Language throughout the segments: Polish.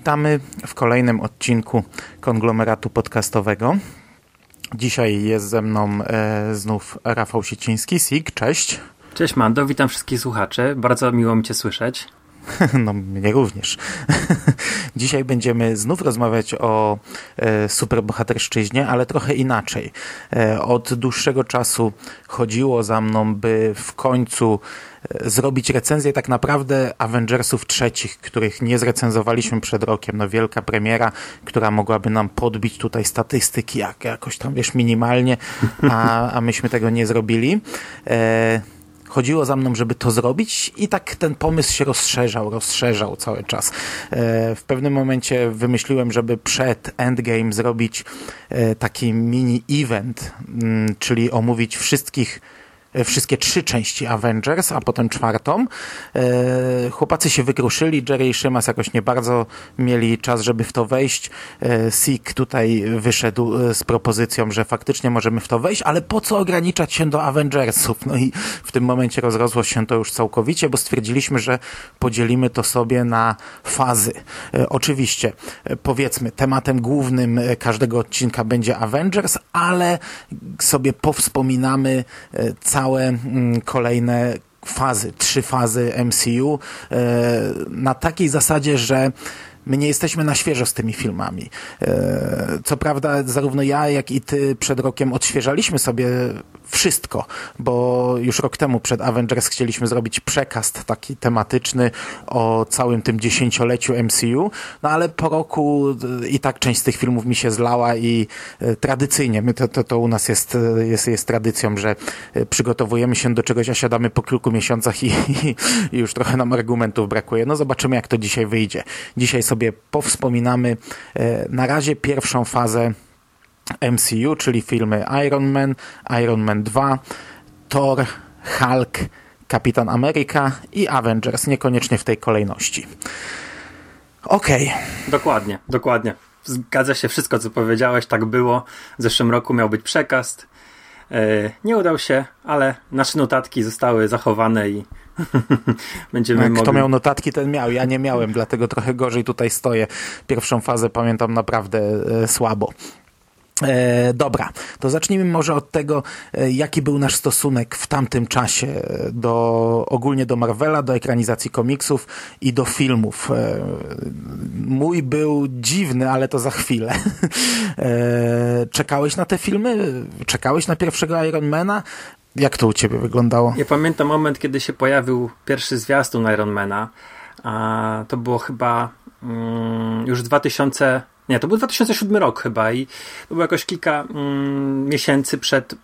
Witamy w kolejnym odcinku konglomeratu podcastowego. Dzisiaj jest ze mną e, znów Rafał Sieciński, SIG, cześć. Cześć Mando, witam wszystkich słuchaczy. Bardzo miło mi Cię słyszeć. No, mnie również. Dzisiaj będziemy znów rozmawiać o e, superbohaterszczyźnie, ale trochę inaczej. E, od dłuższego czasu chodziło za mną, by w końcu e, zrobić recenzję tak naprawdę Avengersów trzecich, których nie zrecenzowaliśmy przed rokiem. No wielka premiera, która mogłaby nam podbić tutaj statystyki jak, jakoś tam, wiesz, minimalnie, a, a myśmy tego nie zrobili. E, chodziło za mną, żeby to zrobić i tak ten pomysł się rozszerzał, rozszerzał cały czas. E, w pewnym momencie wymyśliłem, żeby przed Endgame zrobić e, taki mini event, mm, czyli omówić wszystkich wszystkie trzy części Avengers, a potem czwartą. E, chłopacy się wykruszyli, Jerry i Szymas jakoś nie bardzo mieli czas, żeby w to wejść. E, Sik tutaj wyszedł z propozycją, że faktycznie możemy w to wejść, ale po co ograniczać się do Avengersów? No i w tym momencie rozrosło się to już całkowicie, bo stwierdziliśmy, że podzielimy to sobie na fazy. Oczywiście, powiedzmy, tematem głównym każdego odcinka będzie Avengers, ale sobie powspominamy cały całe mm, kolejne fazy, trzy fazy MCU e, na takiej zasadzie, że my nie jesteśmy na świeżo z tymi filmami. E, co prawda, zarówno ja, jak i ty przed rokiem odświeżaliśmy sobie wszystko, bo już rok temu przed Avengers chcieliśmy zrobić przekaz taki tematyczny o całym tym dziesięcioleciu MCU, no ale po roku i tak część z tych filmów mi się zlała i e, tradycyjnie, my to, to, to u nas jest, jest, jest tradycją, że e, przygotowujemy się do czegoś, a siadamy po kilku miesiącach i, i, i już trochę nam argumentów brakuje. No zobaczymy, jak to dzisiaj wyjdzie. Dzisiaj sobie powspominamy e, na razie pierwszą fazę MCU, czyli filmy Iron Man, Iron Man 2, Thor, Hulk, Kapitan Ameryka i Avengers, niekoniecznie w tej kolejności. Okej. Okay. Dokładnie, dokładnie. Zgadza się wszystko, co powiedziałeś, tak było. W zeszłym roku miał być przekaz. E, nie udał się, ale nasze notatki zostały zachowane i będziemy Jak mogli... Kto miał notatki, ten miał. Ja nie miałem, dlatego trochę gorzej tutaj stoję. Pierwszą fazę pamiętam naprawdę e, słabo. E, dobra, to zacznijmy może od tego, e, jaki był nasz stosunek w tamtym czasie do, ogólnie do Marvela, do ekranizacji komiksów i do filmów. E, mój był dziwny, ale to za chwilę. E, czekałeś na te filmy? Czekałeś na pierwszego Ironmana? Jak to u ciebie wyglądało? Ja pamiętam moment, kiedy się pojawił pierwszy zwiastun Ironmana. To było chyba mm, już 2000 nie, to był 2007 rok chyba i to było jakoś kilka mm, miesięcy przed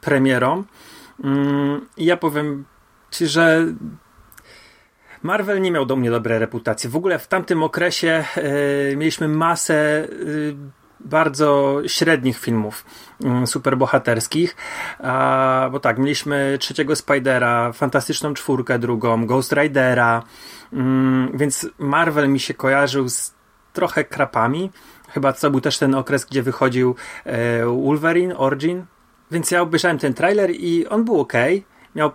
premierą. Mm, I ja powiem ci, że Marvel nie miał do mnie dobrej reputacji. W ogóle w tamtym okresie y, mieliśmy masę y, bardzo średnich filmów y, superbohaterskich. A, bo tak, mieliśmy trzeciego Spidera, Fantastyczną Czwórkę drugą, Ghost Ridera, mm, więc Marvel mi się kojarzył z trochę krapami. Chyba to był też ten okres, gdzie wychodził e, Wolverine, Origin. Więc ja obejrzałem ten trailer i on był ok. Miał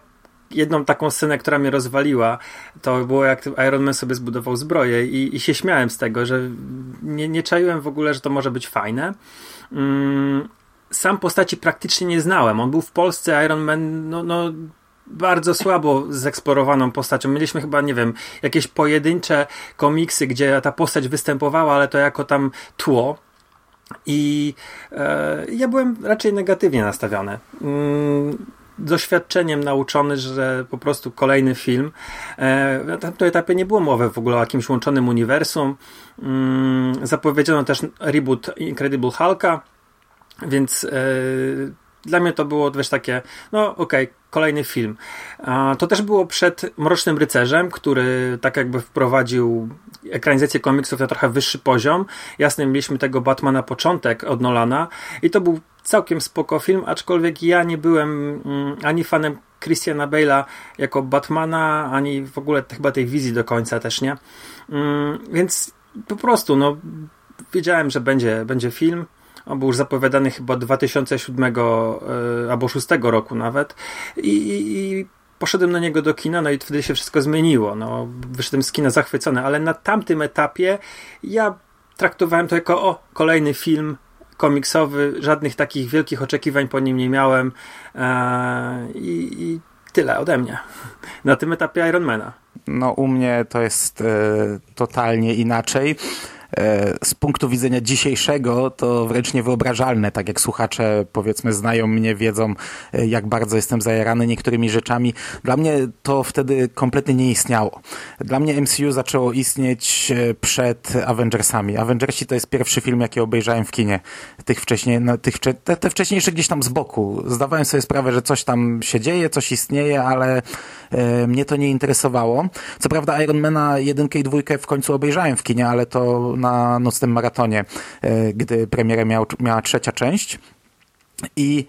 jedną taką scenę, która mnie rozwaliła. To było jak Iron Man sobie zbudował zbroję i, i się śmiałem z tego, że nie, nie czaiłem w ogóle, że to może być fajne. Mm, sam postaci praktycznie nie znałem. On był w Polsce, Iron Man, no, no bardzo słabo zeksplorowaną postacią. Mieliśmy chyba, nie wiem, jakieś pojedyncze komiksy, gdzie ta postać występowała, ale to jako tam tło. I e, ja byłem raczej negatywnie nastawiony. Mm, doświadczeniem nauczony, że po prostu kolejny film. E, na tamtym etapie nie było mowy w ogóle o jakimś łączonym uniwersum. Mm, zapowiedziano też reboot Incredible Hulka, więc e, dla mnie to było, wiesz, takie, no okej, okay, kolejny film. To też było przed Mrocznym Rycerzem, który tak jakby wprowadził ekranizację komiksów na trochę wyższy poziom. Jasne, mieliśmy tego Batmana początek od Nolana i to był całkiem spoko film, aczkolwiek ja nie byłem mm, ani fanem Christiana Bale'a jako Batmana, ani w ogóle chyba tej wizji do końca też nie. Mm, więc po prostu, no, wiedziałem, że będzie, będzie film. On był już zapowiadany chyba 2007 e, albo 2006 roku nawet. I, i, poszedłem na niego do kina, no i wtedy się wszystko zmieniło. No, wyszedłem z kina zachwycony, ale na tamtym etapie ja traktowałem to jako o, kolejny film komiksowy, żadnych takich wielkich oczekiwań po nim nie miałem e, i, i tyle ode mnie na tym etapie Ironmana. No u mnie to jest e, totalnie inaczej. E, z punktu widzenia dzisiejszego to wręcz niewyobrażalne, tak jak słuchacze powiedzmy znają mnie, wiedzą e, jak bardzo jestem zajarany niektórymi rzeczami. Dla mnie to wtedy kompletnie nie istniało. Dla mnie MCU zaczęło istnieć e, przed Avengersami. Avengersi to jest pierwszy film, jaki obejrzałem w kinie. Tych wcześniej, no, tych, te, te wcześniejsze gdzieś tam z boku. Zdawałem sobie sprawę, że coś tam się dzieje, coś istnieje, ale e, mnie to nie interesowało. Co prawda Ironmana jedynkę i dwójkę w końcu obejrzałem w kinie, ale to na nocnym maratonie, e, gdy premierę miał, miała trzecia część. I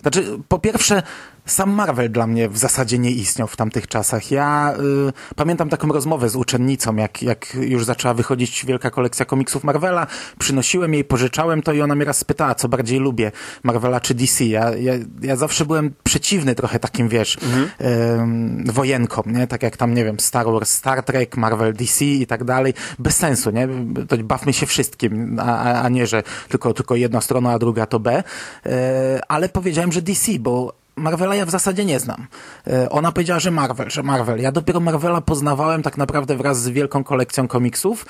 znaczy, po pierwsze, sam Marvel dla mnie w zasadzie nie istniał w tamtych czasach. Ja y, pamiętam taką rozmowę z uczennicą, jak, jak już zaczęła wychodzić wielka kolekcja komiksów Marvela. Przynosiłem jej, pożyczałem to i ona mnie raz spytała, co bardziej lubię, Marvela czy DC. Ja, ja, ja zawsze byłem przeciwny trochę takim, wiesz, mhm. y, wojenkom, nie? Tak jak tam, nie wiem, Star Wars, Star Trek, Marvel, DC i tak dalej. Bez sensu, nie? To bawmy się wszystkim, a, a nie, że tylko, tylko jedna strona, a druga to B. Y, ale powiedziałem, że DC, bo Marvela ja w zasadzie nie znam. E, ona powiedziała, że Marvel, że Marvel. Ja dopiero Marvela poznawałem tak naprawdę wraz z wielką kolekcją komiksów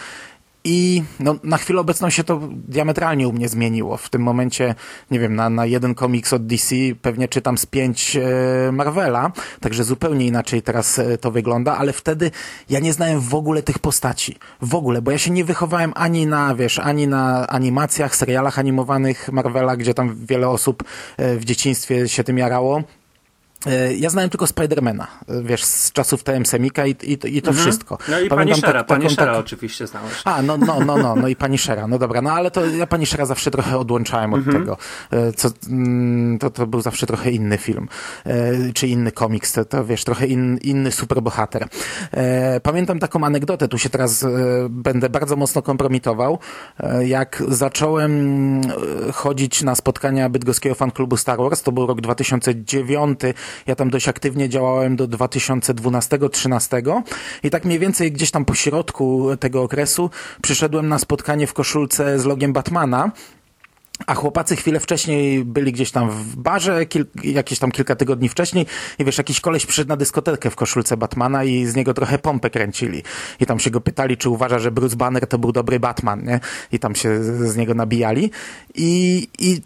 i no, na chwilę obecną się to diametralnie u mnie zmieniło. W tym momencie, nie wiem, na, na jeden komiks od DC pewnie czytam z pięć e, Marvela, także zupełnie inaczej teraz e, to wygląda, ale wtedy ja nie znałem w ogóle tych postaci. W ogóle, bo ja się nie wychowałem ani na, wiesz, ani na animacjach, serialach animowanych Marvela, gdzie tam wiele osób e, w dzieciństwie się tym jarało ja znałem tylko Spidermana, e, wiesz, z czasów TM Semika i, i, i to mhm. wszystko. No i Pamiętam pani Shera, tak, tak... oczywiście znałeś. A, no, no, no, no, no i pani Shera, no dobra, no ale to ja pani Shera zawsze trochę odłączałem od mhm. tego, e, co, mm, to, to był zawsze trochę inny film, czy inny komiks, to, to wiesz, trochę in, inny superbohater. Pamiętam taką anegdotę, tu się teraz będę bardzo mocno kompromitował, jak zacząłem chodzić na spotkania bydgoskiego fanklubu Star Wars, to był rok 2009, ja tam dość aktywnie działałem do 2012-13 i tak mniej więcej gdzieś tam po środku tego okresu przyszedłem na spotkanie w koszulce z logiem Batmana. A chłopacy chwilę wcześniej byli gdzieś tam w barze, kil, jakieś tam kilka tygodni wcześniej i wiesz, jakiś koleś przyszedł na dyskotekę w koszulce Batmana i z niego trochę pompę kręcili. I tam się go pytali, czy uważa, że Bruce Banner to był dobry Batman, nie? I tam się z niego nabijali. I, i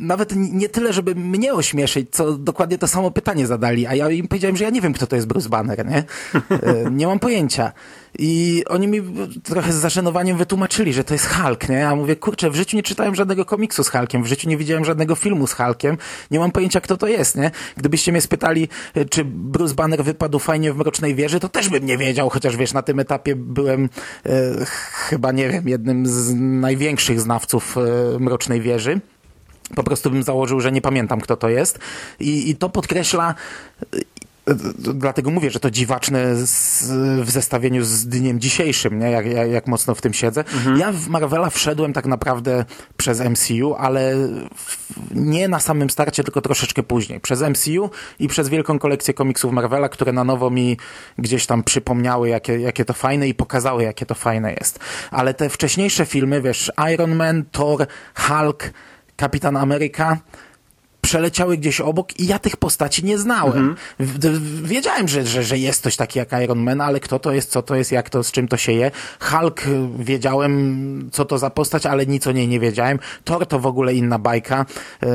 nawet nie tyle, żeby mnie ośmieszyć, co dokładnie to samo pytanie zadali, a ja im powiedziałem, że ja nie wiem, kto to jest Bruce Banner, nie? E, nie mam pojęcia. I oni mi trochę z zaszanowaniem wytłumaczyli, że to jest Hulk, nie? A mówię, kurczę, w życiu nie czytałem żadnego komiksu z Hulkiem, w życiu nie widziałem żadnego filmu z Hulkiem, nie mam pojęcia, kto to jest, nie? Gdybyście mnie spytali, e, czy Bruce Banner wypadł fajnie w Mrocznej Wieży, to też bym nie wiedział, chociaż wiesz, na tym etapie byłem e, chyba, nie wiem, jednym z największych znawców e, Mrocznej Wieży po prostu bym założył, że nie pamiętam, kto to jest. I, i to podkreśla dlatego mówię, że to dziwaczne z, w zestawieniu z dniem dzisiejszym, nie? Jak, jak, jak mocno w tym siedzę. Mhm. Ja w Marvela wszedłem tak naprawdę przez MCU, ale w, nie na samym starcie, tylko troszeczkę później. Przez MCU i przez wielką kolekcję komiksów Marvela, które na nowo mi gdzieś tam przypomniały, jakie, jakie to fajne i pokazały, jakie to fajne jest. Ale te wcześniejsze filmy, wiesz, Iron Man, Thor, Hulk, Kapitan Ameryka przeleciały gdzieś obok i ja tych postaci nie znałem. Mhm. Wiedziałem, że, że, że jest coś takiego jak Iron Man, ale kto to jest, co to jest, jak to, z czym to się je. Hulk y, wiedziałem, co to za postać, ale nic o niej nie wiedziałem. Thor to w ogóle inna bajka. E,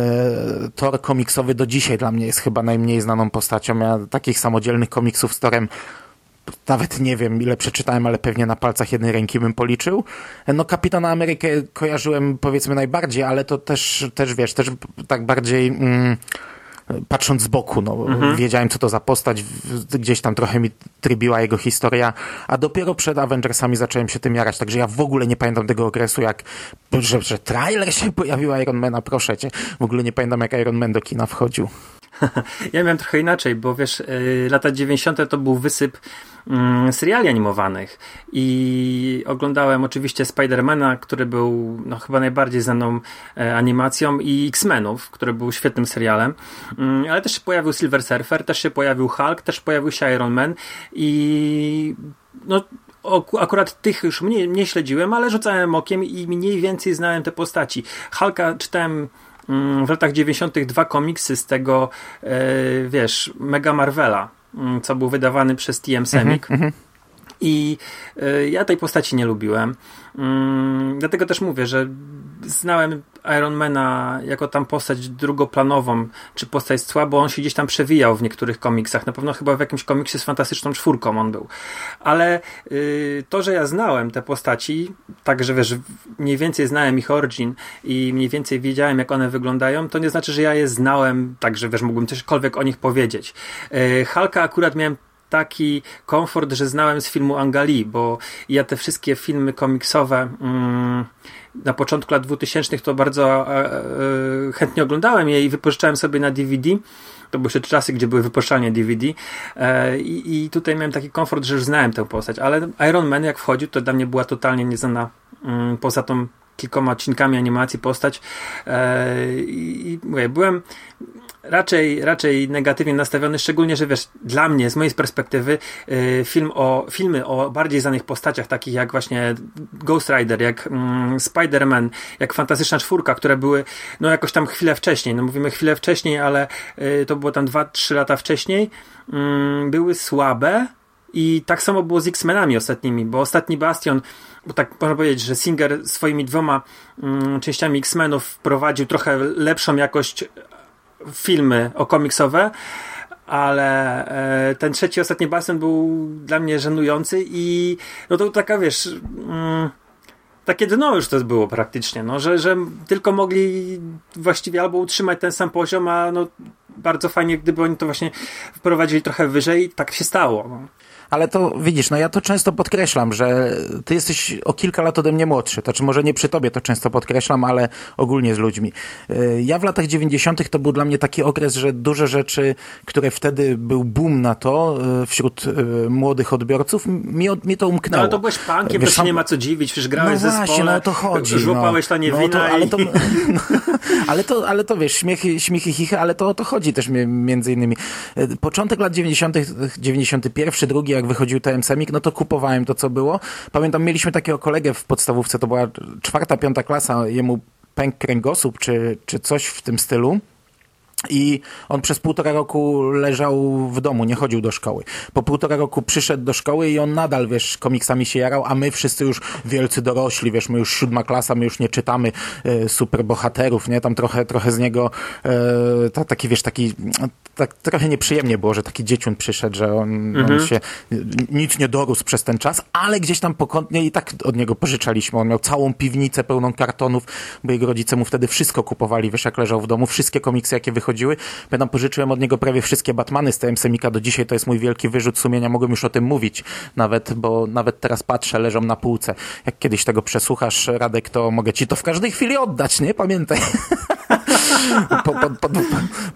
Thor komiksowy do dzisiaj dla mnie jest chyba najmniej znaną postacią. Ja takich samodzielnych komiksów z Torem nawet nie wiem ile przeczytałem, ale pewnie na palcach jednej ręki bym policzył. No Kapitana Amerykę kojarzyłem powiedzmy najbardziej, ale to też, też wiesz, też tak bardziej... Mm, patrząc z boku, no, mhm. wiedziałem, co to za postać, gdzieś tam trochę mi trybiła jego historia, a dopiero przed Avengersami zacząłem się tym jarać, także ja w ogóle nie pamiętam tego okresu, jak, że, że trailer się pojawił Ironmana, proszę cię, w ogóle nie pamiętam, jak Iron Man do kina wchodził. Ja miałem trochę inaczej, bo wiesz, yy, lata 90. to był wysyp mm, seriali animowanych i oglądałem oczywiście Spidermana, który był no, chyba najbardziej znaną e, animacją i X-Menów, który był świetnym serialem, mm, ale też się pojawił Silver Surfer, też się pojawił Hulk, też pojawił się Iron Man i no akurat tych już nie, nie śledziłem, ale rzucałem okiem i mniej więcej znałem te postaci. Hulka czytałem w latach 90. dwa komiksy z tego, e, wiesz, Mega Marvela Mm, co był wydawany przez TM Semik. Mm -hmm. I y, ja tej postaci nie lubiłem. Mm, dlatego też mówię, że znałem Ironmana jako tam postać drugoplanową, czy postać słabo, on się gdzieś tam przewijał w niektórych komiksach. Na pewno chyba w jakimś komiksie z fantastyczną czwórką on był. Ale y, to, że ja znałem te postaci, tak, że wiesz, mniej więcej znałem ich origin i mniej więcej wiedziałem, jak one wyglądają, to nie znaczy, że ja je znałem, tak, że wiesz, mógłbym cośkolwiek o nich powiedzieć. Y, Halka akurat miałem taki komfort, że znałem z filmu Angali, bo ja te wszystkie filmy komiksowe mm, na początku lat 2000 to bardzo e, e, chętnie oglądałem je i wypożyczałem sobie na DVD. To były jeszcze czasy, gdzie były wypożyczalnie DVD e, i, i tutaj miałem taki komfort, że już znałem tę postać, ale Iron Man jak wchodził, to dla mnie była totalnie nieznana mm, poza tą kilkoma odcinkami animacji postać e, i, i byłem raczej, raczej negatywnie nastawiony, szczególnie, że wiesz, dla mnie, z mojej perspektywy, y, film o, filmy o bardziej znanych postaciach, takich jak właśnie Ghost Rider, jak mm, Spider-Man, jak Fantastyczna Czwórka, które były, no jakoś tam chwilę wcześniej, no mówimy chwilę wcześniej, ale y, to było tam 2-3 lata wcześniej, mm, były słabe, i tak samo było z X-Menami ostatnimi, bo ostatni Bastion, bo tak można powiedzieć, że Singer swoimi dwoma mm, częściami X-Menów wprowadził trochę lepszą jakość filmy o komiksowe, ale e, ten trzeci, ostatni basen był dla mnie żenujący i no to taka, wiesz... Mm, takie dno już to było praktycznie, no, że, że tylko mogli właściwie albo utrzymać ten sam poziom, a no, bardzo fajnie, gdyby oni to właśnie wprowadzili trochę wyżej, tak się stało. No ale to widzisz, no ja to często podkreślam, że ty jesteś o kilka lat ode mnie młodszy, to znaczy może nie przy tobie to często podkreślam, ale ogólnie z ludźmi. Y, ja w latach 90. to był dla mnie taki okres, że duże rzeczy, które wtedy był boom na to y, wśród y, młodych odbiorców, mi, mi to umknęło. No, ale to byłeś punkiem, Wiesz, to się nie ma co dziwić, przecież grałeś no właśnie, no to chodzi. Żłopałeś no, nie no, to, ale, to, ale, to, ale to wiesz, śmiechy, śmiechy chichy, ale to o to chodzi też między innymi. Początek lat 90., 91, drugi, jak wychodził TM Semik, no to kupowałem to, co było. Pamiętam, mieliśmy takiego kolegę w podstawówce, to była czwarta, piąta klasa, jemu pęk kręgosłup, czy, czy coś w tym stylu. I on przez półtora roku leżał w domu, nie chodził do szkoły. Po półtora roku przyszedł do szkoły i on nadal, wiesz, komiksami się jarał, a my wszyscy już wielcy dorośli, wiesz, my już siódma klasa, my już nie czytamy e, superbohaterów, nie? Tam trochę, trochę z niego e, ta, taki, wiesz, taki tak trochę nieprzyjemnie było, że taki dzieciun przyszedł, że on, mhm. on się nic nie dorósł przez ten czas, ale gdzieś tam pokątnie i tak od niego pożyczaliśmy. On miał całą piwnicę pełną kartonów, bo jego rodzice mu wtedy wszystko kupowali, wiesz, jak leżał w domu, wszystkie komiksy, jakie wychodziły wychodziły. Pamiętam, pożyczyłem od niego prawie wszystkie Batmany z TM Semika. Do dzisiaj to jest mój wielki wyrzut sumienia. Mogłem już o tym mówić nawet, bo nawet teraz patrzę, leżą na półce. Jak kiedyś tego przesłuchasz, Radek, to mogę ci to w każdej chwili oddać, nie? Pamiętaj. po, po, po,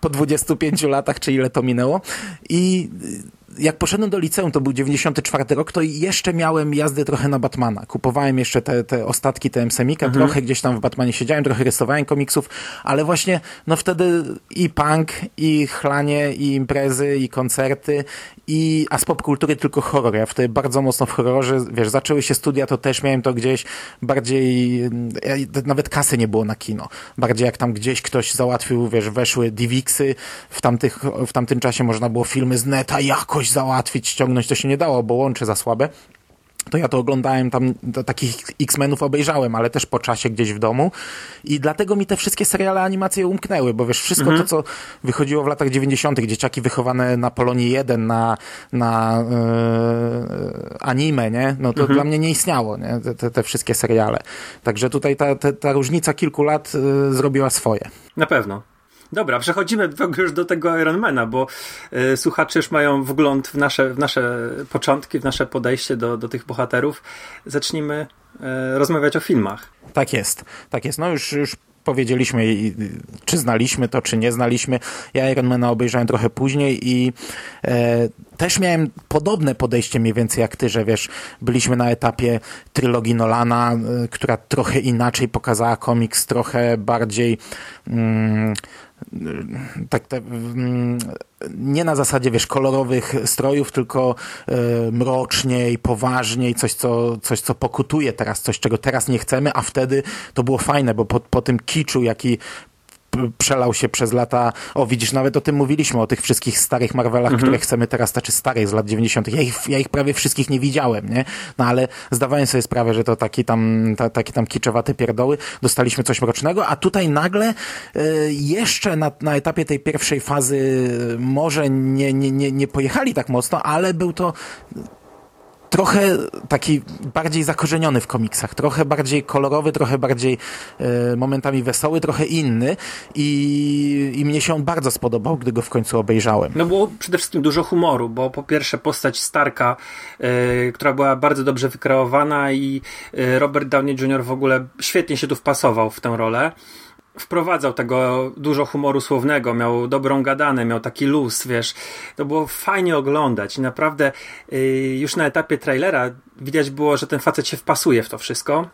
po 25 latach, czy ile to minęło. I jak poszedłem do liceum, to był 94 rok, to jeszcze miałem jazdy trochę na Batmana. Kupowałem jeszcze te, te ostatki TM Semika, mhm. trochę gdzieś tam w Batmanie siedziałem, trochę rysowałem komiksów, ale właśnie no wtedy i punk, i chlanie, i imprezy, i koncerty, i, a z popkultury tylko horror. Ja wtedy bardzo mocno w horrorze, wiesz, zaczęły się studia, to też miałem to gdzieś bardziej, nawet kasy nie było na kino. Bardziej jak tam gdzieś ktoś załatwił, wiesz, weszły DivXy, w, tamtych, w tamtym czasie można było filmy z neta jakoś załatwić, ściągnąć, to się nie dało, bo łącze za słabe. To ja to oglądałem tam, takich X-Menów obejrzałem, ale też po czasie gdzieś w domu i dlatego mi te wszystkie seriale animacje umknęły, bo wiesz, wszystko Mhm. to, co wychodziło w latach 90., dzieciaki wychowane na Polonii 1, na, na e, anime, nie? No to Mhm. dla mnie nie istniało, nie? Te, te, wszystkie seriale. Także tutaj ta, ta, ta różnica kilku lat e, zrobiła swoje. Na pewno. Dobra, przechodzimy już do tego Ironmana, bo y, słuchacze już mają wgląd w nasze, w nasze początki, w nasze podejście do, do tych bohaterów. Zacznijmy y, rozmawiać o filmach. Tak jest, tak jest. No już, już powiedzieliśmy, czy znaliśmy to, czy nie znaliśmy. Ja Ironmana obejrzałem trochę później i e, też miałem podobne podejście mniej więcej jak ty, że wiesz, byliśmy na etapie trylogii Nolana, e, która trochę inaczej pokazała komiks, trochę bardziej mm, tak te, mm, nie na zasadzie, wiesz, kolorowych strojów, tylko e, mroczniej, poważniej, coś co, coś, co pokutuje teraz, coś, czego teraz nie chcemy, a wtedy to było fajne, bo po, po tym kiczu, jaki przelał się przez lata, o widzisz, nawet o tym mówiliśmy, o tych wszystkich starych Marvelach, które chcemy teraz, znaczy starych z lat 90. Ja ich, ja ich prawie wszystkich nie widziałem, nie? No ale zdawałem sobie sprawę, że to taki tam, ta, takie tam kiczowate pierdoły, dostaliśmy coś mrocznego, a tutaj nagle e, jeszcze na, na etapie tej pierwszej fazy może nie, nie, nie, nie pojechali tak mocno, ale był to trochę taki bardziej zakorzeniony w komiksach, trochę bardziej kolorowy, trochę bardziej e, momentami wesoły, trochę inny i, i mnie się on bardzo spodobał, gdy go w końcu obejrzałem. No było przede wszystkim dużo humoru, bo po pierwsze postać Starka, y, która była bardzo dobrze wykreowana i y, Robert Downey Jr. w ogóle świetnie się tu wpasował w tę rolę. Wprowadzał tego dużo humoru słownego, miał dobrą gadanę, miał taki luz, wiesz. To było fajnie oglądać i naprawdę y, już na etapie trailera widać było, że ten facet się wpasuje w to wszystko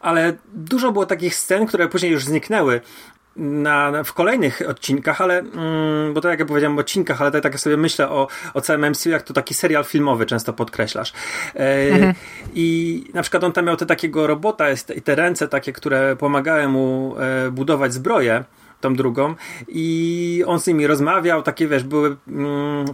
ale dużo było takich scen, które później już zniknęły na, na, w kolejnych odcinkach, ale mm, bo to jak ja powiedziałem odcinkach, ale tak, tak sobie myślę o, o całym MCU, jak to taki serial filmowy często podkreślasz. E, I na przykład on tam miał te takiego robota i te ręce takie, które pomagały mu e, budować zbroję, tą drugą i on z nimi rozmawiał, takie wiesz, były mm,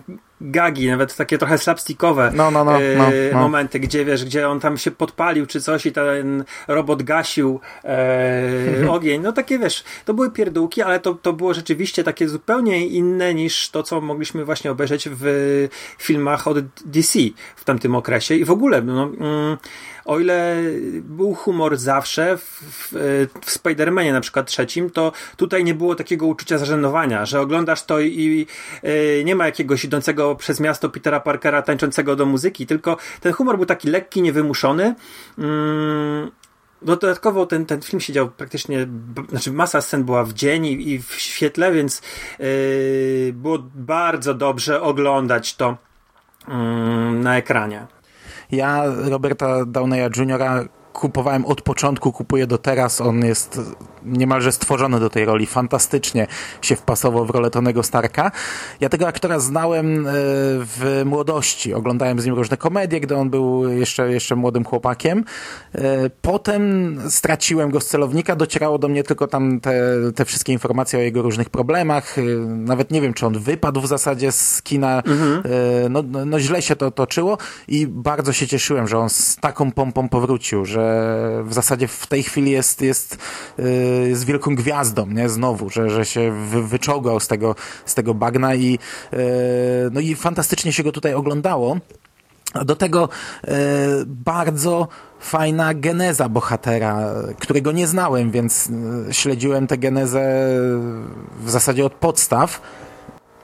gagi, nawet takie trochę slapstickowe No, no, no, e, no, no. momenty, gdzie wiesz, gdzie on tam się podpalił czy coś i ten robot gasił e, ogień, no takie wiesz, to były pierdółki, ale to, to było rzeczywiście takie zupełnie inne niż to, co mogliśmy właśnie obejrzeć w filmach od DC w tamtym okresie i w ogóle, no, mm, o ile był humor zawsze w, w, w Spider-Manie na przykład trzecim, to tutaj nie było takiego uczucia zażenowania, że oglądasz to i, i e, nie ma jakiegoś idącego przez miasto Petera Parkera tańczącego do muzyki, tylko ten humor był taki lekki, niewymuszony. Mm, dodatkowo ten, ten film się dział praktycznie, znaczy masa scen była w dzień i, i w świetle, więc yy, było bardzo dobrze oglądać to mm, na ekranie. Ja Roberta Downeya Jr. kupowałem od początku, kupuję do teraz. On jest niemalże stworzony do tej roli. Fantastycznie się wpasował w rolę Tonego Starka. Ja tego aktora znałem e, w młodości. Oglądałem z nim różne komedie, gdy on był jeszcze, jeszcze młodym chłopakiem. E, Potem straciłem go z celownika. Docierało do mnie tylko tam te, te wszystkie informacje o jego różnych problemach. E, Nawet nie wiem, czy on wypadł w zasadzie z kina. E, No, no, no źle się to toczyło i bardzo się cieszyłem, że on z taką pompą powrócił, że w zasadzie w tej chwili jest, jest, y, jest wielką gwiazdą, nie? Znowu, że, że się wy, wyczołgał z tego, z tego bagna i, y, no i fantastycznie się go tutaj oglądało. Do tego e, bardzo fajna geneza bohatera, którego nie znałem, więc śledziłem tę genezę w zasadzie od podstaw.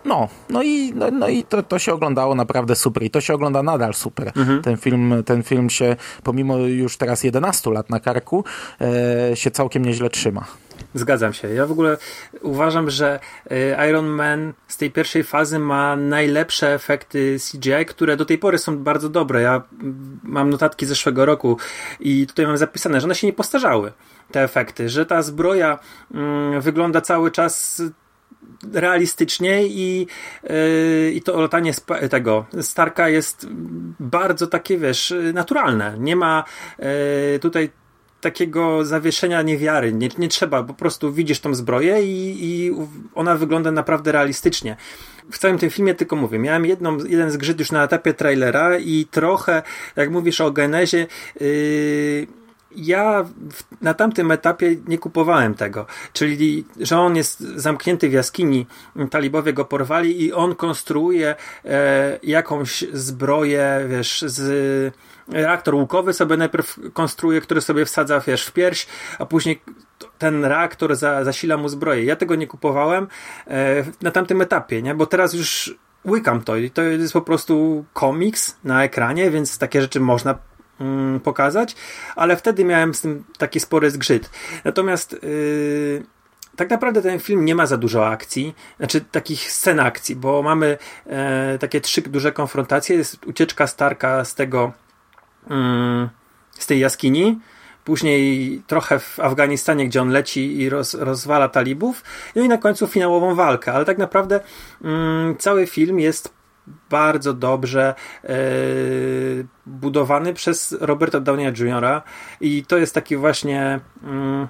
No, no i, no, no i to, to się oglądało naprawdę super i to się ogląda nadal super. Ten, film, ten film się, pomimo już teraz 11 lat na karku, e, się całkiem nieźle trzyma. Zgadzam się. Ja w ogóle uważam, że y, Iron Man z tej pierwszej fazy ma najlepsze efekty CGI, które do tej pory są bardzo dobre. Ja mam notatki z zeszłego roku i tutaj mam zapisane, że one się nie postarzały, te efekty, że ta zbroja mm, wygląda cały czas realistycznie i, yy, i to latanie tego Starka jest bardzo takie, wiesz, naturalne. Nie ma yy, tutaj takiego zawieszenia niewiary. Nie, nie trzeba, po prostu widzisz tą zbroję i, i ona wygląda naprawdę realistycznie. W całym tym filmie tylko mówię, miałem jedną, jeden zgrzyt już na etapie trailera i trochę, jak mówisz o genezie, yy, ja w, na tamtym etapie nie kupowałem tego. Czyli, że on jest zamknięty w jaskini, talibowie go porwali i on konstruuje e, jakąś zbroję, wiesz, z reaktor łukowy sobie najpierw konstruuje, który sobie wsadza, wiesz, w pierś, a później ten reaktor za, zasila mu zbroję. Ja tego nie kupowałem e, na tamtym etapie, nie? Bo teraz już łykam to i to jest po prostu komiks na ekranie, więc takie rzeczy można mm, pokazać, ale wtedy miałem z tym taki spory zgrzyt. Natomiast yy, tak naprawdę ten film nie ma za dużo akcji, znaczy takich scen akcji, bo mamy e, takie trzy duże konfrontacje. Jest ucieczka Starka z tego, mm, z tej jaskini, później trochę w Afganistanie, gdzie on leci i roz, rozwala talibów, no i na końcu finałową walkę, ale tak naprawdę mm, cały film jest bardzo dobrze e, budowany przez Roberta Downeya Jr. i to jest taki właśnie mm,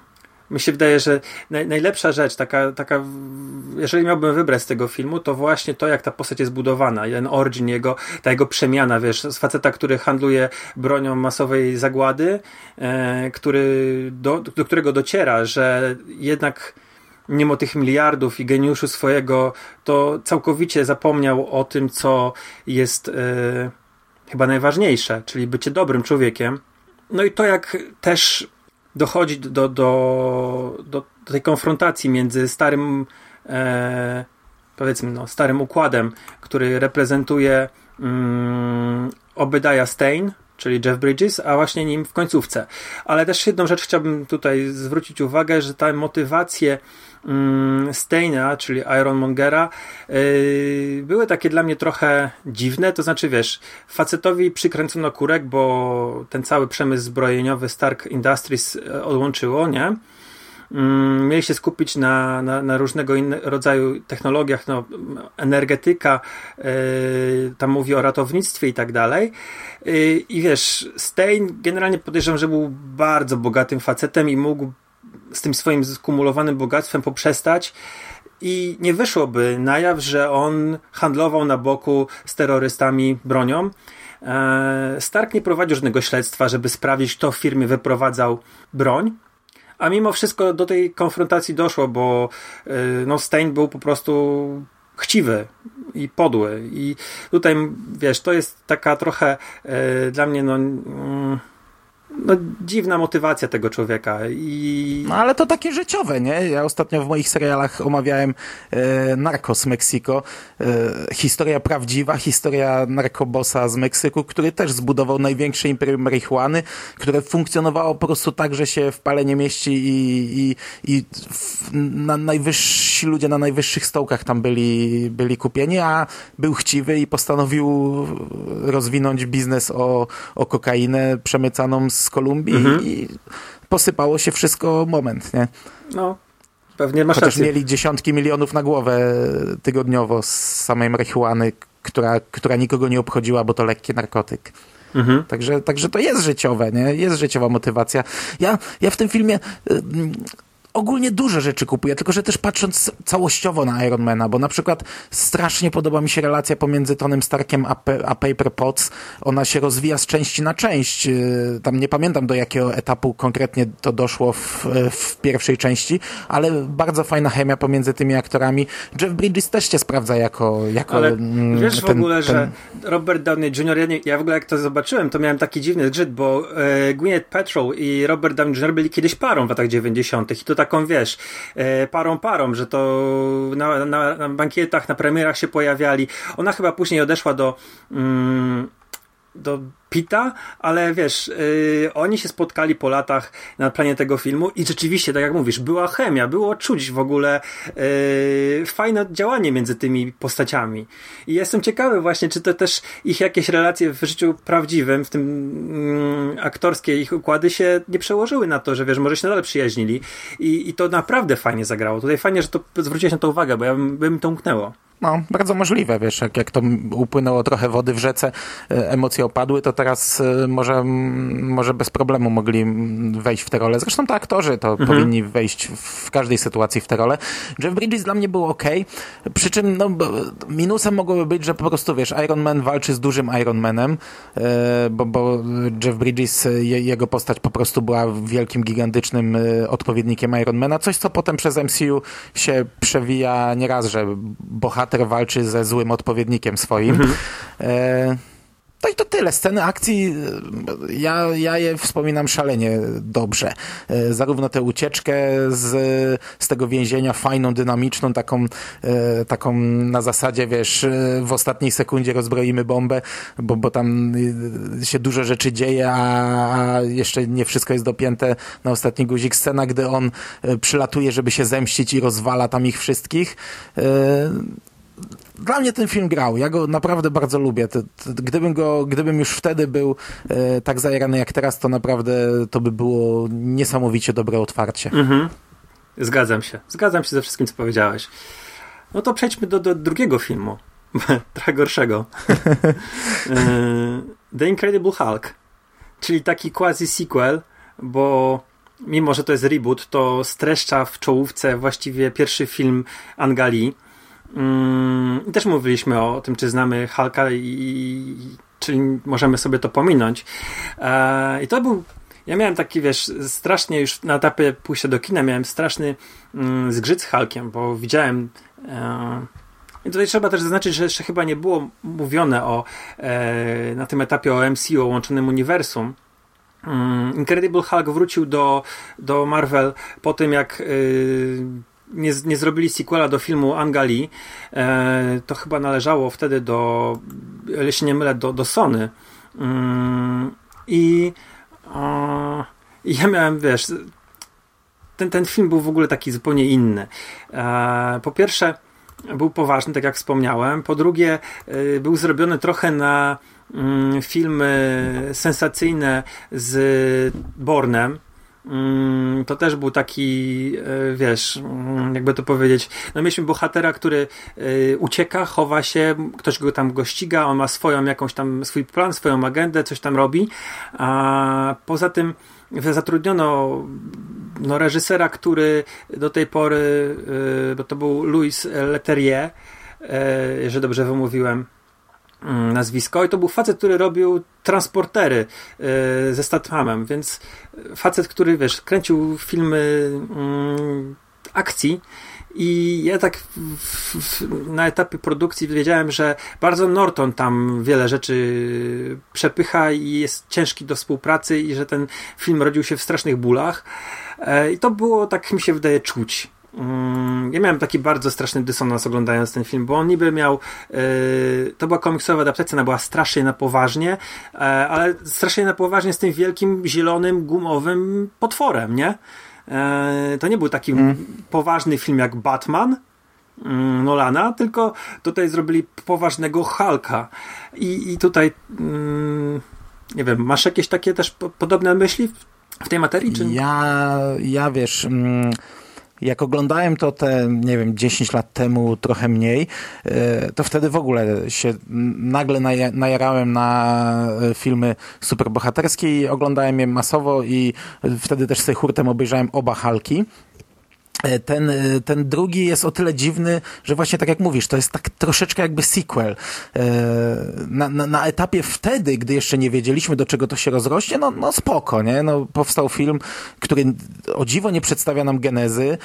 mi się wydaje, że naj, najlepsza rzecz, taka, taka, jeżeli miałbym wybrać z tego filmu, to właśnie to, jak ta postać jest budowana, ten origin jego, ta jego przemiana, wiesz, z faceta, który handluje bronią masowej zagłady, e, który, do, do którego dociera, że jednak mimo tych miliardów i geniuszu swojego, to całkowicie zapomniał o tym, co jest e, chyba najważniejsze, czyli bycie dobrym człowiekiem. No i to, jak też dochodzi do, do, do, do tej konfrontacji między starym, e, powiedzmy, no, starym układem, który reprezentuje mm, Obadiah Stein, czyli Jeff Bridges, a właśnie nim w końcówce. Ale też jedną rzecz chciałbym tutaj zwrócić uwagę, że ta motywacje Steina, czyli Ironmongera, yy, były takie dla mnie trochę dziwne, to znaczy wiesz, facetowi przykręcono kurek, bo ten cały przemysł zbrojeniowy Stark Industries e, odłączyło, nie? Mm, mieli się skupić na, na, na różnego rodzaju technologiach, no, energetyka, yy, tam mówi o ratownictwie i tak dalej. Yy, I wiesz, Stein generalnie podejrzewam, że był bardzo bogatym facetem i mógł z tym swoim skumulowanym bogactwem poprzestać i nie wyszłoby na jaw, że on handlował na boku z terrorystami bronią. E, Stark nie prowadził żadnego śledztwa, żeby sprawdzić, kto w firmie wyprowadzał broń. A mimo wszystko do tej konfrontacji doszło, bo e, no, Stein był po prostu chciwy i podły. I tutaj, wiesz, to jest taka trochę e, dla mnie, no. Mm, no, dziwna motywacja tego człowieka. I... No ale to takie życiowe, nie? Ja ostatnio w moich serialach omawiałem e, Narcos Mexico. E, historia prawdziwa, historia narkobosa z Meksyku, który też zbudował największe imperium marihuany, które funkcjonowało po prostu tak, że się w pale nie mieści i, i, i w, na najwyżsi ludzie na najwyższych stołkach tam byli, byli kupieni, a był chciwy i postanowił rozwinąć biznes o, o kokainę przemycaną z Kolumbii mhm. i posypało się wszystko moment, nie? No, pewnie masz Chociaż rację. mieli dziesiątki milionów na głowę tygodniowo z samej marihuany, która, która nikogo nie obchodziła, bo to lekki narkotyk. Mhm. Także, także to jest życiowe, nie? Jest życiowa motywacja. Ja, ja w tym filmie ogólnie duże rzeczy kupuję, tylko że też patrząc całościowo na Ironmana, bo na przykład strasznie podoba mi się relacja pomiędzy Tonem Starkiem a, a Paper Potts. Ona się rozwija z części na część. Y, tam nie pamiętam do jakiego etapu konkretnie to doszło w, w pierwszej części, ale bardzo fajna chemia pomiędzy tymi aktorami. Jeff Bridges też się sprawdza jako, jako ale mm, wiesz ten, w ogóle, ten... że Robert Downey Jr. Ja, nie, ja w ogóle jak to zobaczyłem, to miałem taki dziwny zgrzyt, bo e, Gwyneth Paltrow i Robert Downey Jr. byli kiedyś parą w latach 90. i to tak taką, wiesz, e, parą parą, że to na, na, na bankietach, na premierach się pojawiali. Ona chyba później odeszła do mm, do Pita, ale wiesz, yy, oni się spotkali po latach na planie tego filmu i rzeczywiście, tak jak mówisz, była chemia, było czuć w ogóle yy, fajne działanie między tymi postaciami. I jestem ciekawy właśnie, czy to też ich jakieś relacje w życiu prawdziwym, w tym yy, aktorskie ich układy się nie przełożyły na to, że wiesz, może się nadal przyjaźnili i, i to naprawdę fajnie zagrało. Tutaj fajnie, że to zwróciłeś na to uwagę, bo ja bym, bym to umknęło. No, bardzo możliwe, wiesz, jak, jak to upłynęło trochę wody w rzece, e, emocje opadły, to teraz e, może, może bez problemu mogli wejść w tę rolę. Zresztą to aktorzy to mhm. powinni wejść w każdej sytuacji w tę rolę. Jeff Bridges dla mnie był ok, przy czym no, minusem mogłoby być, że po prostu, wiesz, Iron Man walczy z dużym Iron Manem, e, bo, bo Jeff Bridges, jego postać po prostu była wielkim, gigantycznym odpowiednikiem Ironmana, coś co potem przez MCU się przewija nieraz, że bohater bohater walczy ze złym odpowiednikiem swoim. Mhm. E, no i to tyle. Sceny akcji, e, ja, ja je wspominam szalenie dobrze. E, zarówno tę ucieczkę z, z tego więzienia, fajną, dynamiczną, taką, e, taką na zasadzie, wiesz, w ostatniej sekundzie rozbroimy bombę, bo, bo tam się dużo rzeczy dzieje, a, a jeszcze nie wszystko jest dopięte na ostatni guzik. Scena, gdy on przylatuje, żeby się zemścić i rozwala tam ich wszystkich dla mnie ten film grał. Ja go naprawdę bardzo lubię. gdybym, go, gdybym już wtedy był e, tak zajarany jak teraz, to naprawdę to by było niesamowicie dobre otwarcie. Mhm. Zgadzam się. Zgadzam się ze wszystkim, co powiedziałeś. No to przejdźmy do, do drugiego filmu. Trochę gorszego. E, The Incredible Hulk. Czyli taki quasi-sequel, bo mimo, że to jest reboot, to streszcza w czołówce właściwie pierwszy film Angali Mm, I też mówiliśmy o tym, czy znamy Hulka i czy możemy sobie to pominąć. E, I to był ja miałem taki, wiesz, strasznie już na etapie pójścia do kina miałem straszny mm, zgrzyt z Hulkiem, bo widziałem e, i tutaj trzeba też zaznaczyć, że jeszcze chyba nie było mówione o e, na tym etapie o MCU, o łączonym uniwersum. Mm, Incredible Hulk wrócił do, do Marvel po tym, jak y, nie, nie zrobili sequela do filmu Angali, e, to chyba należało wtedy do, jeśli nie mylę, do, do Sony. Mm, I ja miałem, wiesz, ten, ten film był w ogóle taki zupełnie inny. E, po pierwsze, był poważny, tak jak wspomniałem. Po drugie, e, był zrobiony trochę na mm, filmy sensacyjne z Bornem to też był taki, e, wiesz, mm, jakby to powiedzieć, no mieliśmy bohatera, który e, ucieka, chowa się, ktoś go tam go ściga, on ma swoją jakąś tam, swój plan, swoją agendę, coś tam robi, a poza tym zatrudniono no, reżysera, który do tej pory, e, bo to był Louis Leterrier, jeżeli dobrze wymówiłem, Mm, nazwisko. I to był facet, który robił transportery ze Stathamem, więc facet, który wiesz, kręcił filmy mm, akcji i ja tak w, w, na etapie produkcji wiedziałem, że bardzo Norton tam wiele rzeczy przepycha i jest ciężki do współpracy i że ten film rodził się w strasznych bólach. E, I to było, tak mi się wydaje, czuć. Mm, ja miałem taki bardzo straszny dysonans oglądając ten film, bo on niby miał. Yy, to była komiksowa adaptacja, ona była strasznie na poważnie, yy, ale strasznie na poważnie z tym wielkim, zielonym, gumowym potworem, nie? Yy, to nie był taki mm. poważny film jak Batman. Mm, Nolana, tylko tutaj zrobili poważnego Hulka. I, i tutaj, mm, nie wiem, masz jakieś takie też podobne myśli w, w tej materii? Czy... Ja, ja wiesz. Mm jak oglądałem to te, nie wiem, 10 lat temu, trochę mniej, e, to wtedy w ogóle się nagle najarałem na e, filmy superbohaterskie i oglądałem je masowo i wtedy też sobie hurtem obejrzałem oba Halki. E, ten, e, ten drugi jest o tyle dziwny, że właśnie tak jak mówisz, to jest tak troszeczkę jakby sequel. E, na, na, na, etapie wtedy, gdy jeszcze nie wiedzieliśmy, do czego to się rozrośnie, no, no spoko, nie? No, powstał film, który o dziwo nie przedstawia nam genezy.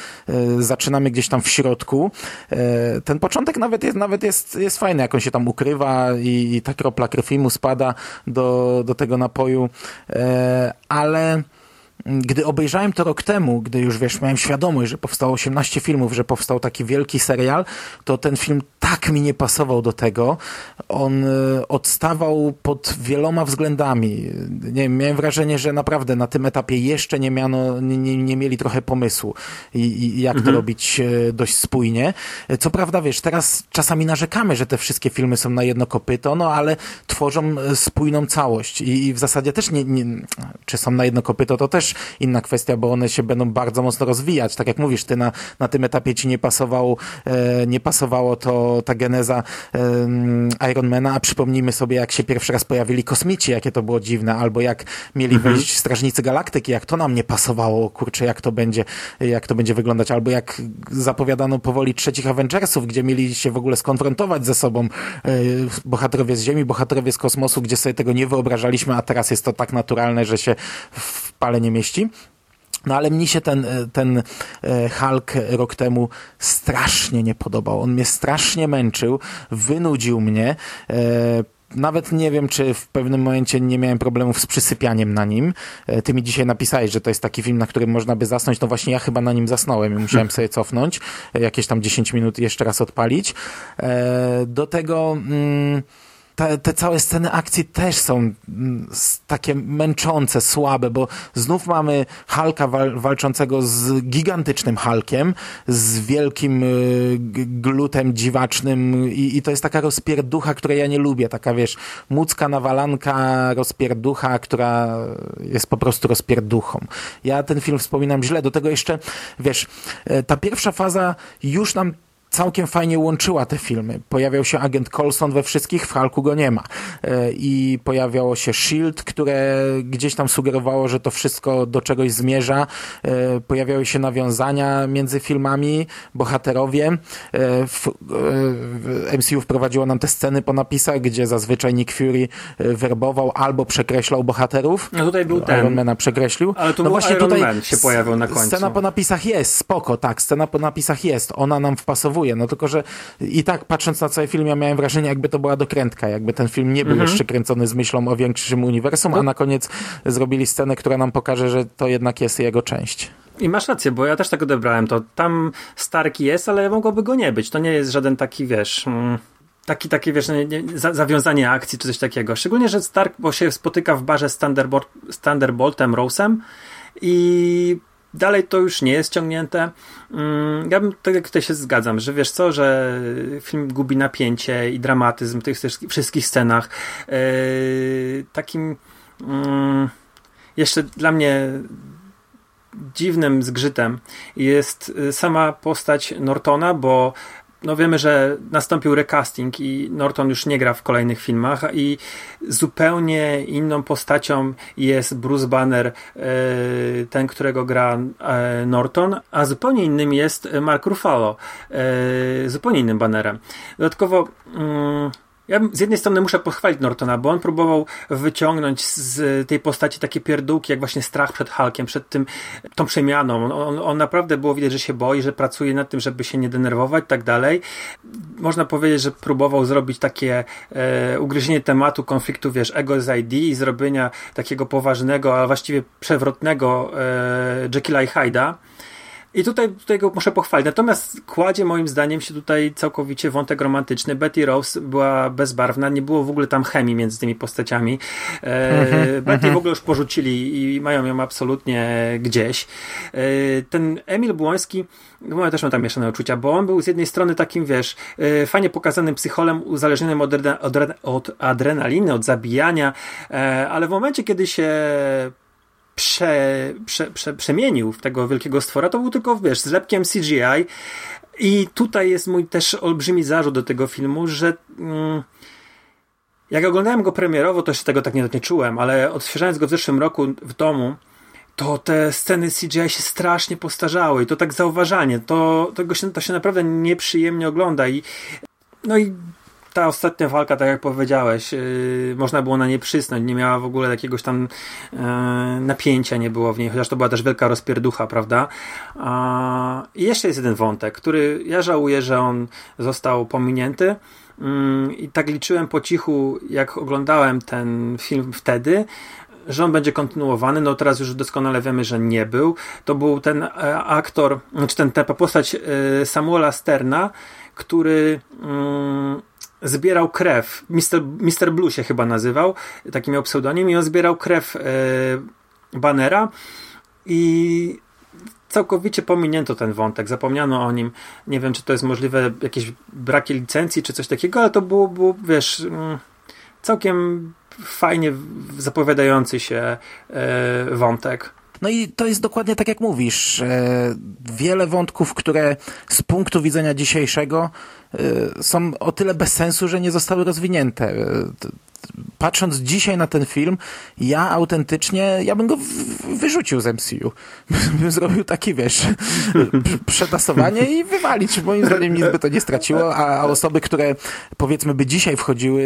Zaczynamy gdzieś tam w środku. Ten początek nawet jest, nawet jest, jest fajny, jak on się tam ukrywa i, i ta kropla krwi mu spada do, do tego napoju. Ale gdy obejrzałem to rok temu, gdy już wiesz, miałem świadomość, że powstało 18 filmów, że powstał taki wielki serial, to ten film tak mi nie pasował do tego. On e, odstawał pod wieloma względami. Nie miałem wrażenie, że naprawdę na tym etapie jeszcze nie miano, nie, nie, nie mieli trochę pomysłu i, i jak mhm. to robić e, dość spójnie. Co prawda, wiesz, teraz czasami narzekamy, że te wszystkie filmy są na jedno kopyto, no ale tworzą e, spójną całość i, i w zasadzie też nie, nie, czy są na jedno kopyto, to też też inna kwestia, bo one się będą bardzo mocno rozwijać. Tak jak mówisz, ty na, na tym etapie ci nie pasowało, e, nie pasowało to ta geneza e, Ironmana, a przypomnijmy sobie, jak się pierwszy raz pojawili kosmici, jakie to było dziwne, albo jak mieli mhm. wejść Strażnicy Galaktyki, jak to nam nie pasowało, kurczę, jak to będzie, jak to będzie wyglądać, albo jak zapowiadano powoli trzecich Avengersów, gdzie mieli się w ogóle skonfrontować ze sobą e, bohaterowie z Ziemi, bohaterowie z kosmosu, gdzie sobie tego nie wyobrażaliśmy, a teraz jest to tak naturalne, że się w pale nie mieści. No ale mi się ten, ten e, Hulk rok temu strasznie nie podobał. On mnie strasznie męczył, wynudził mnie. E, nawet nie wiem, czy w pewnym momencie nie miałem problemów z przysypianiem na nim. E, ty mi dzisiaj napisałeś, że to jest taki film, na którym można by zasnąć. No właśnie ja chyba na nim zasnąłem i musiałem sobie cofnąć, jakieś tam 10 minut jeszcze raz odpalić. Do tego... Mm, te, te całe sceny akcji też są mm, takie męczące, słabe, bo znów mamy Halka wal, walczącego z gigantycznym Halkiem, z wielkim y, glutem dziwacznym i, i to jest taka rozpierducha, której ja nie lubię, taka wiesz, mucka nawalanka rozpierducha, która jest po prostu rozpierduchą. Ja ten film wspominam źle, do tego jeszcze, wiesz, e, ta pierwsza faza już nam całkiem fajnie łączyła te filmy. Pojawiał się agent Colson we wszystkich, w Hulku go nie ma. E, I pojawiało się S.H.I.E.L.D., które gdzieś tam sugerowało, że to wszystko do czegoś zmierza. E, pojawiały się nawiązania między filmami, bohaterowie. E, MCU wprowadziło nam te sceny po napisach, gdzie zazwyczaj Nick Fury werbował albo przekreślał bohaterów. No tutaj był ten. Ironmana przekreślił. Ale tu no właśnie Iron tutaj Man się pojawił na końcu. Scena po napisach jest, spoko, tak, scena po napisach jest. Ona nam wpasowuje no tylko, że i tak patrząc na cały film, ja miałem wrażenie, jakby to była dokrętka, jakby ten film nie był mhm. jeszcze kręcony z myślą o większym uniwersum, a no. na koniec zrobili scenę, która nam pokaże, że to jednak jest jego część. I masz rację, bo ja też tak odebrałem to. Tam Stark jest, ale mogłoby go nie być. To nie jest żaden taki, wiesz... Mm taki, takie, wiesz, nie, nie, zawiązanie akcji czy coś takiego. Szczególnie, że Stark bo się spotyka w barze z, Thunderbolt, z Thunderboltem, Rose'em i Dalej to już nie jest ciągnięte. Mm, ja bym tak tutaj się zgadzam, że wiesz co, że film gubi napięcie i dramatyzm w tych wszystkich scenach. Yy, takim mm, jeszcze dla mnie dziwnym zgrzytem jest sama postać Nortona, bo no wiemy, że nastąpił recasting i Norton już nie gra w kolejnych filmach i zupełnie inną postacią jest Bruce Banner, e, ten, którego gra e, Norton, a zupełnie innym jest Mark Ruffalo, e, zupełnie innym banerem. Dodatkowo mm, ja z jednej strony muszę pochwalić Nortona, bo on próbował wyciągnąć z tej postaci takie pierdółki, jak właśnie strach przed Hulkiem, przed tym, tą przemianą. On, on, naprawdę było widać, że się boi, że pracuje nad tym, żeby się nie denerwować, tak dalej. Można powiedzieć, że próbował zrobić takie e, ugryzienie tematu konfliktu, wiesz, ego z ID i zrobienia takiego poważnego, a właściwie przewrotnego e, Jekylla i Hyde'a. I tutaj, tutaj go muszę pochwalić. Natomiast kładzie moim zdaniem się tutaj całkowicie wątek romantyczny. Betty Rose była bezbarwna, nie było w ogóle tam chemii między tymi postaciami. E, mhm, Betty mhm. w ogóle już porzucili i mają ją absolutnie gdzieś. E, ten Emil Błoński, no ja też mam tam mieszane uczucia, bo on był z jednej strony takim, wiesz, e, fajnie pokazanym psycholem uzależnionym od, od, od adrenaliny, od zabijania, e, ale w momencie, kiedy się prze, prze, prze, przemienił w tego wielkiego stwora, to był tylko, wiesz, zlepkiem CGI. I tutaj jest mój też olbrzymi zarzut do tego filmu, że mm, jak oglądałem go premierowo, to się tego tak nie, nie czułem, ale odświeżając go w zeszłym roku w domu, to te sceny CGI się strasznie postarzały i to tak zauważalnie. To, to, się, to się naprawdę nieprzyjemnie ogląda i no i ta ostatnia walka, tak jak powiedziałeś, yy, można było na nie przysnąć, nie miała w ogóle jakiegoś tam yy, napięcia, nie było w niej, chociaż to była też wielka rozpierducha, prawda? I jeszcze jest jeden wątek, który ja żałuję, że on został pominięty. Yy, I tak liczyłem po cichu, jak oglądałem ten film wtedy, że on będzie kontynuowany. No teraz już doskonale wiemy, że nie był. To był ten e, aktor, czy znaczy ten, ta postać e, Samuela Sterna, który mm, zbierał krew. Mister, Mister Blue się chyba nazywał, taki miał pseudonim i on zbierał krew e, Banera i całkowicie pominięto ten wątek, zapomniano o nim. Nie wiem, czy to jest możliwe, jakieś braki licencji, czy coś takiego, ale to było, było wiesz, mm, całkiem fajnie zapowiadający się e, wątek. No i to jest dokładnie tak, jak mówisz. E, wiele wątków, które z punktu widzenia dzisiejszego e, są o tyle bez sensu, że nie zostały rozwinięte. E, patrząc dzisiaj na ten film, ja autentycznie, ja bym go wyrzucił z MCU. bym zrobił taki, wiesz, przetasowanie i wywalić. Moim zdaniem nic by to nie straciło, a osoby, które powiedzmy by dzisiaj wchodziły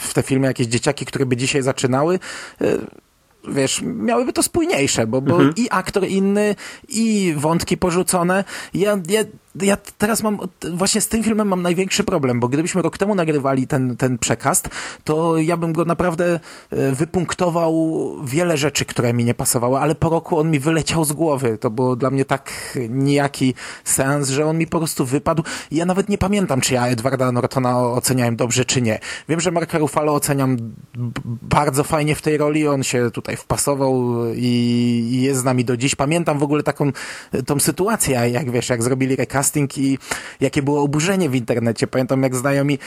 w te filmy, jakieś dzieciaki, które by dzisiaj zaczynały, wiesz, miałyby to spójniejsze, bo, bo mhm. i aktor inny, i wątki porzucone. Ja, ja ja teraz mam, właśnie z tym filmem mam największy problem, bo gdybyśmy rok temu nagrywali ten, ten przekast, to ja bym go naprawdę e, wypunktował wiele rzeczy, które mi nie pasowały, ale po roku on mi wyleciał z głowy. To było dla mnie tak nijaki sens, że on mi po prostu wypadł. Ja nawet nie pamiętam, czy ja Edwarda Nortona oceniałem dobrze, czy nie. Wiem, że Marka Ruffalo oceniam bardzo fajnie w tej roli, on się tutaj wpasował i jest z nami do dziś. Pamiętam w ogóle taką tą sytuację, jak wiesz, jak zrobili rekast casting i jakie było oburzenie w internecie. Pamiętam jak znajomi,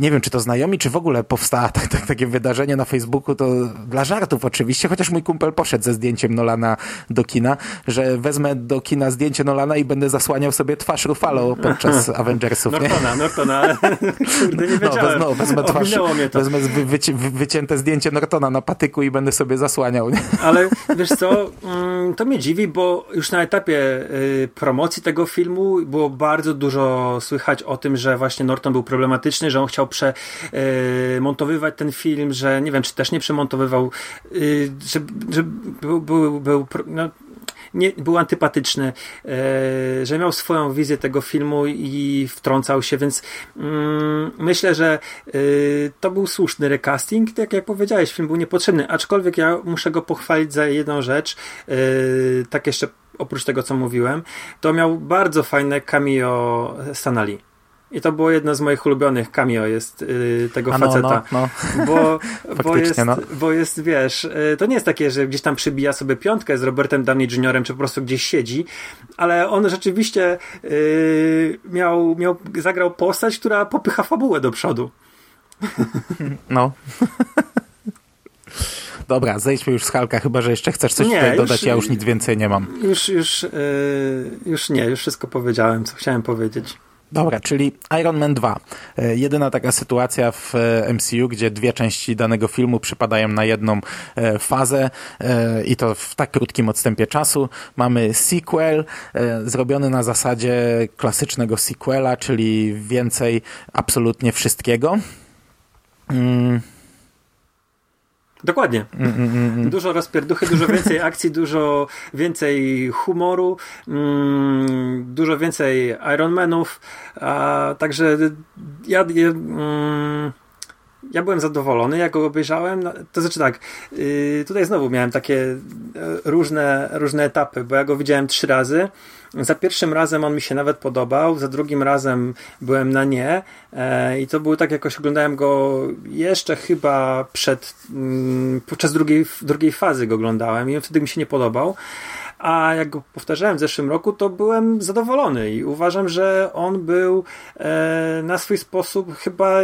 nie wiem czy to znajomi, czy w ogóle powstało tak, tak, takie wydarzenie na Facebooku, to dla żartów oczywiście, chociaż mój kumpel poszedł ze zdjęciem Nolana do kina, że wezmę do kina zdjęcie Nolana i będę zasłaniał sobie twarz Ruffalo podczas Avengersów. Nortona, nie? Nortona, kurde, nie no, wiedziałem. No, wezmę, wezmę twarz, wezmę wyci wycięte zdjęcie Nortona na patyku i będę sobie zasłaniał. Nie? Ale wiesz co, mm, to mnie dziwi, bo już na etapie y, promocji tego filmu było bardzo dużo słychać o tym, że właśnie Norton był problematyczny, że on chciał przemontowywać ten film, że nie wiem, czy też nie przemontowywał, y, że, że był, był, był no, nie, był antypatyczny, e, że miał swoją wizję tego filmu i wtrącał się, więc mm, myślę, że e, to był słuszny recasting. Tak jak powiedziałeś, film był niepotrzebny, aczkolwiek ja muszę go pochwalić za jedną rzecz. E, tak jeszcze oprócz tego, co mówiłem, to miał bardzo fajne cameo Stanali. I to było jedno z moich ulubionych cameo jest yy, tego A faceta. No, no. Bo, bo, jest, no. bo jest, wiesz, yy, to nie jest takie, że gdzieś tam przybija sobie piątkę z Robertem Downey Jr., czy po prostu gdzieś siedzi, ale on rzeczywiście yy, miał, miał, zagrał postać, która popycha fabułę do przodu. No. Dobra, zejdźmy już z Halka, chyba że jeszcze chcesz coś nie, tutaj dodać, już, ja już nic więcej nie mam. Już, już, yy, już nie, już wszystko powiedziałem, co chciałem powiedzieć. Dobra, czyli Iron Man 2. E, jedyna taka sytuacja w e, MCU, gdzie dwie części danego filmu przypadają na jedną fazę i to w tak krótkim odstępie czasu. Mamy sequel zrobiony na zasadzie klasycznego sequela, czyli więcej absolutnie wszystkiego. Mm. Dokładnie. Mm, mm, mm. Dużo rozpierduchy, dużo więcej akcji, dużo więcej humoru, dużo więcej Ironmanów. A, także ja, ja ja byłem zadowolony, jak go obejrzałem. No, to znaczy tak, yy, tutaj znowu miałem takie yy, różne, różne etapy, bo ja go widziałem trzy razy. Za pierwszym razem on mi się nawet podobał, za drugim razem byłem na nie yy, i to było tak, jakoś oglądałem go jeszcze chyba przed, mm, podczas drugiej, drugiej fazy go oglądałem i wtedy mi się nie podobał a jak go powtarzałem w zeszłym roku, to byłem zadowolony i uważam, że on był e, na swój sposób chyba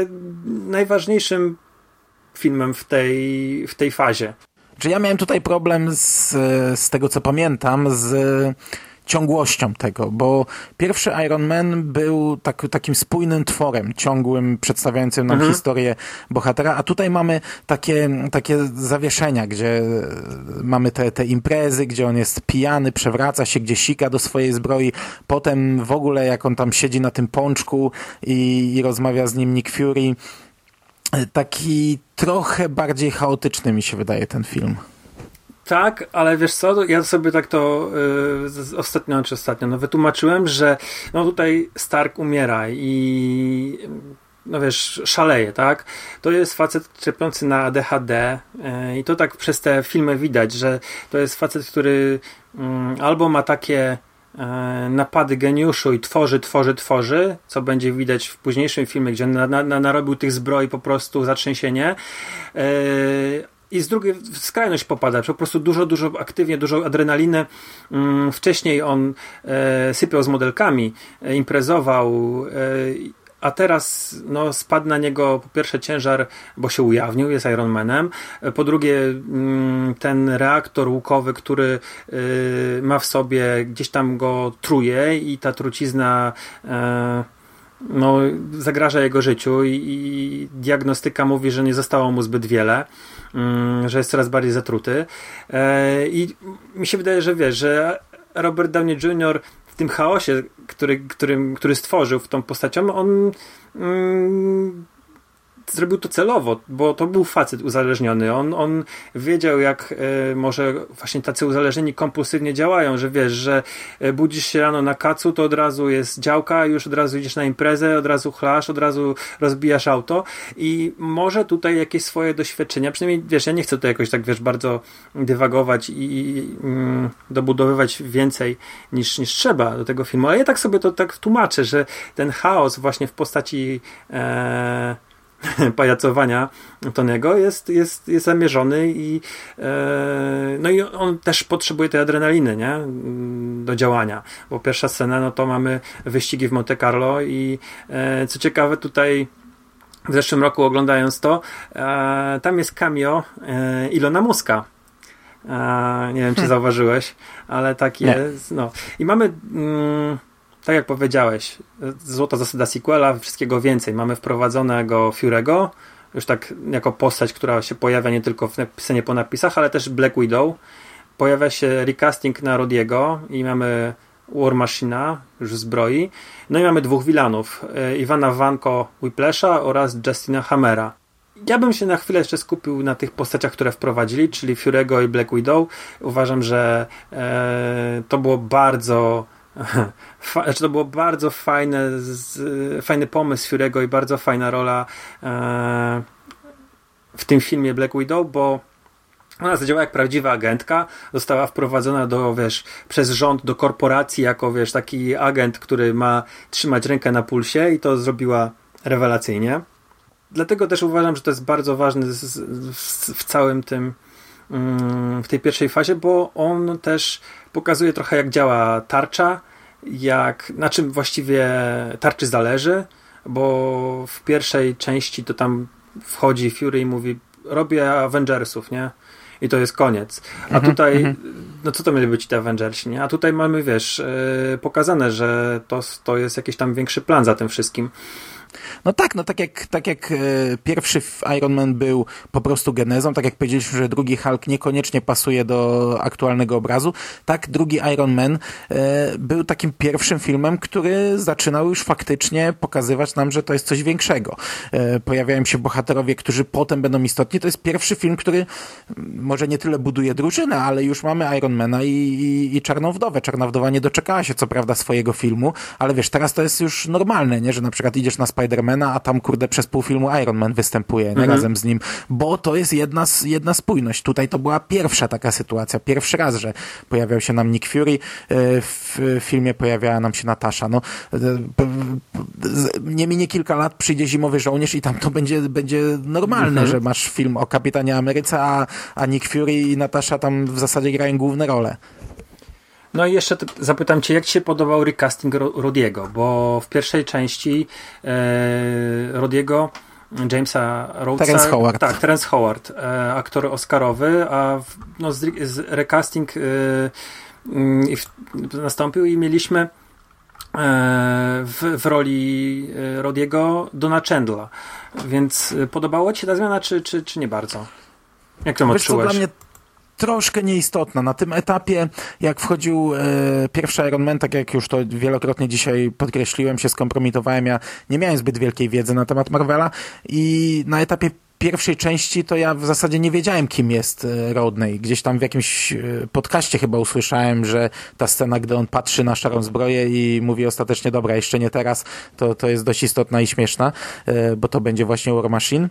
najważniejszym filmem w tej, w tej fazie. Czy ja miałem tutaj problem z, z tego, co pamiętam, z ciągłością tego, bo pierwszy Iron Man był tak, takim spójnym tworem, ciągłym, przedstawiającym nam mhm. historię bohatera, a tutaj mamy takie, takie zawieszenia, gdzie mamy te, te imprezy, gdzie on jest pijany, przewraca się, gdzie sika do swojej zbroi, potem w ogóle jak on tam siedzi na tym pączku i, i rozmawia z nim Nick Fury, taki trochę bardziej chaotyczny mi się wydaje ten film. Tak, ale wiesz co, ja sobie tak to yy, ostatnio, czy ostatnio, no wytłumaczyłem, że no tutaj Stark umiera i no wiesz, szaleje, tak? To jest facet czepiący na ADHD yy, i to tak przez te filmy widać, że to jest facet, który yy, albo ma takie yy, napady geniuszu i tworzy, tworzy, tworzy, co będzie widać w późniejszym filmie, gdzie na, na, narobił tych zbroi po prostu zatrzęsienie, yy, i z drugiej w skrajność popada. Po prostu dużo, dużo aktywnie, dużo adrenaliny. Mm, wcześniej on e, sypiał z modelkami, e, imprezował, e, a teraz no, spadł na niego po pierwsze ciężar, bo się ujawnił, jest Iron Manem. Po drugie, mm, ten reaktor łukowy, który y, ma w sobie, gdzieś tam go truje i ta trucizna e, no, zagraża jego życiu i, i, diagnostyka mówi, że nie zostało mu zbyt wiele, że jest coraz bardziej zatruty. E, I mi się wydaje, że wiesz, że Robert Downey Jr tym chaosie, który, który, który stworzył w tą postacią, on mm, zrobił to celowo, bo to był facet uzależniony. On, on wiedział, jak e, może właśnie tacy uzależnieni kompulsywnie działają, że wiesz, że e, budzisz się rano na kacu, to od razu jest działka, już od razu idziesz na imprezę, od razu chlasz, od razu rozbijasz auto i może tutaj jakieś swoje doświadczenia, przynajmniej wiesz, ja nie chcę tutaj jakoś tak wiesz, bardzo dywagować i, i mm, dobudowywać więcej niż, niż trzeba do tego filmu, ale ja tak sobie to tak tłumaczę, że ten chaos właśnie w postaci e, pajacowania Tonego jest, jest, jest zamierzony i e, no i on też potrzebuje tej adrenaliny, nie? Do działania, bo pierwsza scena, no to mamy wyścigi w Monte Carlo i e, co ciekawe tutaj w zeszłym roku oglądając to, e, tam jest cameo e, Ilona Muska. E, nie wiem, czy hmm. zauważyłeś, ale tak jest. No. I mamy mm, tak jak powiedziałeś, złota zasada sequela, wszystkiego więcej. Mamy wprowadzonego Fury'ego, już tak jako postać, która się pojawia nie tylko w scenie po napisach, ale też Black Widow. Pojawia się recasting na Rodiego i mamy War Machina już zbroi. No i mamy dwóch wilanów, e, Iwana Vanko Whiplasha oraz Justina Hammera. Ja bym się na chwilę jeszcze skupił na tych postaciach, które wprowadzili, czyli Fury'ego i Black Widow. Uważam, że e, to było bardzo Znaczy to było bardzo fajne, z, fajny pomysł Fury'ego i bardzo fajna rola e, w tym filmie Black Widow, bo ona zadziałała jak prawdziwa agentka, została wprowadzona do, wiesz, przez rząd do korporacji jako, wiesz, taki agent, który ma trzymać rękę na pulsie i to zrobiła rewelacyjnie. Dlatego też uważam, że to jest bardzo ważne w całym tym mm, w tej pierwszej fazie, bo on też pokazuje trochę jak działa tarcza, jak, na czym właściwie tarczy zależy, bo w pierwszej części to tam wchodzi Fury i mówi robię Avengersów, nie? I to jest koniec. A mhm, tutaj, mhm. no co to mieli być te Avengersi, nie? A tutaj mamy, wiesz, yy, pokazane, że to, to jest jakiś tam większy plan za tym wszystkim. No tak, no tak jak, tak jak e, pierwszy Iron Man był po prostu genezą, tak jak powiedzieliśmy, że drugi Hulk niekoniecznie pasuje do aktualnego obrazu, tak drugi Iron Man e, był takim pierwszym filmem, który zaczynał już faktycznie pokazywać nam, że to jest coś większego. E, pojawiają się bohaterowie, którzy potem będą istotni. To jest pierwszy film, który może nie tyle buduje drużynę, ale już mamy Ironmana i, i, i Czarną Wdowę. Czarna Wdowa nie doczekała się co prawda swojego filmu, ale wiesz, teraz to jest już normalne, nie? że na przykład idziesz na Spidermana, a tam kurde przez pół filmu Iron Man występuje nie? Mhm. razem z nim, bo to jest jedna, jedna spójność. Tutaj to była pierwsza taka sytuacja, pierwszy raz, że pojawiał się nam Nick Fury, e, w filmie pojawiała nam się Natasza. No, e, nie minie kilka lat, przyjdzie Zimowy Żołnierz i tam to będzie, będzie normalne, mhm. że masz film o Kapitanie Ameryce, a, a Nick Fury i Natasza tam w zasadzie grają główne role. No i jeszcze zapytam Cię, jak Ci się podobał recasting Rodiego, bo w pierwszej części e, Rodiego Jamesa Rhodesa. Terence Howard. Tak, Terence Howard, e, aktor oscarowy, a w, no, z, z recasting e, mm, w, nastąpił i mieliśmy e, w, w roli e, Rodiego Dona Chandla. Więc e, podobało Ci się ta zmiana, czy, czy, czy nie bardzo? Jak to odczułeś? Co, troszkę nieistotna. Na tym etapie, jak wchodził e, pierwszy Iron Man, tak jak już to wielokrotnie dzisiaj podkreśliłem, się skompromitowałem, ja nie miałem zbyt wielkiej wiedzy na temat Marvela i na etapie pierwszej części to ja w zasadzie nie wiedziałem, kim jest e, Rodney. Gdzieś tam w jakimś e, podcaście chyba usłyszałem, że ta scena, gdy on patrzy na szarą zbroję i mówi ostatecznie, dobra, jeszcze nie teraz, to, to jest dość istotna i śmieszna, bo to będzie właśnie War Machine.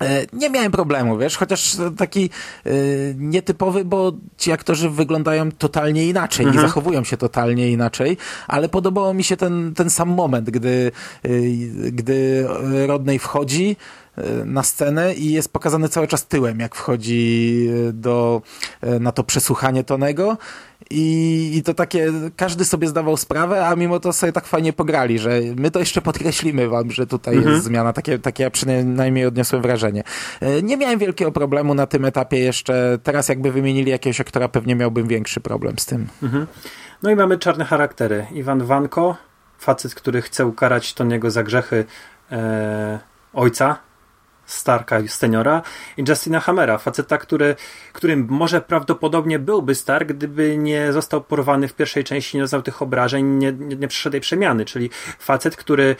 E, nie miałem problemu, wiesz, chociaż taki y, nietypowy, bo ci aktorzy wyglądają totalnie inaczej mhm. i zachowują się totalnie inaczej, ale podobało mi się ten, ten sam moment, gdy, y, gdy Rodney wchodzi, na scenę i jest pokazany cały czas tyłem, jak wchodzi do, na to przesłuchanie Tonego i, I to takie, każdy sobie zdawał sprawę, a mimo to sobie tak fajnie pograli, że my to jeszcze podkreślimy wam, że tutaj mhm. jest zmiana. Takie, takie ja przynajmniej odniosłem wrażenie. E, nie miałem wielkiego problemu na tym etapie jeszcze. Teraz jakby wymienili jakiegoś aktora, pewnie miałbym większy problem z tym. Mhm. No i mamy czarne charaktery. Iwan Wanko, facet, który chce ukarać Toniego za grzechy e, ojca, Starka seniora i Justina Hammera, faceta, który, którym może prawdopodobnie byłby Stark, gdyby nie został porwany w pierwszej części, nie doznał tych obrażeń, nie, nie, nie przeszedł tej przemiany, czyli facet, który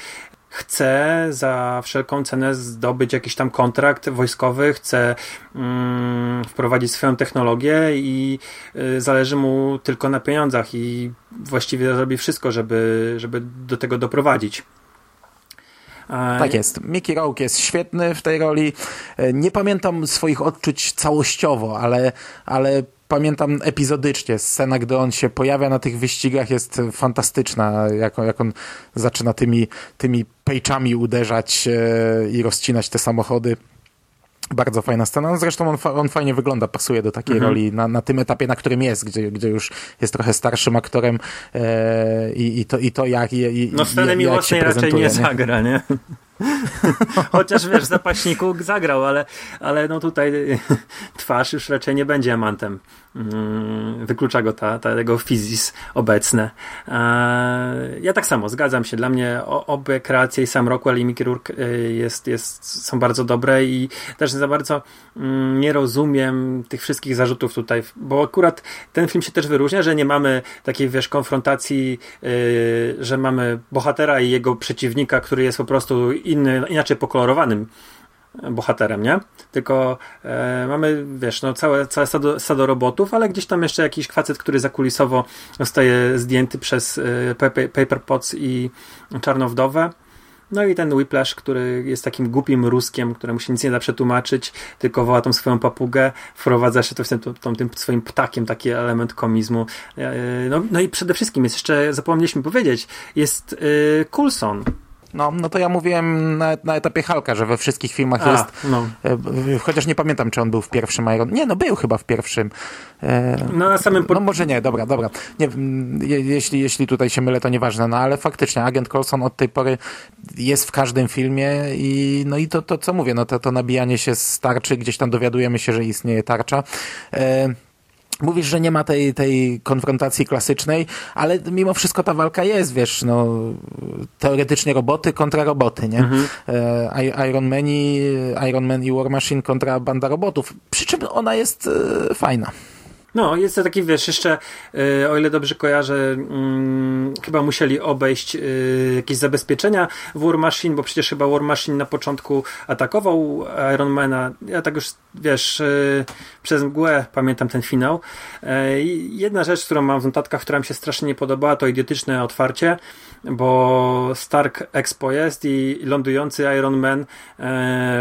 chce za wszelką cenę zdobyć jakiś tam kontrakt wojskowy, chce mm, wprowadzić swoją technologię i y, zależy mu tylko na pieniądzach i właściwie zrobi wszystko, żeby, żeby do tego doprowadzić. Tak jest. Mickey Rourke jest świetny w tej roli. E, nie pamiętam swoich odczuć całościowo, ale, ale pamiętam epizodycznie. Scena, gdy on się pojawia na tych wyścigach jest fantastyczna, jak, jak on zaczyna tymi, tymi pejczami uderzać e, i rozcinać te samochody. Bardzo fajna scena. No zresztą on, fa on fajnie wygląda, pasuje do takiej mhm. roli na, na tym etapie, na którym jest, gdzie, gdzie już jest trochę starszym aktorem e, i, i, to, i to jak. I, no scenę miłosnej raczej nie, nie zagra, nie? Chociaż wiesz, zapaśniku zagrał, ale, ale no tutaj twarz już raczej nie będzie amantem. Mm, wyklucza go ta, ta jego fizis obecne. Ja tak samo, zgadzam się. Dla mnie obie kreacje i sam Rockwell i Mickey Rourke jest, jest, są bardzo dobre i też za bardzo mm, nie rozumiem tych wszystkich zarzutów tutaj, bo akurat ten film się też wyróżnia, że nie mamy takiej, wiesz, konfrontacji, e, że mamy bohatera i jego przeciwnika, który jest po prostu inny, inaczej pokolorowanym bohaterem, nie? Tylko e, mamy, wiesz, no całe, całe stado, stado, robotów, ale gdzieś tam jeszcze jakiś facet, który zakulisowo zostaje zdjęty przez e, Paper i Czarną Wdowę. No i ten Whiplash, który jest takim głupim ruskiem, któremu się nic nie da przetłumaczyć, tylko woła tą swoją papugę, wprowadza się to w tym, tą, tym swoim ptakiem taki element komizmu. E, no, no i przede wszystkim jest jeszcze, zapomnieliśmy powiedzieć, jest y, Coulson, no, no to ja mówiłem na, na etapie Halka, że we wszystkich filmach A, jest. No. E, chociaż nie pamiętam, czy on był w pierwszym Iron. Nie, no był chyba w pierwszym. E, no na samym po... No może nie, dobra, dobra. Nie, je, jeśli, jeśli tutaj się mylę, to nieważne, no ale faktycznie agent Colson od tej pory jest w każdym filmie i no i to, to co mówię, no to, to nabijanie się z tarczy, gdzieś tam dowiadujemy się, że istnieje tarcza. E, Mówisz, że nie ma tej, tej konfrontacji klasycznej, ale mimo wszystko ta walka jest, wiesz, no, teoretycznie roboty kontra roboty, nie? Mhm. E, Iron, Man i, Iron Man i War Machine kontra banda robotów, przy czym ona jest e, fajna. No, jest to taki, wiesz, jeszcze, yy, o ile dobrze kojarzę, yy, chyba musieli obejść yy, jakieś zabezpieczenia w War Machine, bo przecież chyba War Machine na początku atakował Ironmana. Ja tak już, wiesz, y, przez mgłę pamiętam ten finał. Jedna rzecz, którą mam w notatkach, która mi się strasznie nie podobała, to idiotyczne otwarcie, bo Stark Expo jest i lądujący Iron Man,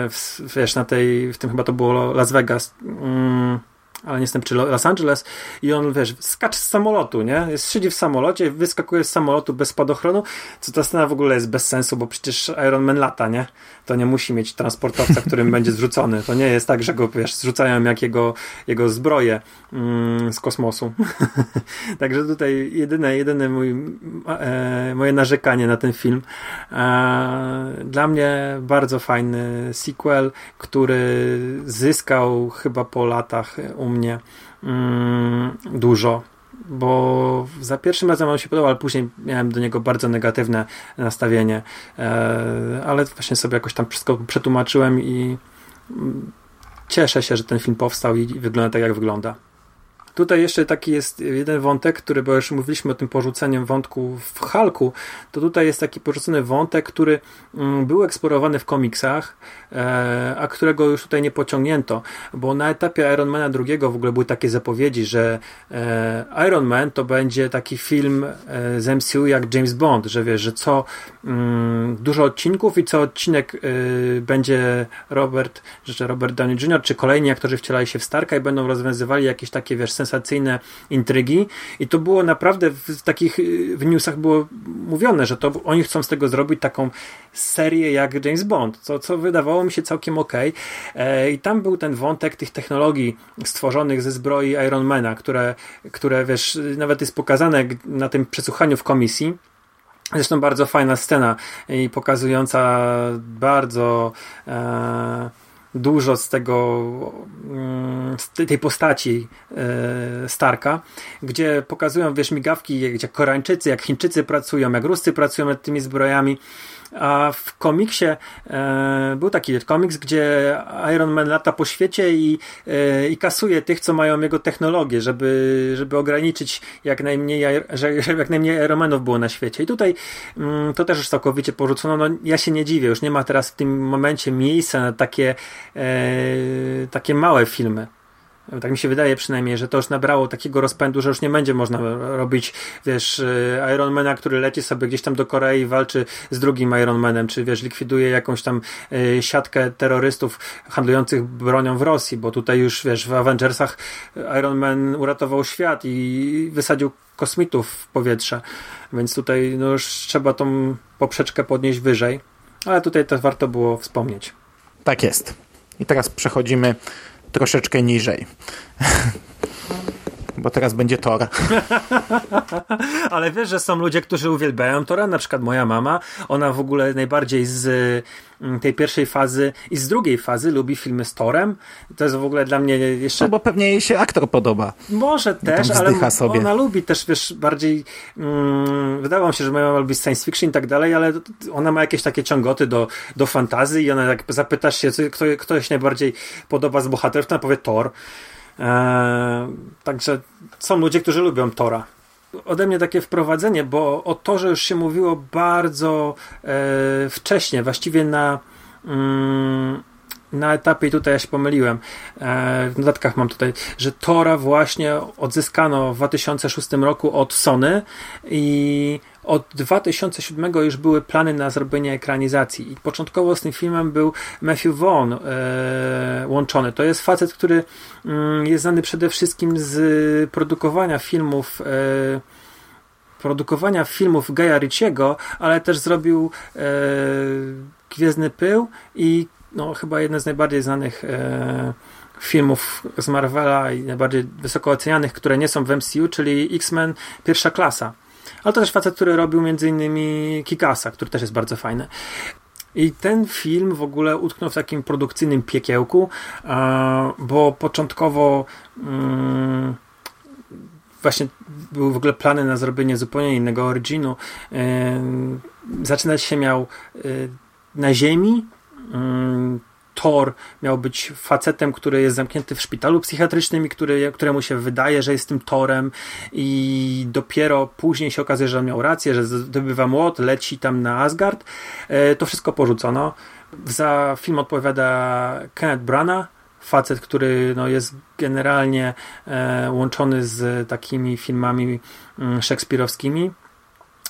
w, wiesz, na tej, w tym chyba to było Las Vegas, mm, ale nie jestem czy Los Angeles i on, wiesz, skacz z samolotu, nie? Siedzi w samolocie, wyskakuje z samolotu bez spadochronu, co ta scena w ogóle jest bez sensu, bo przecież Iron Man lata, nie? To nie musi mieć transportowca, którym będzie zrzucony. To nie jest tak, że go, wiesz, zrzucają jak jego, jego zbroje mm, z kosmosu. Także tutaj jedyne, jedyne mój, e, moje narzekanie na ten film. E, dla mnie bardzo fajny sequel, który zyskał chyba po latach mnie mm, dużo bo za pierwszym razem on się podobał, ale później miałem do niego bardzo negatywne nastawienie, e, ale właśnie sobie jakoś tam wszystko przetłumaczyłem i mm, cieszę się, że ten film powstał i wygląda tak, jak wygląda. Tutaj jeszcze taki jest jeden wątek, który, bo już mówiliśmy o tym porzuceniem wątku w Halku, to tutaj jest taki porzucony wątek, który mm, był eksplorowany w komiksach, e, a którego już tutaj nie pociągnięto, bo na etapie Ironmana II w ogóle były takie zapowiedzi, że e, Iron Man to będzie taki film e, z MCU jak James Bond, że wiesz, że co mm, dużo odcinków i co odcinek będzie Robert, że Robert Downey Jr. czy kolejni aktorzy wcielali się w Starka i będą rozwiązywali jakieś takie, wiesz, sens sensacyjne intrygi i to było naprawdę w takich w newsach było mówione, że to oni chcą z tego zrobić taką serię jak James Bond, co, co wydawało mi się całkiem ok. E, I tam był ten wątek tych technologii stworzonych ze zbroi Ironmana, które, które wiesz, nawet jest pokazane na tym przesłuchaniu w komisji. Zresztą bardzo fajna scena i pokazująca bardzo e, dużo z tego, mm, z tej postaci e, Starka, gdzie pokazują, wiesz, migawki, gdzie Koreańczycy, jak Chińczycy pracują, jak Ruscy pracują nad tymi zbrojami a w komiksie e, był taki komiks, gdzie Iron Man lata po świecie i, e, i kasuje tych, co mają jego technologię, żeby, żeby ograniczyć jak najmniej, że, żeby jak najmniej Iron Manów było na świecie. I tutaj mm, to też już całkowicie porzucono. No, ja się nie dziwię, już nie ma teraz w tym momencie miejsca na takie, e, takie małe filmy. Tak mi się wydaje przynajmniej, że to już nabrało takiego rozpędu, że już nie będzie można robić, wiesz, y, Ironmana, który leci sobie gdzieś tam do Korei i walczy z drugim Ironmanem, czy wiesz, likwiduje jakąś tam y, siatkę terrorystów handlujących bronią w Rosji, bo tutaj już, wiesz, w Avengersach Iron Man uratował świat i wysadził kosmitów w powietrze, więc tutaj no już trzeba tą poprzeczkę podnieść wyżej, ale tutaj to warto było wspomnieć. Tak jest. I teraz przechodzimy troszeczkę niżej. Bo teraz będzie Tor. Ale wiesz, że są ludzie, którzy uwielbiają Tora, na przykład moja mama, ona w ogóle najbardziej z mm, tej pierwszej fazy i z drugiej fazy lubi filmy z Torem. To jest w ogóle dla mnie jeszcze... No bo pewnie jej się aktor podoba. Może też, ale sobie. ona lubi też, wiesz, bardziej mm, wydawało mi się, że moja mama lubi science fiction i tak dalej, ale ona ma jakieś takie ciągoty do, do fantazji i ona jak zapytasz się, kto, kto się najbardziej podoba z bohaterów, to ona powie Thor. Eee, także są ludzie, którzy lubią Tora. Ode mnie takie wprowadzenie, bo o Torze już się mówiło bardzo e, wcześnie, właściwie na. Mm, na etapie, i tutaj ja się pomyliłem, e, w notatkach mam tutaj, że Tora właśnie odzyskano w 2006 roku od Sony i od 2007 już były plany na zrobienie ekranizacji i początkowo z tym filmem był Matthew Vaughn e, łączony. To jest facet, który mm, jest znany przede wszystkim z produkowania filmów e, produkowania filmów Gaja Ritchiego, ale też zrobił e, Gwiezdny Pył i no, chyba jeden z najbardziej znanych e, filmów z Marvela i najbardziej wysoko ocenianych, które nie są w MCU, czyli X-Men pierwsza klasa. Ale to też facet, który robił m.in. Kikasa, który też jest bardzo fajny. I ten film w ogóle utknął w takim produkcyjnym piekiełku, bo początkowo mm, właśnie były w ogóle plany na zrobienie zupełnie innego originu. Zaczynać się miał na Ziemi, mm, Thor miał być facetem, który jest zamknięty w szpitalu psychiatrycznym i który, któremu się wydaje, że jest tym Torem i dopiero później się okazuje, że on miał rację, że zdobywa młot, leci tam na Asgard. E, to wszystko porzucono. Za film odpowiada Kenneth Branagh, facet, który no, jest generalnie e, łączony z takimi filmami mm, szekspirowskimi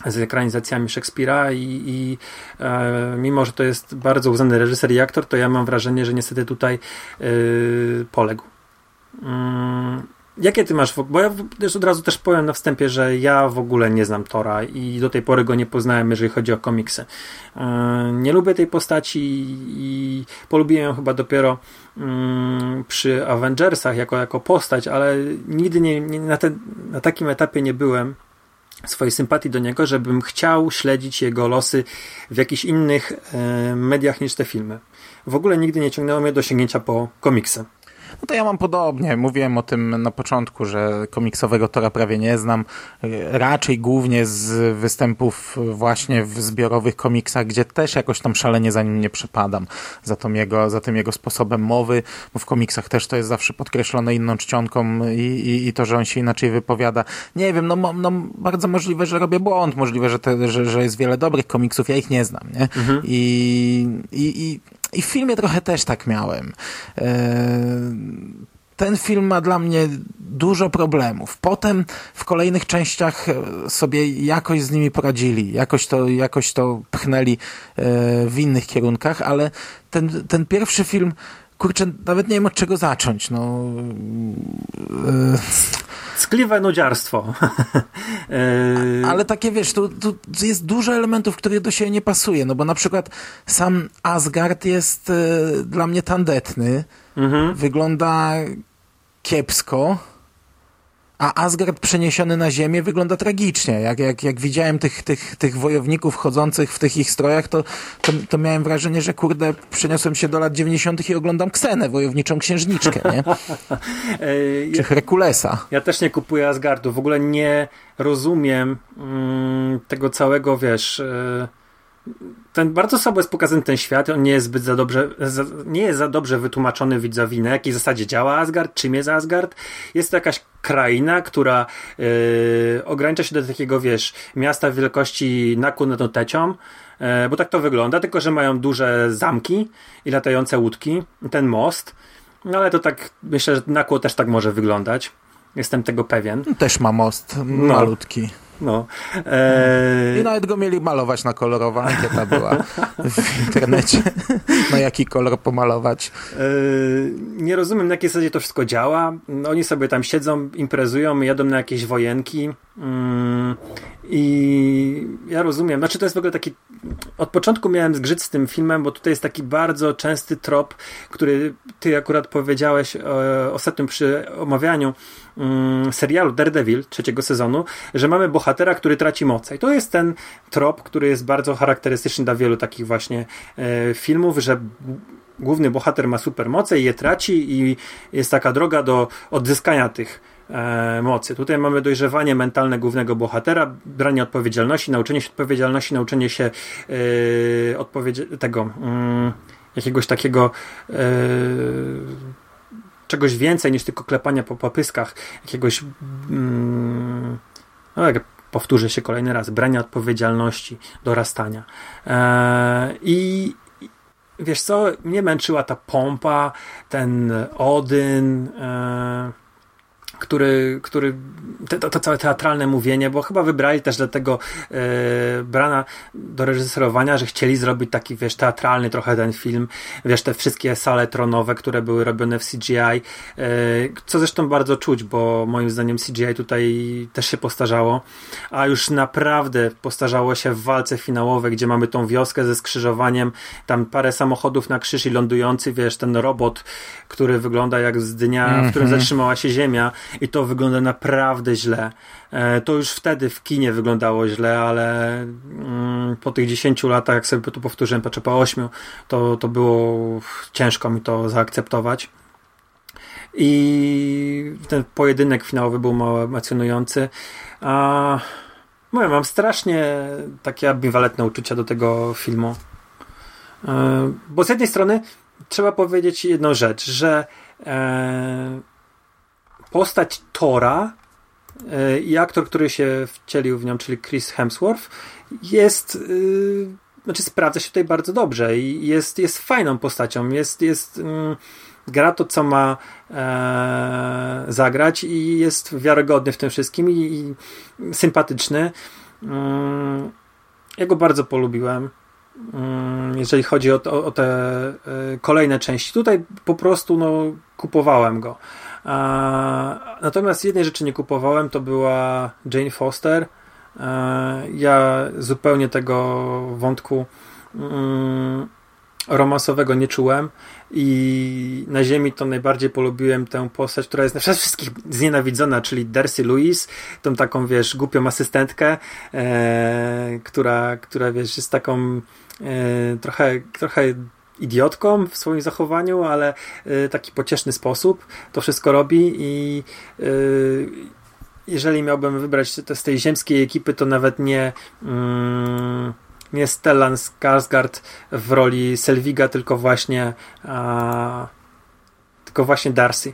z ekranizacjami Szekspira i, i e, mimo, że to jest bardzo uznany reżyser i aktor, to ja mam wrażenie, że niestety tutaj e, poległ. Mm, jakie ty masz, bo ja też od razu też powiem na wstępie, że ja w ogóle nie znam Tora i do tej pory go nie poznałem, jeżeli chodzi o komiksy. E, nie lubię tej postaci i polubiłem ją chyba dopiero mm, przy Avengersach jako, jako postać, ale nigdy nie, nie na, ten, na takim etapie nie byłem swojej sympatii do niego, żebym chciał śledzić jego losy w jakichś innych e, mediach niż te filmy. W ogóle nigdy nie ciągnęło mnie do sięgnięcia po komiksy. No to ja mam podobnie. Mówiłem o tym na początku, że komiksowego Tora prawie nie znam. Raczej głównie z występów właśnie w zbiorowych komiksach, gdzie też jakoś tam szalenie za nim nie przepadam. Za, tym jego, za tym jego sposobem mowy, bo w komiksach też to jest zawsze podkreślone inną czcionką i, i, i to, że on się inaczej wypowiada. Nie wiem, no, no bardzo możliwe, że robię błąd. Możliwe, że, te, że, że jest wiele dobrych komiksów. Ja ich nie znam, nie? Mhm. I, i, i i w filmie trochę też tak miałem. E, ten film ma dla mnie dużo problemów. Potem w kolejnych częściach sobie jakoś z nimi poradzili, jakoś to, jakoś to pchnęli e, w innych kierunkach, ale ten, ten pierwszy film, kurczę, nawet nie wiem od czego zacząć. No, e, troskliwe nudziarstwo. E, ale takie, wiesz, tu, tu jest dużo elementów, których do siebie nie pasuje, no bo na przykład sam Asgard jest y, dla mnie tandetny, mhm. wygląda kiepsko, a Asgard przeniesiony na ziemię wygląda tragicznie. Jak, jak, jak widziałem tych, tych, tych wojowników chodzących w tych ich strojach, to, to, to miałem wrażenie, że kurde, przeniosłem się do lat 90. i oglądam Ksenę, wojowniczą księżniczkę, nie? Czy Herkulesa. Ja też nie kupuję Asgardu. W ogóle nie rozumiem mm, tego całego, wiesz... Yy ten bardzo słabo jest pokazany ten świat, on nie jest zbyt za dobrze, za, nie jest za dobrze wytłumaczony widzowi, na jakiej zasadzie działa Asgard, czym jest Asgard. Jest to jakaś kraina, która yy, ogranicza się do takiego, wiesz, miasta wielkości Naku nad Notecią, yy, bo tak to wygląda, tylko że mają duże zamki i latające łódki, ten most, no ale to tak, myślę, że Nakło też tak może wyglądać. Jestem tego pewien. Też ma most malutki. No. No. E... I nawet go mieli malować na kolorowo. Ankieta była w internecie. na jaki kolor pomalować. E... Nie rozumiem, na jakiej zasadzie to wszystko działa. Oni sobie tam siedzą, imprezują, jadą na jakieś wojenki. Mm. I ja rozumiem, znaczy to jest w ogóle taki. Od początku miałem zgrzyt z tym filmem, bo tutaj jest taki bardzo częsty trop, który ty akurat powiedziałeś e, ostatnio przy omawianiu mm, serialu Daredevil trzeciego sezonu, że mamy bohatera, który traci moce. I to jest ten trop, który jest bardzo charakterystyczny dla wielu takich właśnie e, filmów, że główny bohater ma supermoce i je traci, i jest taka droga do odzyskania tych e, mocy. Tutaj mamy dojrzewanie mentalne głównego bohatera, branie odpowiedzialności, nauczenie się odpowiedzialności, nauczenie się e, odpowiedzi- tego mm, jakiegoś takiego czegoś więcej niż tylko klepania po popyskach, jakiegoś mm, no jak powtórzę się kolejny raz, brania odpowiedzialności, dorastania. E, I wiesz co, mnie męczyła ta pompa, ten Odyn, e, który, który to, to całe teatralne mówienie, bo chyba wybrali też dlatego e, Brana do reżyserowania, że chcieli zrobić taki, wiesz, teatralny trochę ten film, wiesz, te wszystkie sale tronowe, które były robione w CGI, e, co zresztą bardzo czuć, bo moim zdaniem CGI tutaj też się postarzało, a już naprawdę postarzało się w walce finałowej, gdzie mamy tą wioskę ze skrzyżowaniem, tam parę samochodów na krzyż i lądujący, wiesz, ten robot, który wygląda jak z dnia, mm -hmm. w którym mhm. zatrzymała się Ziemia i to wygląda naprawdę źle. E, to już wtedy w kinie wyglądało źle, ale mm, po tych 10 latach, jak sobie to powtórzyłem, patrzę po 8, to, to było ciężko mi to zaakceptować. I ten pojedynek finałowy był mało emocjonujący. A, mówię, mam strasznie takie ambiwalentne uczucia do tego filmu. E, bo z jednej strony trzeba powiedzieć jedną rzecz, że e, postać Tora e, i aktor, który się wcielił w nią, czyli Chris Hemsworth, jest. Yy, znaczy, sprawdza się tutaj bardzo dobrze i jest, jest fajną postacią. Jest. jest yy, gra to, co ma e, zagrać i jest wiarygodny w tym wszystkim i, i sympatyczny. Yy, ja go bardzo polubiłem jeżeli chodzi o, o, o te kolejne części. Tutaj po prostu no, kupowałem go. Natomiast jednej rzeczy nie kupowałem, to była Jane Foster. Ja zupełnie tego wątku mm, romansowego nie czułem i na ziemi to najbardziej polubiłem tę postać, która jest na wszystkich znienawidzona, czyli Darcy Lewis, tą taką, wiesz, głupią asystentkę, e, która, która, wiesz, jest taką e, trochę, trochę idiotką w swoim zachowaniu, ale y, taki pocieszny sposób to wszystko robi i y, jeżeli miałbym wybrać z tej ziemskiej ekipy, to nawet nie mm, nie Stellan Skarsgård w roli Selviga, tylko właśnie a, tylko właśnie Darcy.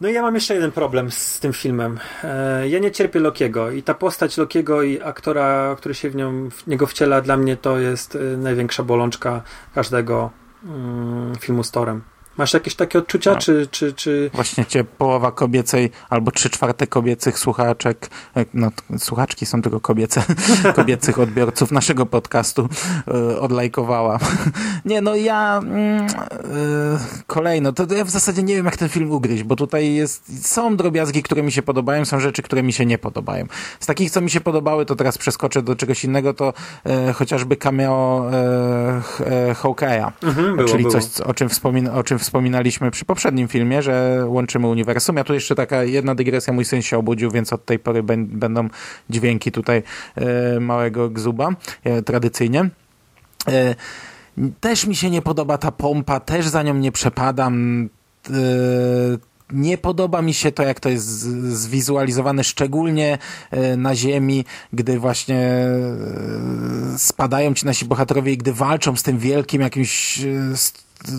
No i ja mam jeszcze jeden problem z tym filmem. E, ja nie cierpię Lokiego i ta postać Lokiego i aktora, który się w, nią, w niego wciela, dla mnie to jest e, największa bolączka każdego mm, filmu z Torem. Masz jakieś takie odczucia, No. czy, czy, czy... Właśnie cię połowa kobiecej albo trzy czwarte kobiecych słuchaczek, e, no słuchaczki są tylko kobiece, kobiecych odbiorców naszego podcastu e, odlajkowała. Nie, no ja mm, e, kolejno, to, to ja w zasadzie nie wiem jak ten film ugryźć, bo tutaj jest, są drobiazgi, które mi się podobają, są rzeczy, które mi się nie podobają. Z takich, co mi się podobały, to teraz przeskoczę do czegoś innego, to chociażby cameo e, Hawkeye'a, Mhm, było, czyli było. coś, co- o czym, wspomin o czym wspominaliśmy przy poprzednim filmie, że łączymy uniwersum. Ja tu jeszcze taka jedna dygresja, mój syn się obudził, więc od tej pory bę- będą dźwięki tutaj e, małego gzuba, e, tradycyjnie. E, też mi się nie podoba ta pompa, też za nią nie przepadam. Nie podoba mi się to, jak to jest zwizualizowane, szczególnie na ziemi, gdy właśnie spadają ci nasi bohaterowie i gdy walczą z tym wielkim jakimś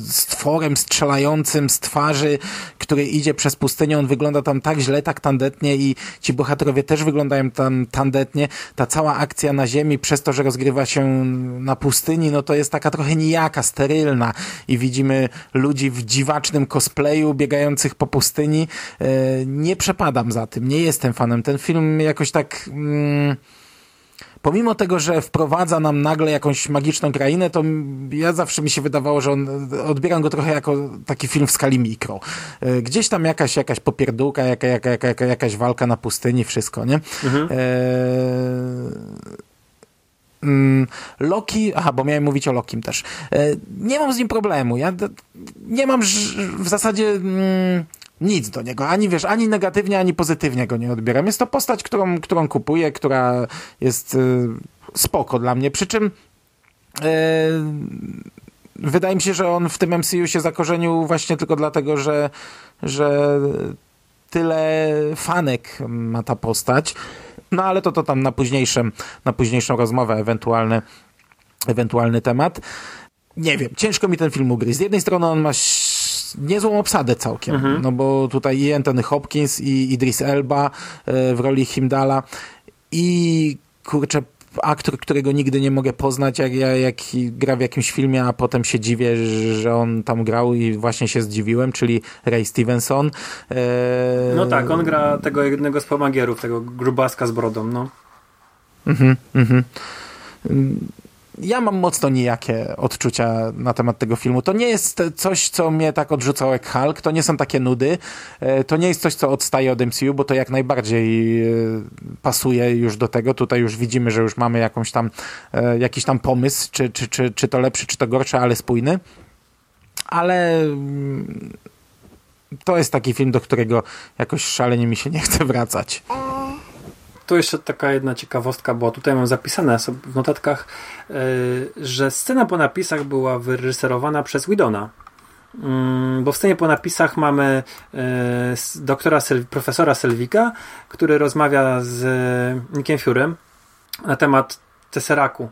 stworem strzelającym z twarzy, który idzie przez pustynię, on wygląda tam tak źle, tak tandetnie i ci bohaterowie też wyglądają tam tandetnie. Ta cała akcja na ziemi, przez to, że rozgrywa się na pustyni, no to jest taka trochę nijaka, sterylna i widzimy ludzi w dziwacznym cosplayu biegających po pustyni. E, Nie przepadam za tym, nie jestem fanem. Ten film jakoś tak... Mm, pomimo tego, że wprowadza nam nagle jakąś magiczną krainę, to ja zawsze mi się wydawało, że on, odbieram go trochę jako taki film w skali mikro. E, Gdzieś tam jakaś, jakaś popierdółka, jaka, jaka, jaka, jaka, jakaś walka na pustyni, wszystko, nie? Mhm. E, Mm, Loki, aha, bo miałem mówić o Lokim też. E, Nie mam z nim problemu. Ja nie mam w zasadzie mm, nic do niego. Ani wiesz, ani negatywnie, ani pozytywnie go nie odbieram. Jest to postać, którą, którą kupuję, która jest y, spoko dla mnie. Przy czym e, wydaje mi się, że on w tym MCU się zakorzenił właśnie tylko dlatego, że, że tyle fanek ma ta postać. No ale to to tam na późniejszym, na późniejszą rozmowę, ewentualny, ewentualny temat. Nie wiem, ciężko mi ten film ugryźć. Z jednej strony on ma niezłą obsadę całkiem, no bo tutaj i Anthony Hopkins i Idris Elba e, w roli Himdala i kurczę aktor, którego nigdy nie mogę poznać, jak, jak, jak gra w jakimś filmie, a potem się dziwię, że on tam grał i właśnie się zdziwiłem, czyli Ray Stevenson. E, No tak, on gra tego jednego z pomagierów, tego grubaska z brodą, no. Mhm, mhm. Ja mam mocno nijakie odczucia na temat tego filmu. To nie jest coś, co mnie tak odrzucało jak Hulk, to nie są takie nudy, E, to nie jest coś, co odstaje od MCU, bo to jak najbardziej e, pasuje już do tego. Tutaj już widzimy, że już mamy jakąś tam, e, jakiś tam pomysł, czy, czy, czy, czy to lepszy, czy to gorszy, ale spójny. Ale mm, to jest taki film, do którego jakoś szalenie mi się nie chce wracać. Tu jeszcze taka jedna ciekawostka, bo tutaj mam zapisane w notatkach, yy, że scena po napisach była wyreżyserowana przez Widona. Mm, Bo w scenie po napisach mamy s- doktora, profesora Selvika, który rozmawia z Nickiem Furym na temat Tesseraku,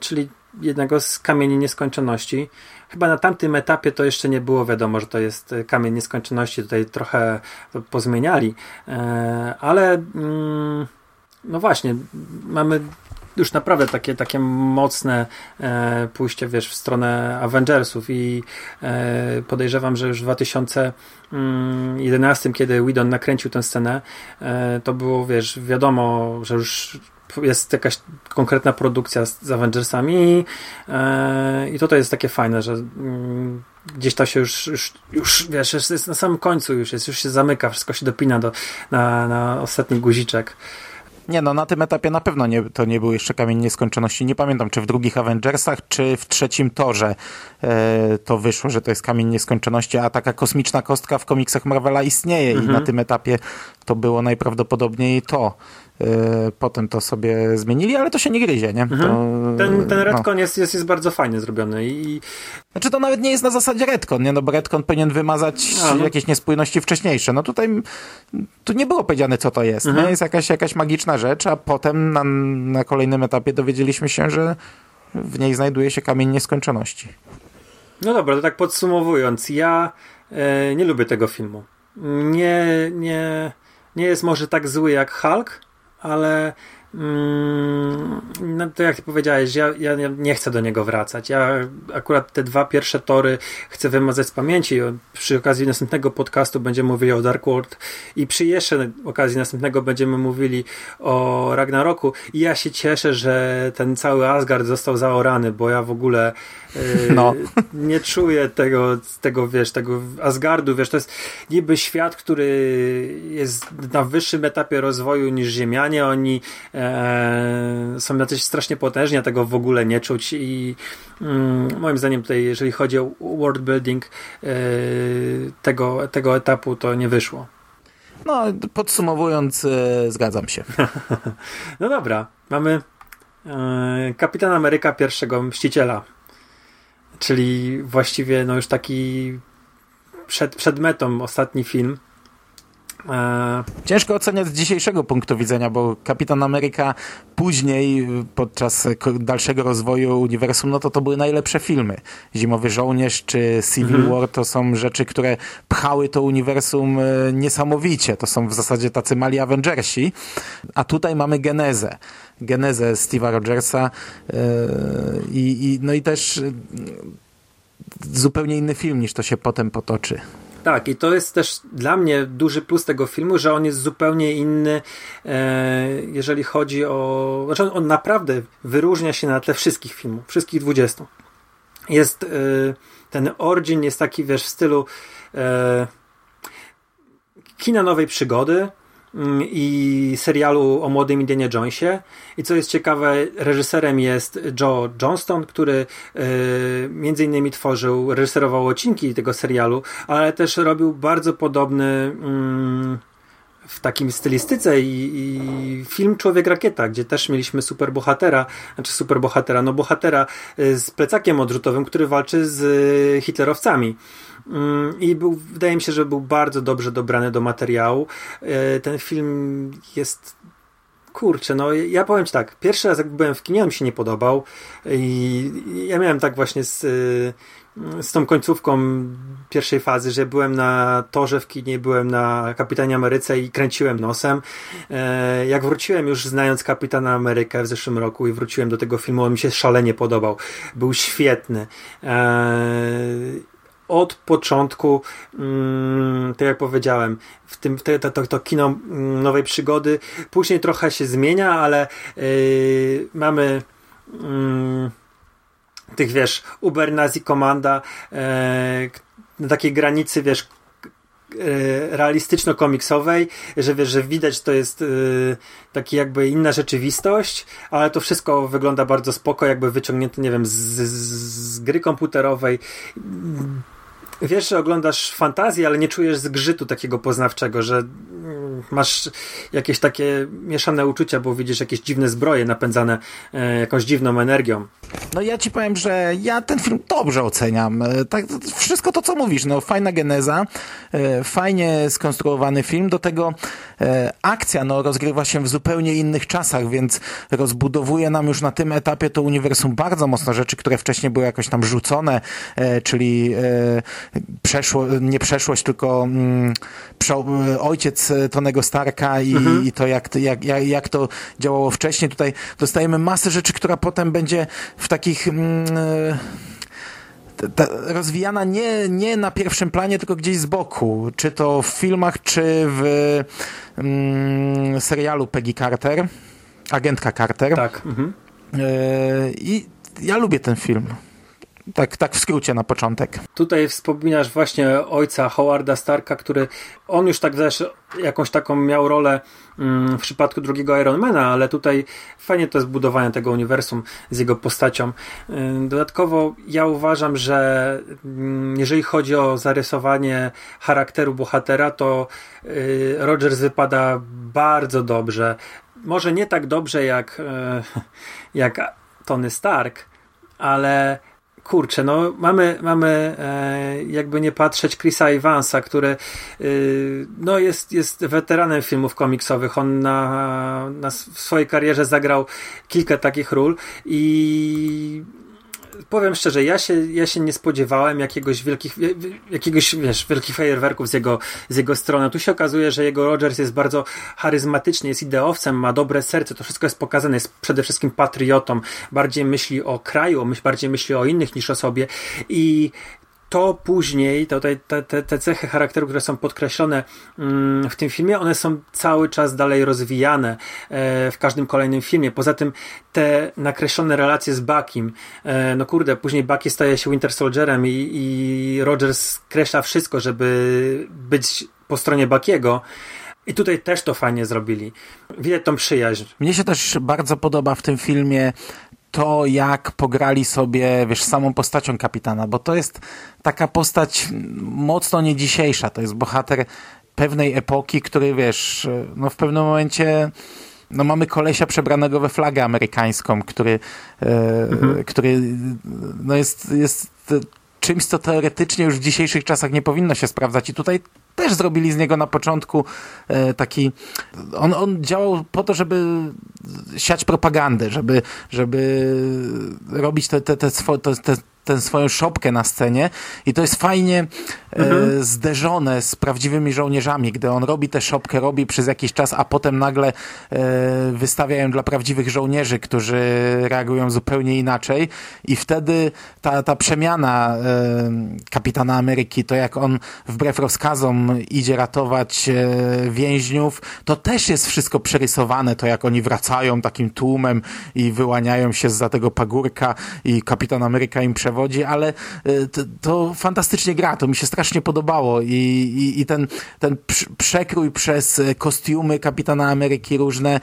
czyli jednego z kamieni nieskończoności. Chyba na tamtym etapie to jeszcze nie było wiadomo, że to jest y, kamień nieskończoności. Tutaj trochę pozmieniali, E, ale mm, no właśnie, mamy już naprawdę takie, takie mocne e, pójście, wiesz, w stronę Avengersów i e, podejrzewam, że już w 2011, kiedy Whedon nakręcił tę scenę, e, to było, wiesz, wiadomo, że już jest jakaś konkretna produkcja z, z Avengersami e, i to to jest takie fajne, że mm, gdzieś to się już, już, już wiesz, jest, na samym końcu już jest, już się zamyka, wszystko się dopina do, na, na ostatni guziczek. Nie no, na tym etapie na pewno nie, to nie był jeszcze kamień nieskończoności. Nie pamiętam, czy w drugich Avengersach, czy w trzecim torze e, to wyszło, że to jest kamień nieskończoności, a taka kosmiczna kostka w komiksach Marvela istnieje i na tym etapie to było najprawdopodobniej to. E, potem to sobie zmienili, ale to się nie gryzie, nie? To, Ten, ten no. retcon jest, jest, jest bardzo fajnie zrobiony i Znaczy to nawet nie jest na zasadzie retcon, nie? No bo retcon powinien wymazać A, no. jakieś niespójności wcześniejsze. No tutaj tu nie było powiedziane, co to jest. Mhm. Nie? Jest jakaś, jakaś magiczna rzecz, a potem na, na kolejnym etapie dowiedzieliśmy się, że w niej znajduje się kamień nieskończoności. No dobra, to tak podsumowując, ja e, nie lubię tego filmu. Nie, nie, nie jest może tak zły jak Hulk, ale no to jak powiedziałeś, ja, ja nie chcę do niego wracać. Ja akurat te dwa pierwsze tory chcę wymazać z pamięci. Przy okazji następnego podcastu będziemy mówili o Dark World i przy jeszcze okazji następnego będziemy mówili o Ragnaroku. I ja się cieszę, że ten cały Asgard został zaorany, bo ja w ogóle yy, no. nie czuję tego, tego, wiesz, tego Asgardu, wiesz, to jest niby świat, który jest na wyższym etapie rozwoju niż Ziemianie. Oni e, są jacyś strasznie potężni, a tego w ogóle nie czuć i mm, moim zdaniem tutaj, jeżeli chodzi o world building e, tego, tego etapu, to nie wyszło. No, podsumowując, e, zgadzam się. no dobra, mamy e, Kapitan Ameryka pierwszego Mściciela, czyli właściwie no już taki przed, przed metą ostatni film. E, Ciężko oceniać z dzisiejszego punktu widzenia, bo Kapitan Ameryka później, podczas dalszego rozwoju uniwersum, no to to były najlepsze filmy. Zimowy Żołnierz czy Civil mhm. War to są rzeczy, które pchały to uniwersum e, niesamowicie. To są w zasadzie tacy mali Avengersi. A tutaj mamy genezę. Genezę Steve'a Rogersa yy, i, no i też zupełnie inny film niż to się potem potoczy. Tak, i to jest też dla mnie duży plus tego filmu, że on jest zupełnie inny, e, jeżeli chodzi o. Znaczy, on naprawdę wyróżnia się na tle wszystkich filmów, wszystkich 20. Jest e, ten origin, jest taki, wiesz, w stylu e, kina nowej przygody i serialu o młodym Indianie Jonesie. I co jest ciekawe, reżyserem jest Joe Johnston, który yy, między innymi tworzył, reżyserował odcinki tego serialu, ale też robił bardzo podobny yy, w takim stylistyce i, i, film Człowiek Rakieta, gdzie też mieliśmy superbohatera, znaczy superbohatera, no bohatera y, z plecakiem odrzutowym, który walczy z y, hitlerowcami. Mm, I był, wydaje mi się, że był bardzo dobrze dobrany do materiału. Y, ten film jest kurczę, no ja powiem ci tak, pierwszy raz jak byłem w kinie, on mi się nie podobał i ja miałem tak właśnie z z tą końcówką pierwszej fazy, że byłem na torze w kinie, byłem na Kapitanie Ameryce i kręciłem nosem. E, jak wróciłem już znając Kapitana Amerykę w zeszłym roku i wróciłem do tego filmu, on mi się szalenie podobał. Był świetny. Od początku, mm, tak jak powiedziałem, w tym te, to, to, to kino mm, nowej przygody. Później trochę się zmienia, ale yy, mamy. Yy, tych, wiesz, Uber Nazi Komanda e, na takiej granicy, wiesz, e, realistyczno-komiksowej, że wiesz, że widać to jest e, taki jakby inna rzeczywistość, ale to wszystko wygląda bardzo spoko, jakby wyciągnięte, nie wiem, z, z, z gry komputerowej wiesz, że oglądasz fantazję, ale nie czujesz zgrzytu takiego poznawczego, że masz jakieś takie mieszane uczucia, bo widzisz jakieś dziwne zbroje napędzane e, jakąś dziwną energią. No ja ci powiem, że ja ten film dobrze oceniam. E, tak, wszystko to, co mówisz, no fajna geneza, e, fajnie skonstruowany film, do tego akcja no, rozgrywa się w zupełnie innych czasach, więc rozbudowuje nam już na tym etapie to uniwersum bardzo mocno rzeczy, które wcześniej były jakoś tam rzucone, czyli przeszło, nie przeszłość, tylko mm, Tonego Starka i, mhm. i to jak, jak, jak, jak to działało wcześniej. Tutaj dostajemy masę rzeczy, która potem będzie w takich mm, ta, rozwijana nie, nie na pierwszym planie, tylko gdzieś z boku. Czy to w filmach, czy w mm, serialu Peggy Carter, agentka Carter. Tak. Mhm. E, I ja lubię ten film. Tak, tak w skrócie na początek. Tutaj wspominasz właśnie ojca Howarda Starka, który on już tak też jakąś taką miał rolę mm, w przypadku drugiego Ironmana, ale tutaj fajnie to jest budowanie tego uniwersum z jego postacią. Y, dodatkowo ja uważam, że mm, jeżeli chodzi o zarysowanie charakteru bohatera, to y, Rogers wypada bardzo dobrze. Może nie tak dobrze jak, y, jak Tony Stark, ale kurczę, no mamy, mamy e, jakby nie patrzeć Chrisa Evansa, który e, no jest, jest weteranem filmów komiksowych. On na, na swojej karierze zagrał kilka takich ról i powiem szczerze, ja się, ja się nie spodziewałem jakiegoś wielkich, jakiegoś, wiesz, wielkich fajerwerków z jego, z jego strony. Tu się okazuje, że jego Rogers jest bardzo charyzmatyczny, jest ideowcem, ma dobre serce, to wszystko jest pokazane, jest przede wszystkim patriotą, bardziej myśli o kraju, bardziej myśli o innych niż o sobie. I to później, to te, te, te cechy charakteru, które są podkreślone mm, w tym filmie, one są cały czas dalej rozwijane e, w każdym kolejnym filmie. Poza tym te nakreślone relacje z Buckiem, e, no kurde, później Bucky staje się Winter Soldierem i, i Rogers skreśla wszystko, żeby być po stronie Buckiego. I tutaj też to fajnie zrobili. Widać tą przyjaźń. Mnie się też bardzo podoba w tym filmie to, jak pograli sobie, wiesz, samą postacią kapitana, bo to jest taka postać mocno nie dzisiejsza. To jest bohater pewnej epoki, który, wiesz, no w pewnym momencie no mamy kolesia przebranego we flagę amerykańską, który, e, mhm. który no jest, jest czymś, co teoretycznie już w dzisiejszych czasach nie powinno się sprawdzać. I tutaj też zrobili z niego na początku e, taki. On, on działał po to, żeby siać propagandę, żeby, żeby robić te, te, te, te, te tę swoją szopkę na scenie i to jest fajnie e, mhm. e, zderzone z prawdziwymi żołnierzami, gdy on robi tę szopkę, robi przez jakiś czas, a potem nagle e, wystawiają dla prawdziwych żołnierzy, którzy reagują zupełnie inaczej. I wtedy ta, ta przemiana e, kapitana Ameryki, to jak on wbrew rozkazom idzie ratować e, więźniów, to też jest wszystko przerysowane, to jak oni wracają takim tłumem i wyłaniają się za tego pagórka i kapitan Ameryka im przewodzi przewodzi, ale y, to, to, fantastycznie gra, to mi się strasznie podobało i, i, i ten, ten przekrój przez kostiumy Kapitana Ameryki różne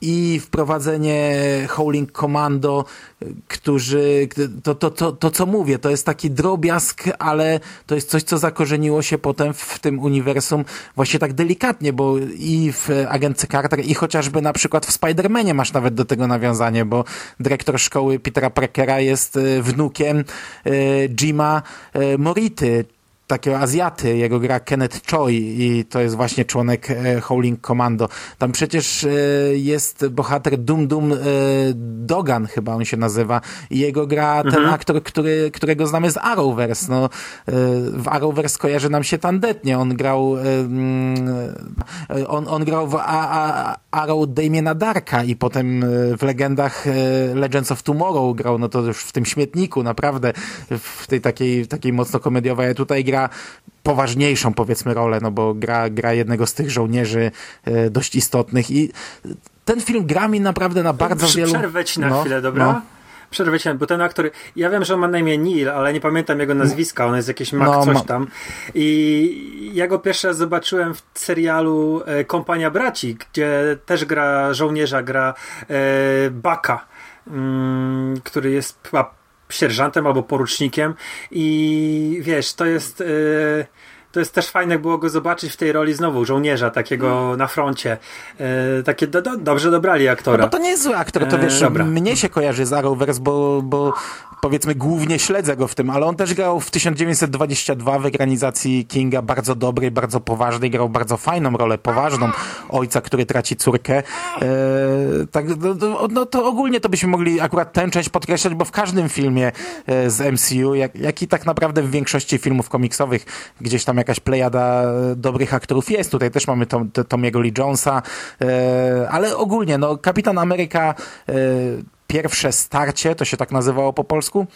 i wprowadzenie Howling Commando, którzy, to, to, to, to co mówię, to jest taki drobiazg, ale to jest coś, co zakorzeniło się potem w tym uniwersum właśnie tak delikatnie, bo i w Agentce Carter i chociażby na przykład w Spider-Manie masz nawet do tego nawiązanie, bo dyrektor szkoły Petera Parkera jest e, wnukiem e, Jima e, Mority, takiego Azjaty, jego gra Kenneth Choi i to jest właśnie członek e, Howling Commando. Tam przecież e, jest bohater Dum Dum e, Dogan chyba on się nazywa i jego gra ten mhm. aktor, który, którego znamy z Arrowverse. No, w Arrowverse kojarzy nam się tandetnie. On grał on, on grał w a, a, Arrow Damiena Darka i potem w legendach Legends of Tomorrow grał, no to już w tym śmietniku naprawdę w tej takiej, takiej mocno komediowej. tutaj gra poważniejszą powiedzmy rolę, no bo gra, gra jednego z tych żołnierzy e, dość istotnych i ten film gra mi naprawdę na bardzo Przy, wielu... Przerwę ci na no, chwilę, dobra? No. Przerwę ci, bo ten aktor, ja wiem, że on ma na imię Neil, ale nie pamiętam jego nazwiska, on jest jakiś Mac no, coś tam. I ja go pierwszy raz zobaczyłem w serialu e, Kompania Braci, gdzie też gra żołnierza, gra e, Baka, mm, który jest sierżantem albo porucznikiem i wiesz, to jest... Yy, to jest też fajne było go zobaczyć w tej roli znowu żołnierza takiego na froncie. E, takie do, do, dobrze dobrali aktora. No to nie jest zły aktor, to wiesz, e, mnie się kojarzy z Arrowverse, bo, bo powiedzmy głównie śledzę go w tym, ale on też grał w 1922 w ekranizacji Kinga bardzo dobrej, bardzo poważnej, grał bardzo fajną rolę, poważną ojca, który traci córkę. E, tak, no, no, no, to ogólnie to byśmy mogli akurat tę część podkreślać, bo w każdym filmie e, z MCU, jak, jak i tak naprawdę w większości filmów komiksowych, gdzieś tam jakaś plejada dobrych aktorów jest. Tutaj też mamy Tom, Tomiego Lee Jonesa, e, ale ogólnie, no, Kapitan Ameryka e, pierwsze starcie, to się tak nazywało po polsku,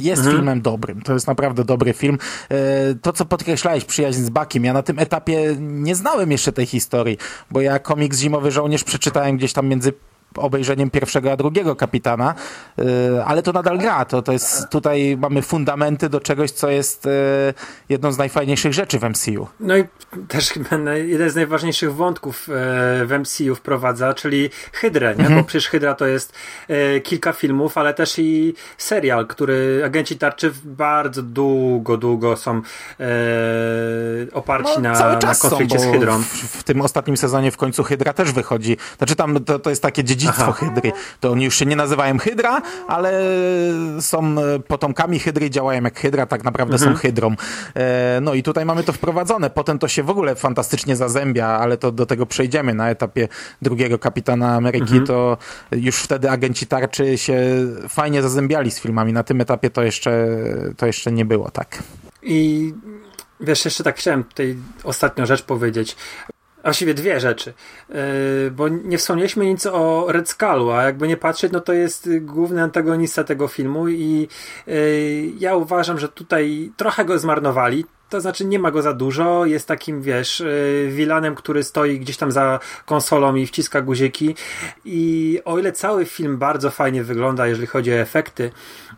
jest mhm. filmem dobrym. To jest naprawdę dobry film. E, to, co podkreślałeś, przyjaźń z Bakiem, ja na tym etapie nie znałem jeszcze tej historii, bo ja komiks Zimowy Żołnierz przeczytałem gdzieś tam między obejrzeniem pierwszego a drugiego kapitana, y, ale to nadal gra. To, to jest, tutaj mamy fundamenty do czegoś, co jest y, jedną z najfajniejszych rzeczy w MCU. No i też jeden z najważniejszych wątków e, w MCU wprowadza, czyli Hydrę, nie? Mhm. bo przecież Hydra to jest e, kilka filmów, ale też i serial, który agenci tarczy bardzo długo, długo są e, oparci no, na, na konflikcie są, z Hydrą. W, w, tym ostatnim sezonie w końcu Hydra też wychodzi. Znaczy tam to, to jest takie dziedzictwo dziedzictwo Aha. Hydry. To oni już się nie nazywają Hydra, ale są potomkami Hydry, działają jak Hydra, tak naprawdę mhm. są Hydrą. E, no i tutaj mamy to wprowadzone. Potem to się w ogóle fantastycznie zazębia, ale to do tego przejdziemy. Na etapie drugiego Kapitana Ameryki mhm. to już wtedy agenci tarczy się fajnie zazębiali z filmami. Na tym etapie to jeszcze, to jeszcze nie było, tak. I wiesz, jeszcze tak chciałem tutaj ostatnią rzecz powiedzieć. Właściwie dwie rzeczy, yy, bo nie wspomnieliśmy nic o Red Skullu, a jakby nie patrzeć, no to jest główny antagonista tego filmu i yy, ja uważam, że tutaj trochę go zmarnowali. To znaczy nie ma go za dużo, jest takim, wiesz, wilanem, y, który stoi gdzieś tam za konsolą i wciska guziki. I o ile cały film bardzo fajnie wygląda, jeżeli chodzi o efekty,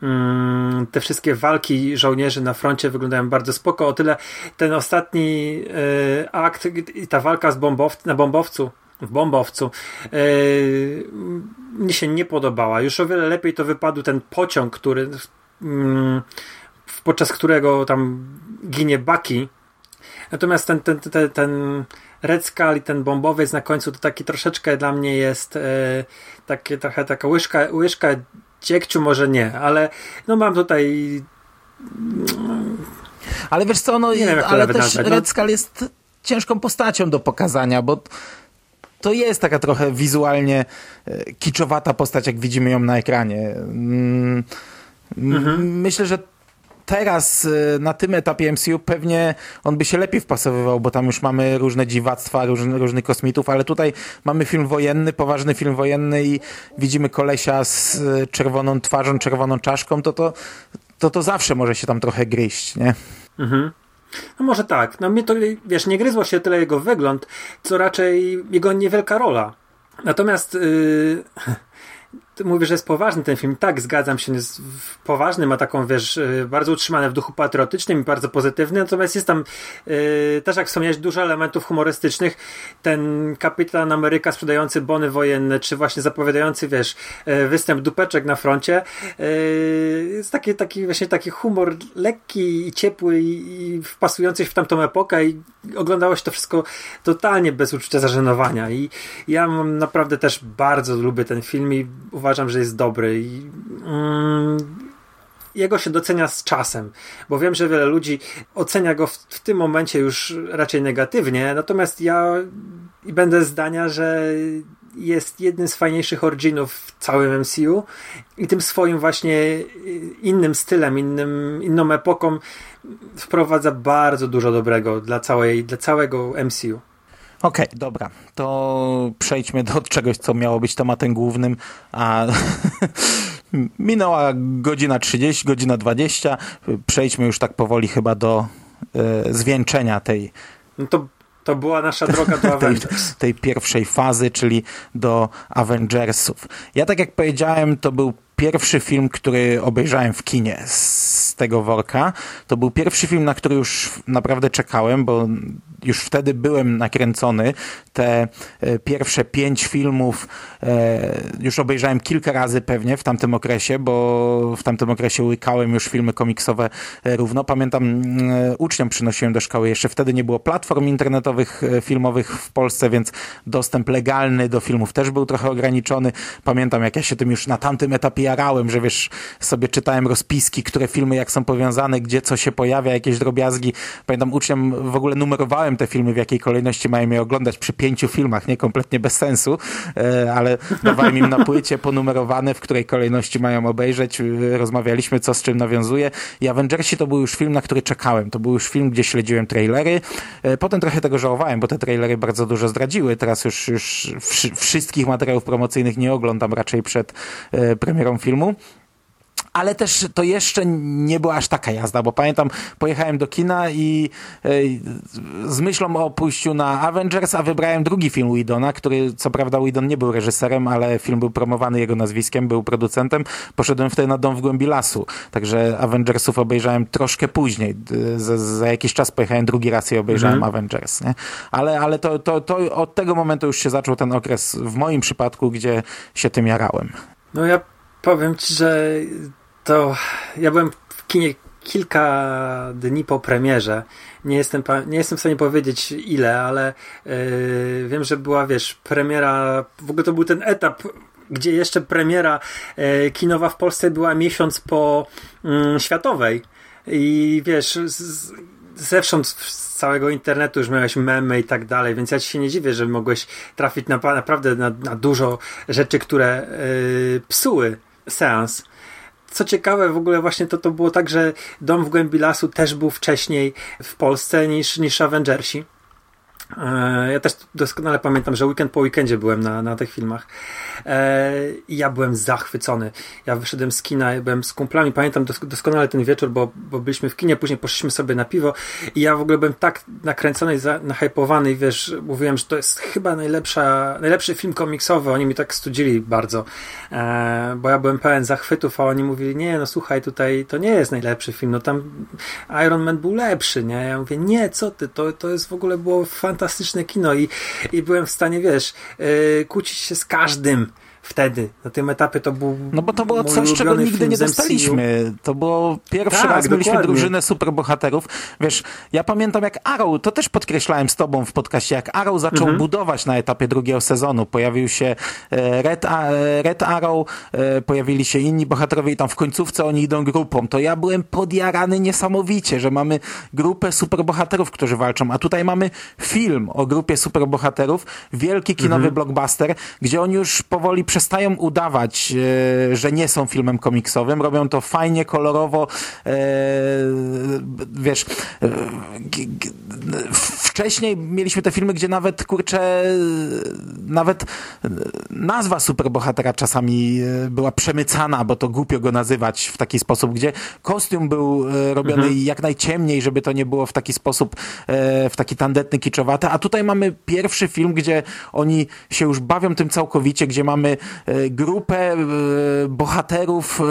mm, te wszystkie walki żołnierzy na froncie wyglądają bardzo spoko, o tyle ten ostatni y, akt i ta walka z bombow na bombowcu w bombowcu yy, mnie się nie podobała. Już o wiele lepiej to wypadł ten pociąg, który yy, podczas którego tam ginie Bucky. Natomiast ten, ten, ten, ten Red Skull i ten bombowiec na końcu to taki troszeczkę dla mnie jest e, takie, trochę taka łyżka, łyżka dziegciu, może nie, ale no mam tutaj ale wiesz co, no, nie wiem, ale też nazwać, no. Red Skull jest ciężką postacią do pokazania, bo to jest taka trochę wizualnie e, kiczowata postać, jak widzimy ją na ekranie. Mm, mhm. Myślę, że teraz y, na tym etapie MCU pewnie on by się lepiej wpasowywał, bo tam już mamy różne dziwactwa, różny, różnych kosmitów, ale tutaj mamy film wojenny, poważny film wojenny i widzimy kolesia z y, czerwoną twarzą, czerwoną czaszką, to to, to, to zawsze może się tam trochę gryźć, nie? Mhm. No może tak. No mnie to, wiesz, nie gryzło się tyle jego wygląd, co raczej jego niewielka rola. Natomiast yy, mówisz, że jest poważny ten film. Tak, zgadzam się, jest poważny, ma taką, wiesz, y, bardzo utrzymane w duchu patriotycznym i bardzo pozytywny, natomiast jest tam yy, też, jak wspomniałeś, dużo elementów humorystycznych. Ten kapitan Ameryka sprzedający bony wojenne, czy właśnie zapowiadający, wiesz, yy, występ dupeczek na froncie, yy, jest taki, taki właśnie taki humor lekki i ciepły i, wpasujący się w tamtą epokę i oglądało się to wszystko totalnie bez uczucia zażenowania i ja naprawdę też bardzo lubię ten film i uważam, że jest dobry i mm, jego się docenia z czasem, bo wiem, że wiele ludzi ocenia go w, w, tym momencie już raczej negatywnie, natomiast ja będę zdania, że jest jednym z fajniejszych originów w całym MCU i tym swoim właśnie innym stylem, innym, inną epoką wprowadza bardzo dużo dobrego dla, całej, dla całego MCU. Okej, okay, dobra. To przejdźmy do czegoś, co miało być tematem głównym, a minęła godzina 30, godzina 20. Przejdźmy już tak powoli chyba do y, zwieńczenia tej no to to była nasza droga do Avengers. tej, tej, pierwszej fazy, czyli do Avengersów. Ja tak jak powiedziałem, to był pierwszy film, który obejrzałem w kinie z tego worka. To był pierwszy film, na który już naprawdę czekałem, bo już wtedy byłem nakręcony. Te e, pierwsze pięć filmów e, już obejrzałem kilka razy pewnie w tamtym okresie, bo w tamtym okresie łykałem już filmy komiksowe e, równo. Pamiętam, uczniom przynosiłem do szkoły. Jeszcze wtedy nie było platform internetowych, filmowych w Polsce, więc dostęp legalny do filmów też był trochę ograniczony. Pamiętam, jak ja się tym już na tamtym etapie jarałem, że wiesz, sobie czytałem rozpiski, które filmy jak są powiązane, gdzie co się pojawia, jakieś drobiazgi. Pamiętam, uczniom w ogóle numerowałem te filmy, w jakiej kolejności mają je oglądać przy pięciu filmach, nie kompletnie bez sensu, e, ale dawałem im na płycie ponumerowane, w której kolejności mają obejrzeć. Rozmawialiśmy, co z czym nawiązuje. I Avengersi to był już film, na który czekałem. To był już film, gdzie śledziłem trailery. E, potem trochę tego żałowałem, bo te trailery bardzo dużo zdradziły. Teraz już, już wszystkich materiałów promocyjnych nie oglądam raczej przed e, premierą filmu ale też to jeszcze nie była aż taka jazda, bo pamiętam, pojechałem do kina i e, z myślą o pójściu na Avengers, a wybrałem drugi film Widona, który co prawda Widon nie był reżyserem, ale film był promowany jego nazwiskiem, był producentem. Poszedłem wtedy na Dom w głębi lasu, także Avengersów obejrzałem troszkę później. Za, za jakiś czas pojechałem drugi raz i obejrzałem mhm. Avengers, nie? Ale, ale to, to, to od tego momentu już się zaczął ten okres w moim przypadku, gdzie się tym jarałem. No ja powiem ci, że to ja byłem w kinie kilka dni po premierze. Nie jestem, nie jestem w stanie powiedzieć ile, ale yy, wiem, że była, wiesz, premiera. W ogóle to był ten etap gdzie jeszcze premiera e, kinowa w Polsce była miesiąc po mm, światowej. I wiesz, zewsząd z całego internetu już miałeś memy i tak dalej, więc ja ci się nie dziwię, że mogłeś trafić na, naprawdę na, na dużo rzeczy, które yy, psuły seans. Co ciekawe, w ogóle właśnie to, to było tak, że Dom w głębi lasu też był wcześniej w Polsce niż, niż Avengersi. E, ja też doskonale pamiętam, że weekend po weekendzie byłem na, na tych filmach e, i ja byłem zachwycony. Ja wyszedłem z kina, byłem z kumplami, pamiętam doskonale ten wieczór, bo, bo byliśmy w kinie, później poszliśmy sobie na piwo i ja w ogóle byłem tak nakręcony i nahypowany i wiesz, mówiłem, że to jest chyba najlepsza, najlepszy film komiksowy. Oni mi tak studzili bardzo, e, bo ja byłem pełen zachwytów, a oni mówili, nie, no słuchaj, tutaj to nie jest najlepszy film, no tam Iron Man był lepszy, nie? Ja mówię, nie, co ty, to, to jest w ogóle było fantastyczne fantastyczne kino i, i byłem w stanie, wiesz, yy, kłócić się z każdym wtedy. Na tym etapie to był. No bo to było coś, czego nigdy nie dostaliśmy. To było pierwszy tak, raz mieliśmy drużynę superbohaterów. Wiesz, ja pamiętam jak Arrow, to też podkreślałem z tobą w podcaście, jak Arrow zaczął mhm. budować na etapie drugiego sezonu. Pojawił się e, Red, Red Arrow, e, pojawili się inni bohaterowie i tam w końcówce oni idą grupą. To ja byłem podjarany niesamowicie, że mamy grupę superbohaterów, którzy walczą, a tutaj mamy film o grupie superbohaterów, wielki kinowy mhm. blockbuster, gdzie oni już powoli przestają udawać, e, że nie są filmem komiksowym, robią to fajnie, kolorowo, e, wiesz, e, wcześniej mieliśmy te filmy, gdzie nawet, kurczę, nawet nazwa superbohatera czasami była przemycana, bo to głupio go nazywać w taki sposób, gdzie kostium był robiony mhm. jak najciemniej, żeby to nie było w taki sposób, w taki tandetny, kiczowaty, a tutaj mamy pierwszy film, gdzie oni się już bawią tym całkowicie, gdzie mamy grupę e, bohaterów e,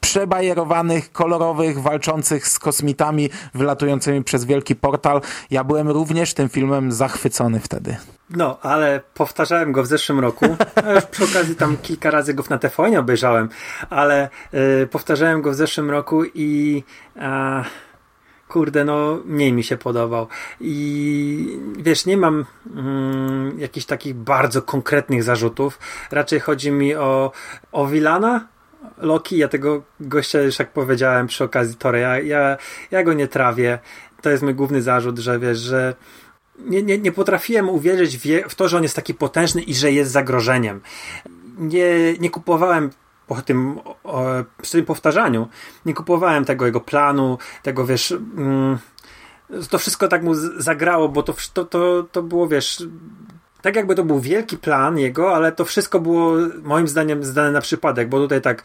przebajerowanych, kolorowych, walczących z kosmitami, wylatującymi przez wielki portal. Ja byłem również tym filmem zachwycony wtedy. No, ale powtarzałem go w zeszłym roku. A już przy okazji tam kilka razy go na TVN obejrzałem, ale y, powtarzałem go w zeszłym roku i kurde, no mniej mi się podobał. I wiesz, nie mam mm, jakichś takich bardzo konkretnych zarzutów. Raczej chodzi mi o, o Wilana, Loki, ja tego gościa już jak powiedziałem przy okazji Tory, ja, ja, ja go nie trawię. To jest mój główny zarzut, że wiesz, że nie, nie, nie potrafiłem uwierzyć w, w to, że on jest taki potężny i że jest zagrożeniem. Nie, nie kupowałem po tym, o, tym powtarzaniu nie kupowałem tego jego planu, tego wiesz. Mm, to wszystko tak mu zagrało, bo to, to, to, to było, wiesz, tak jakby to był wielki plan jego, ale to wszystko było moim zdaniem zdane na przypadek, bo tutaj tak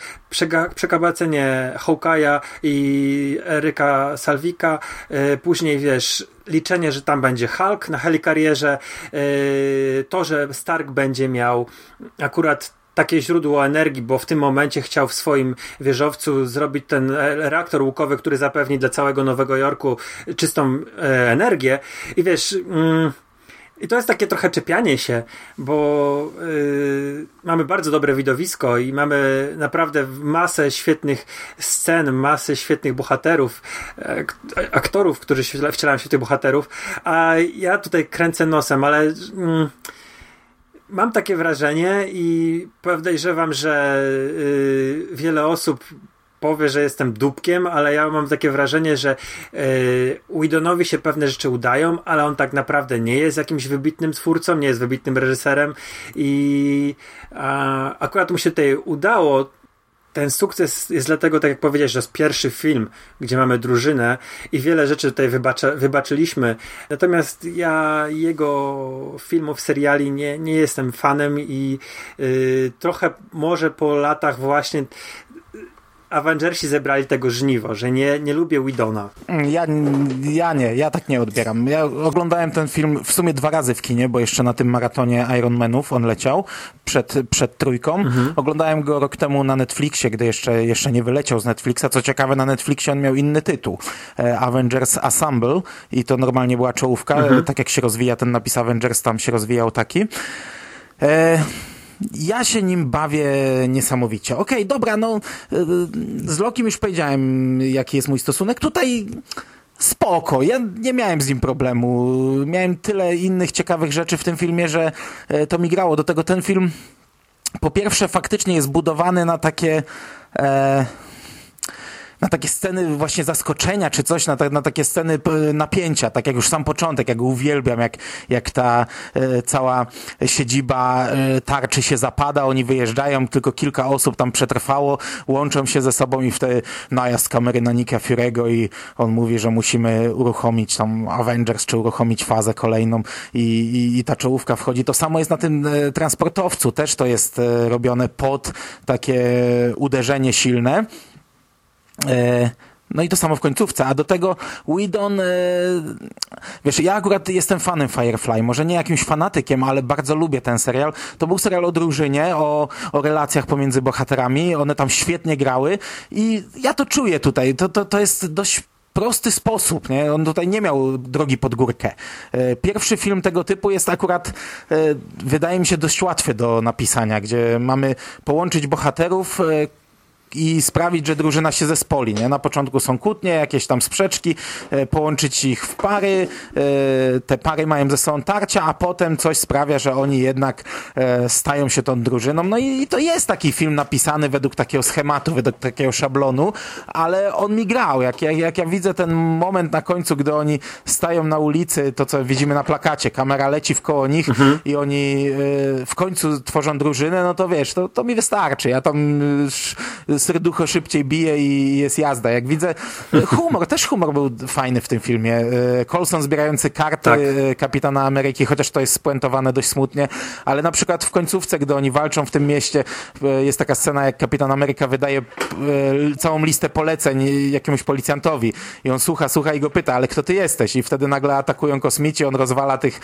przekabacenie Hawkeye'a i Eryka Salwika, yy, później wiesz, liczenie, że tam będzie Hulk na helikarierze, yy, to, że Stark będzie miał akurat takie źródło energii, bo w tym momencie chciał w swoim wieżowcu zrobić ten reaktor łukowy, który zapewni dla całego Nowego Jorku czystą e, energię. I wiesz. Mm, i to jest takie trochę czepianie się, bo yy, mamy bardzo dobre widowisko i mamy naprawdę masę świetnych scen, masę świetnych bohaterów, aktorów, którzy wcielają się w tych bohaterów, a ja tutaj kręcę nosem, ale. Yy, Mam takie wrażenie i podejrzewam, że yy, wiele osób powie, że jestem dupkiem, ale ja mam takie wrażenie, że yy, Widonowi się pewne rzeczy udają, ale on tak naprawdę nie jest jakimś wybitnym twórcą, nie jest wybitnym reżyserem i a, akurat mu się tutaj udało ten sukces jest dlatego, tak jak powiedziałeś, że jest pierwszy film, gdzie mamy drużynę i wiele rzeczy tutaj wybaczyliśmy. Natomiast ja jego filmów, seriali nie, nie jestem fanem i yy, trochę może po latach właśnie Avengersi zebrali tego żniwo, że nie, nie lubię Widona. Ja, ja nie, ja tak nie odbieram. Ja oglądałem ten film w sumie dwa razy w kinie, bo jeszcze na tym maratonie Iron Manów on leciał przed, przed trójką. Mhm. Oglądałem go rok temu na Netflixie, gdy jeszcze, jeszcze nie wyleciał z Netflixa. Co ciekawe, na Netflixie on miał inny tytuł. E, Avengers Assemble i to normalnie była czołówka. Mhm. Tak jak się rozwija ten napis Avengers, tam się rozwijał taki. E, ja się nim bawię niesamowicie. Okej, okay, dobra, no z Lokim już powiedziałem, jaki jest mój stosunek. Tutaj spoko. Ja nie miałem z nim problemu. Miałem tyle innych ciekawych rzeczy w tym filmie, że e, to mi grało. Do tego ten film po pierwsze faktycznie jest budowany na takie... E, na takie sceny właśnie zaskoczenia czy coś, na, ta, na takie sceny napięcia, tak jak już sam początek, jak uwielbiam, jak, jak ta e, cała siedziba e, tarczy się zapada, oni wyjeżdżają, tylko kilka osób tam przetrwało, łączą się ze sobą i wtedy najazd kamery na Nika Furego i on mówi, że musimy uruchomić tam Avengers, czy uruchomić fazę kolejną i, i, i ta czołówka wchodzi. To samo jest na tym e, transportowcu, też to jest e, robione pod takie uderzenie silne. E, no i to samo w końcówce, a do tego Whedon, e, wiesz, ja akurat jestem fanem Firefly, może nie jakimś fanatykiem, ale bardzo lubię ten serial. To był serial o drużynie, o, o relacjach pomiędzy bohaterami, one tam świetnie grały i ja to czuję tutaj, to, to, to jest dość prosty sposób, nie? On tutaj nie miał drogi pod górkę. E, pierwszy film tego typu jest akurat, wydaje mi się, dość łatwy do napisania, gdzie mamy połączyć bohaterów, i sprawić, że drużyna się zespoli. Nie? Na początku są kłótnie, jakieś tam sprzeczki, e, połączyć ich w pary, e, te pary mają ze sobą tarcia, a potem coś sprawia, że oni jednak e, stają się tą drużyną. No i, i to jest taki film napisany według takiego schematu, według takiego szablonu, ale on mi grał. Jak, jak, jak ja widzę ten moment na końcu, gdy oni stają na ulicy, to co widzimy na plakacie, kamera leci w koło nich mhm. i oni w końcu tworzą drużynę, no to wiesz, to, to mi wystarczy. Ja tam serducho szybciej bije i jest jazda. Jak widzę, humor, też humor był fajny w tym filmie. E, Colson zbierający karty tak. E, Kapitana Ameryki, chociaż to jest spuentowane dość smutnie, ale na przykład w końcówce, gdy oni walczą w tym mieście, e, jest taka scena, jak Kapitan Ameryka wydaje całą listę poleceń jakiemuś policjantowi i on słucha, słucha i go pyta, ale kto ty jesteś? I wtedy nagle atakują kosmici, on rozwala tych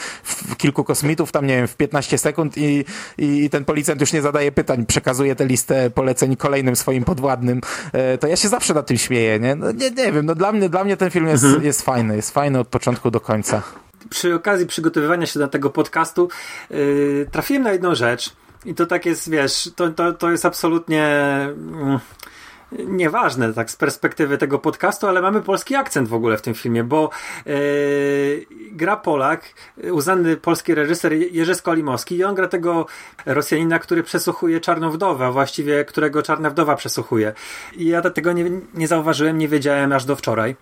kilku kosmitów, tam nie wiem, w 15 sekund i, i ten policjant już nie zadaje pytań, przekazuje tę listę poleceń kolejnym swoim podwładnym, e, to ja się zawsze na tym śmieję, nie? No, nie, nie wiem, no dla mnie, dla mnie ten film jest, mhm. jest fajny, jest fajny od początku do końca. Przy okazji przygotowywania się do tego podcastu yy, trafiłem na jedną rzecz i to tak jest, wiesz, to, to, to jest absolutnie... Yy nieważne tak z perspektywy tego podcastu, ale mamy polski akcent w ogóle w tym filmie, bo yy, gra Polak, uznany polski reżyser Jerzy Skolimowski i on gra tego Rosjanina, który przesłuchuje Czarną Wdowę, właściwie którego Czarna Wdowa przesłuchuje. I ja tego nie, nie zauważyłem, nie wiedziałem aż do wczoraj.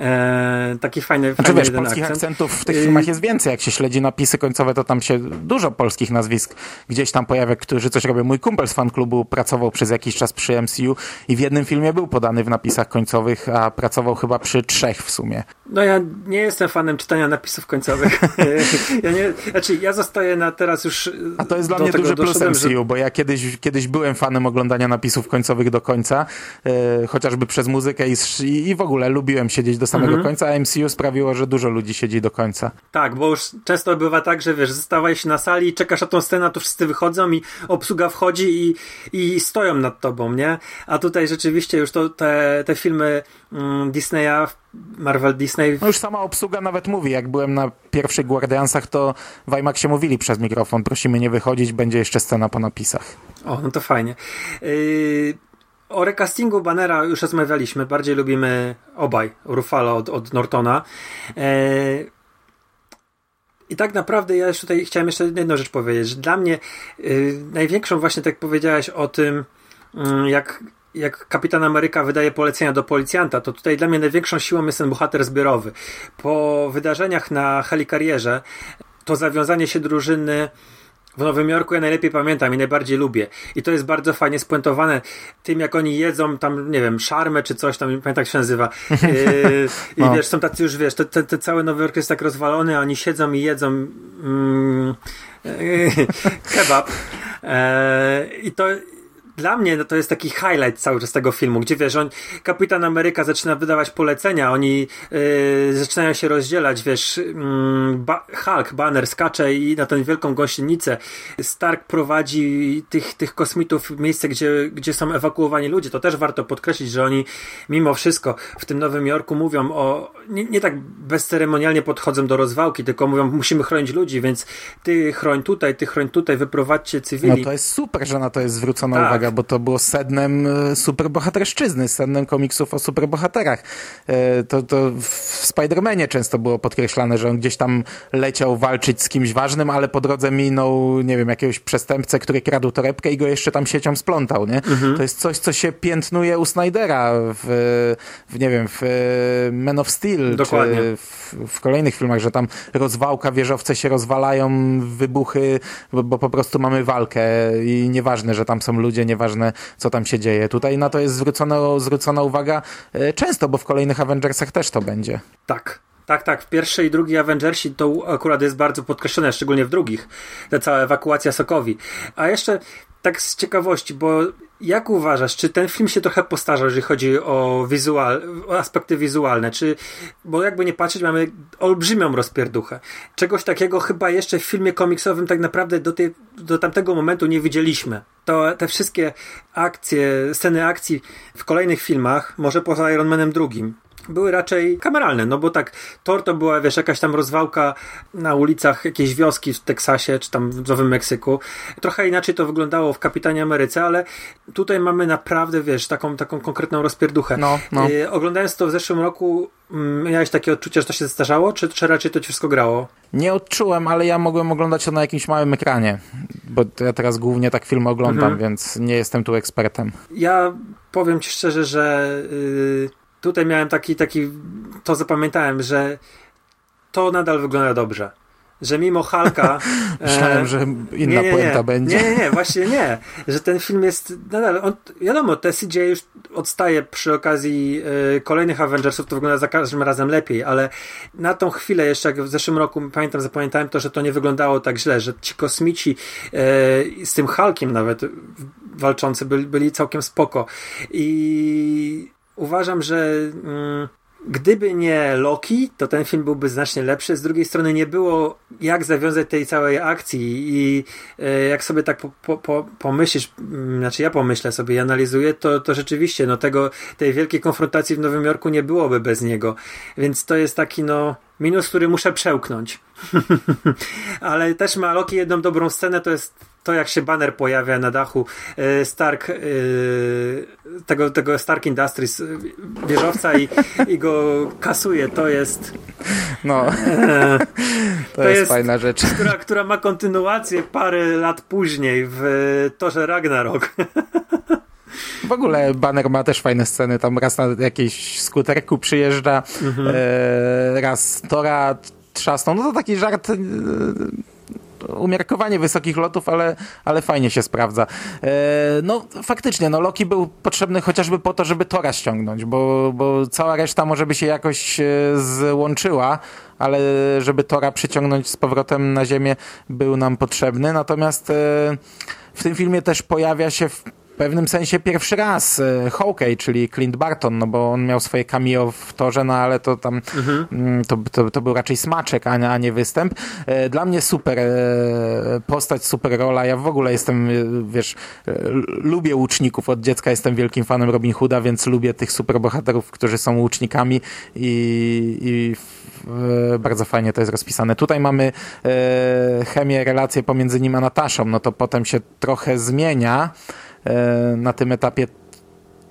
E, taki fajny, znaczy, fajny wiesz, polskich akcent. akcentów w tych filmach jest więcej. Jak się śledzi napisy końcowe, to tam się dużo polskich nazwisk gdzieś tam pojawia, którzy coś robią. Mój kumpel z fanklubu pracował przez jakiś czas przy MCU i w jednym filmie był podany w napisach końcowych, a pracował chyba przy trzech w sumie. No ja nie jestem fanem czytania napisów końcowych. ja nie, znaczy ja zostaję na teraz już A to jest dla mnie duży plus MCU, że... bo ja kiedyś, kiedyś byłem fanem oglądania napisów końcowych do końca, e, chociażby przez muzykę i, i w ogóle lubiłem siedzieć do samego mhm. końca, a MCU sprawiło, że dużo ludzi siedzi do końca. Tak, bo już często bywa tak, że wiesz, zostawałeś na sali i czekasz na tą scenę, to wszyscy wychodzą i obsługa wchodzi i, i stoją nad tobą, nie? A tutaj rzeczywiście już to te, te filmy mm, Disneya Marvel Disney. No już sama obsługa nawet mówi, jak byłem na pierwszych Guardiansach, to w IMAXie mówili przez mikrofon, prosimy nie wychodzić, będzie jeszcze scena po napisach. O, no to fajnie. Yy, o recastingu Bannera już rozmawialiśmy. Bardziej lubimy obaj. Ruffalo od, od Nortona. Eee, I tak naprawdę ja jeszcze tutaj chciałem jeszcze jedną rzecz powiedzieć. Dla mnie yy, największą właśnie, tak jak powiedziałeś o tym, yy, jak jak Kapitan Ameryka wydaje polecenia do policjanta, to tutaj dla mnie największą siłą jest ten bohater zbiorowy. Po wydarzeniach na helikarierze to zawiązanie się drużyny w Nowym Jorku ja najlepiej pamiętam i najbardziej lubię. I to jest bardzo fajnie spuentowane tym, jak oni jedzą tam, nie wiem, szarmę czy coś tam, nie pamiętam jak się nazywa. Yy, I no. wiesz, są tacy już, wiesz, te, te, cały Nowy Jork jest tak rozwalony, a oni siedzą i jedzą mm, yy, kebab. Yy, I to dla mnie no, to jest taki highlight cały czas tego filmu, gdzie wiesz, on, Kapitan Ameryka zaczyna wydawać polecenia, oni yy, zaczynają się rozdzielać, wiesz, yy, ba Hulk, Banner skacze i na tę wielką gąsienicę. Stark prowadzi tych, tych kosmitów w miejsce, gdzie, gdzie są ewakuowani ludzie. To też warto podkreślić, że oni mimo wszystko w tym Nowym Jorku mówią o, nie, nie tak bezceremonialnie podchodzą do rozwałki, tylko mówią, musimy chronić ludzi, więc ty chroń tutaj, ty chroń tutaj, wyprowadźcie cywili. No to jest super, że na to jest zwrócona tak. uwaga bo to było sednem e, superbohaterszczyzny, sednem komiksów o superbohaterach. E, to, to w Spider-Manie często było podkreślane, że on gdzieś tam leciał walczyć z kimś ważnym, ale po drodze minął, nie wiem, jakiegoś przestępcę, który kradł torebkę i go jeszcze tam siecią splątał, nie? Mhm. To jest coś, co się piętnuje u Snydera w, w nie wiem, w Man of Steel, Dokładnie. czy w, w kolejnych filmach, że tam rozwałka, wieżowce się rozwalają, wybuchy, bo, bo po prostu mamy walkę i nieważne, że tam są ludzie, nieważne co tam się dzieje. Tutaj na to jest zwrócona, zwrócona uwaga e, często, bo w kolejnych Avengersach też to będzie. Tak. Tak, tak. W pierwszej i drugiej Avengersi to akurat jest bardzo podkreślone, szczególnie w drugich. Ta cała ewakuacja Sokowi. A jeszcze tak z ciekawości, bo jak uważasz, czy ten film się trochę postarzał, jeżeli chodzi o, wizual, o aspekty wizualne? Czy, bo jakby nie patrzeć, mamy olbrzymią rozpierduchę. Czegoś takiego chyba jeszcze w filmie komiksowym tak naprawdę do, tej, do tamtego momentu nie widzieliśmy. To te wszystkie akcje, sceny akcji w kolejnych filmach, może poza Iron Manem drugim, były raczej kameralne, no bo tak, Thor to była, wiesz, jakaś tam rozwałka na ulicach jakiejś wioski w Teksasie, czy tam w Nowym Meksyku. Trochę inaczej to wyglądało w Kapitanie Ameryce, ale tutaj mamy naprawdę, wiesz, taką, taką konkretną rozpierduchę. No, no. E, oglądając to w zeszłym roku, mm, miałeś takie odczucie, że to się zestarzało, czy, czy raczej to ci wszystko grało? Nie odczułem, ale ja mogłem oglądać to na jakimś małym ekranie, bo ja teraz głównie tak filmy oglądam, mhm. więc nie jestem tu ekspertem. Ja powiem ci szczerze, że... Yy tutaj miałem taki, taki, to zapamiętałem, że to nadal wygląda dobrze. Że mimo Halka. Myślałem, e, że inna nie, nie, nie. będzie. Nie, nie, nie, właśnie nie. Że ten film jest nadal. On, wiadomo, te CGI już odstaje przy okazji e, kolejnych Avengersów, to wygląda za każdym razem lepiej, ale na tą chwilę, jeszcze jak w zeszłym roku, pamiętam, zapamiętałem to, że to nie wyglądało tak źle, że ci kosmici e, z tym Hulkiem nawet walczący byli, byli całkiem spoko. I uważam, że mm, gdyby nie Loki, to ten film byłby znacznie lepszy. Z drugiej strony nie było jak zawiązać tej całej akcji i e, jak sobie tak po, po, po, pomyślisz, mm, znaczy ja pomyślę sobie i analizuję, to, to rzeczywiście no tego, tej wielkiej konfrontacji w Nowym Jorku nie byłoby bez niego. Więc to jest taki no minus, który muszę przełknąć. Ale też ma Loki jedną dobrą scenę, to jest to jak się banner pojawia na dachu e, Stark e, tego, tego Stark Industries e, wieżowca i, i go kasuje, to jest no. to, to jest, jest, fajna rzecz. która, która ma kontynuację parę lat później w Torze Ragnarok. W ogóle Banner ma też fajne sceny, tam raz na jakiejś skuterku przyjeżdża, mhm. raz Tora trzasną, no to taki żart umiarkowanie wysokich lotów, ale, ale fajnie się sprawdza. E, no faktycznie, no Loki był potrzebny chociażby po to, żeby Tora ściągnąć, bo, bo cała reszta może by się jakoś e, złączyła, ale żeby Tora przyciągnąć z powrotem na ziemię był nam potrzebny. Natomiast e, w tym filmie też pojawia się pewnym sensie pierwszy raz e, Hawkeye, czyli Clint Barton, no bo on miał swoje cameo w torze, no ale to tam mhm. Mm, to, to, to, był raczej smaczek, a nie, a nie występ. E, dla mnie super e, postać, super rola. Ja w ogóle jestem, wiesz, lubię łuczników. Od dziecka jestem wielkim fanem Robin Hooda, więc lubię tych superbohaterów, którzy są łucznikami i, i bardzo fajnie to jest rozpisane. Tutaj mamy chemię, relacje pomiędzy nim a Nataszą, no to potem się trochę zmienia, na tym etapie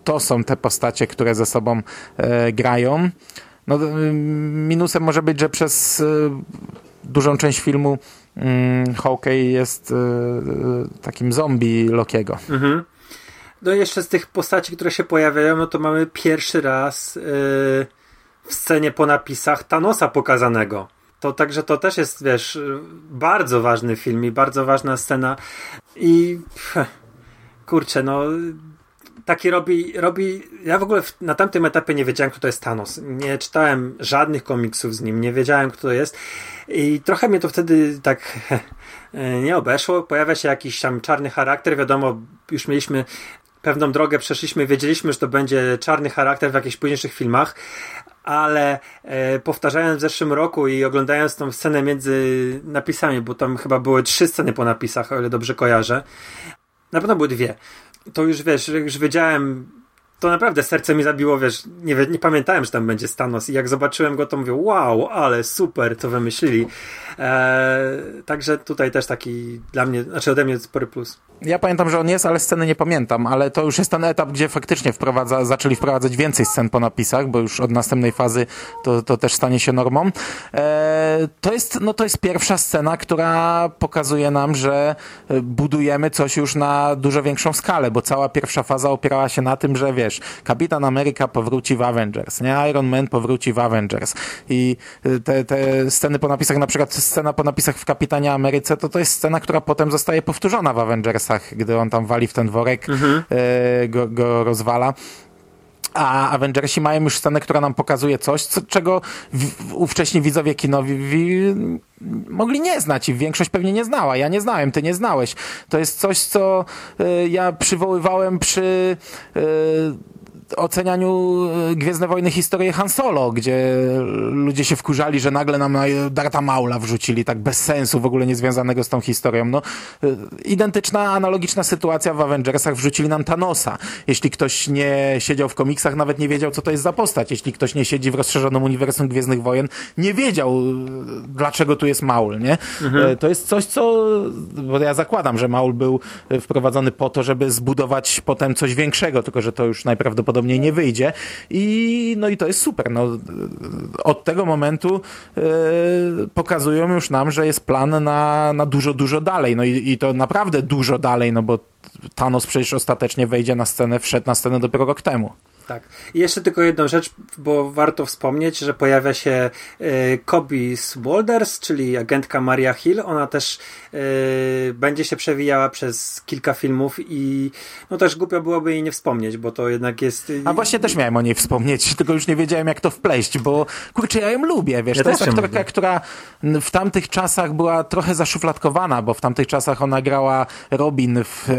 to są te postacie, które ze sobą e, grają. No, minusem może być, że przez e, dużą część filmu mm, Hawkeye jest takim zombie Lokiego. Mhm. No jeszcze z tych postaci, które się pojawiają, no to mamy pierwszy raz w scenie po napisach Thanosa pokazanego. To także to też jest, wiesz, bardzo ważny film i bardzo ważna scena i pff, kurczę, no taki robi, robi. Ja w ogóle na tamtym etapie nie wiedziałem, kto to jest Thanos. Nie czytałem żadnych komiksów z nim, nie wiedziałem, kto to jest. I trochę mnie to wtedy tak nie obeszło. Pojawia się jakiś tam czarny charakter. Wiadomo, już mieliśmy pewną drogę, przeszliśmy, wiedzieliśmy, że to będzie czarny charakter w jakichś późniejszych filmach. Ale e, powtarzając w zeszłym roku i oglądając tą scenę między napisami, bo tam chyba były trzy sceny po napisach, o ile dobrze kojarzę, na pewno były dwie. To już wiesz, już wiedziałem, to naprawdę serce mi zabiło, wiesz, nie, nie pamiętałem, że tam będzie Stanos i jak zobaczyłem go, to mówię, wow, ale super, to wymyślili. E, także tutaj też taki dla mnie, znaczy ode mnie spory plus. Ja pamiętam, że on jest, ale sceny nie pamiętam, ale to już jest ten etap, gdzie faktycznie wprowadza, zaczęli wprowadzać więcej scen po napisach, bo już od następnej fazy to, to też stanie się normą. E, to, jest, no to jest pierwsza scena, która pokazuje nam, że e, budujemy coś już na dużo większą skalę, bo cała pierwsza faza opierała się na tym, że wiesz, Kapitan Ameryka powróci w Avengers, nie? Iron Man powróci w Avengers i e, te, te sceny po napisach, na przykład scena po napisach w Kapitanie Ameryce, to to jest scena, która potem zostaje powtórzona w Avengers gdy on tam wali w ten worek, mhm. e, go, go rozwala. A Avengersi mają już scenę, która nam pokazuje coś, co, czego w, ówcześni widzowie kinowi w, mogli nie znać i większość pewnie nie znała. Ja nie znałem, ty nie znałeś. To jest coś, co y, ja przywoływałem przy y, ocenianiu e, Gwiezdne Wojny historię Han Solo, gdzie ludzie się wkurzali, że nagle nam Darta Maula wrzucili, tak bez sensu, w ogóle niezwiązanego z tą historią. No, e, identyczna, analogiczna sytuacja w Avengersach wrzucili nam Thanosa. Jeśli ktoś nie siedział w komiksach, nawet nie wiedział, co to jest za postać. Jeśli ktoś nie siedzi w rozszerzonym uniwersum Gwiezdnych Wojen, nie wiedział, e, dlaczego tu jest Maul, nie? Mhm. To jest coś, co, bo ja zakładam, że Maul był wprowadzony po to, żeby zbudować potem coś większego, tylko że to już najprawdopodobniej najprawdopodobniej nie wyjdzie. I, no i to jest super. No, od tego momentu yy, pokazują już nam, że jest plan na, na dużo, dużo dalej. No i, i to naprawdę dużo dalej, no bo Thanos przecież ostatecznie wejdzie na scenę, wszedł na scenę dopiero rok temu. Tak. I jeszcze tylko jedną rzecz, bo warto wspomnieć, że pojawia się y, Cobie Walders, czyli agentka Maria Hill. Ona też y, będzie się przewijała przez kilka filmów i no też głupio byłoby jej nie wspomnieć, bo to jednak jest... A właśnie też miałem o niej wspomnieć, tylko już nie wiedziałem jak to wpleść, bo kurczę, ja ją lubię, wiesz, ja to jest aktorka, która w tamtych czasach była trochę zaszufladkowana, bo w tamtych czasach ona grała Robin w e,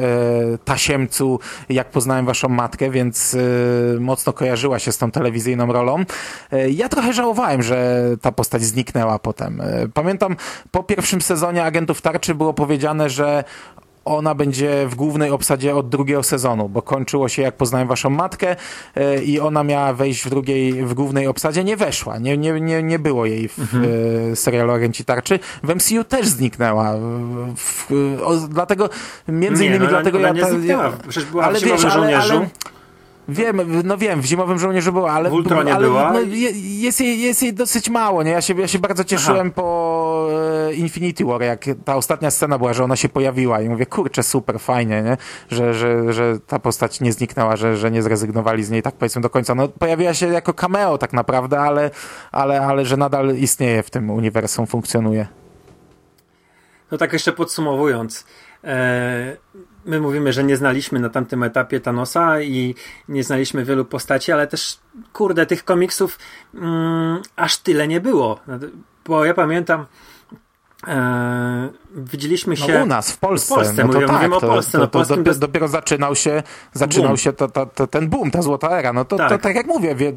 Tasiemcu, jak poznałem waszą matkę, więc e, mocno kojarzyła się z tą telewizyjną rolą. E, ja trochę żałowałem, że ta postać zniknęła potem. E, pamiętam, po pierwszym sezonie Agentów Tarczy było powiedziane, że ona będzie w głównej obsadzie od drugiego sezonu, bo kończyło się jak poznałem waszą matkę e, i ona miała wejść w drugiej, w głównej obsadzie, nie weszła, nie, nie, nie, nie było jej w mhm. serialu Agenci Tarczy. W MCU też zniknęła. W, o, dlatego, między innymi nie, no, dlatego ona ja... Nie zniknęła, przecież była ale w wiesz, ale, ale, Wiem, no wiem, w Zimowym Żołnierzu była, ale, w Ultronie ale była. No, jest, jej, jest jej dosyć mało, nie? Ja się, ja się bardzo cieszyłem Aha. po e, Infinity War, jak ta ostatnia scena była, że ona się pojawiła i mówię, kurczę, super, fajnie, nie? Że, że, że ta postać nie zniknęła, że, że nie zrezygnowali z niej tak powiedzmy do końca. No pojawiła się jako cameo tak naprawdę, ale, ale, ale że nadal istnieje w tym uniwersum, funkcjonuje. No tak jeszcze podsumowując, e, my mówimy, że nie znaliśmy na tamtym etapie Thanosa i nie znaliśmy wielu postaci, ale też, kurde, tych komiksów mm, aż tyle nie było. Bo ja pamiętam, e, widzieliśmy się. No u nas, w Polsce. W Polsce, no to tak, mówimy o Polsce. To, dopiero, dopiero zaczynał się, zaczynał boom. się to, to, ten boom, ta złota era. No to tak, to, tak jak mówię, wie,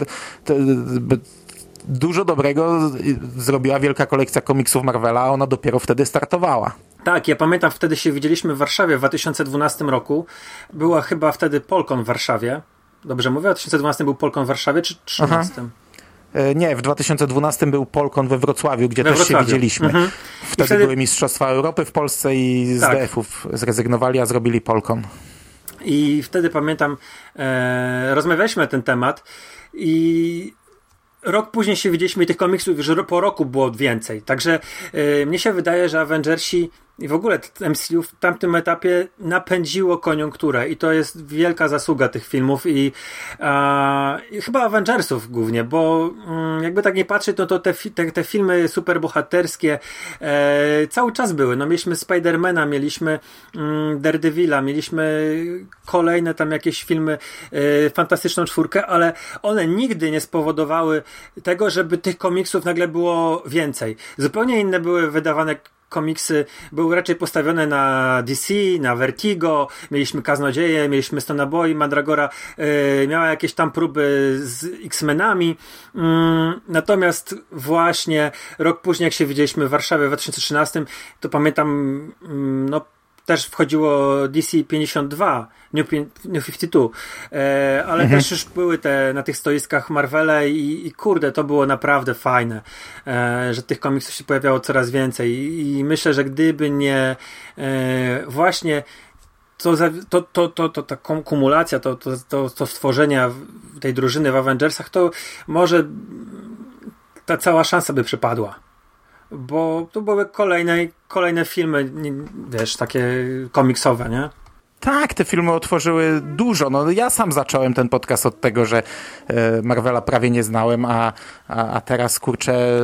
dużo dobrego zrobiła wielka kolekcja komiksów Marvela, a ona dopiero wtedy startowała. Tak, ja pamiętam, wtedy się widzieliśmy w Warszawie w 2012 roku. Była chyba wtedy Polkon w Warszawie. Dobrze mówię? W 2012 był Polkon w Warszawie, czy 2013? E, nie, w 2012 był Polkon we Wrocławiu, gdzie we też Wrocławiu. się widzieliśmy. Mhm. Wtedy, wtedy, były Mistrzostwa Europy w Polsce i z tak. DF-ów zrezygnowali, a zrobili Polkon. I wtedy pamiętam, e, rozmawialiśmy na ten temat i rok później się widzieliśmy i tych komiksów już po roku było więcej. Także yy, mnie się wydaje, że Avengersi i w ogóle MCU w tamtym etapie napędziło koniunkturę i to jest wielka zasługa tych filmów i, i chyba Avengersów głównie, bo mm, jakby tak nie patrzeć, no to te, te, te filmy superbohaterskie e, cały czas były. No mieliśmy Spidermana, mieliśmy mm, Daredevila, mieliśmy kolejne tam jakieś filmy, e, Fantastyczną Czwórkę, ale one nigdy nie spowodowały tego, żeby tych komiksów nagle było więcej. Zupełnie inne były wydawane komiksy były raczej postawione na DC, na Vertigo, mieliśmy Kaznodzieje, mieliśmy Stona Boy, Mandragora. Yy, miała jakieś tam próby z X-Menami, yy, natomiast właśnie rok później, jak się widzieliśmy w Warszawie w 2013, to pamiętam, yy, no też wchodziło DC 52, New, New 52, e, ale mhm. też już były te na tych stoiskach Marvele i, i kurde, to było naprawdę fajne, e, że tych komiksów się pojawiało coraz więcej. I, i myślę, że gdyby nie e, właśnie to, to, to, to, to ta kumulacja, to, to, to, to stworzenia tej drużyny w Avengersach, to może ta cała szansa by przypadła bo to były kolejne, kolejne filmy, wiesz, takie komiksowe, nie? Tak, te filmy otworzyły dużo. No, ja sam zacząłem ten podcast od tego, że e, Marvela prawie nie znałem, a, a, a teraz kurczę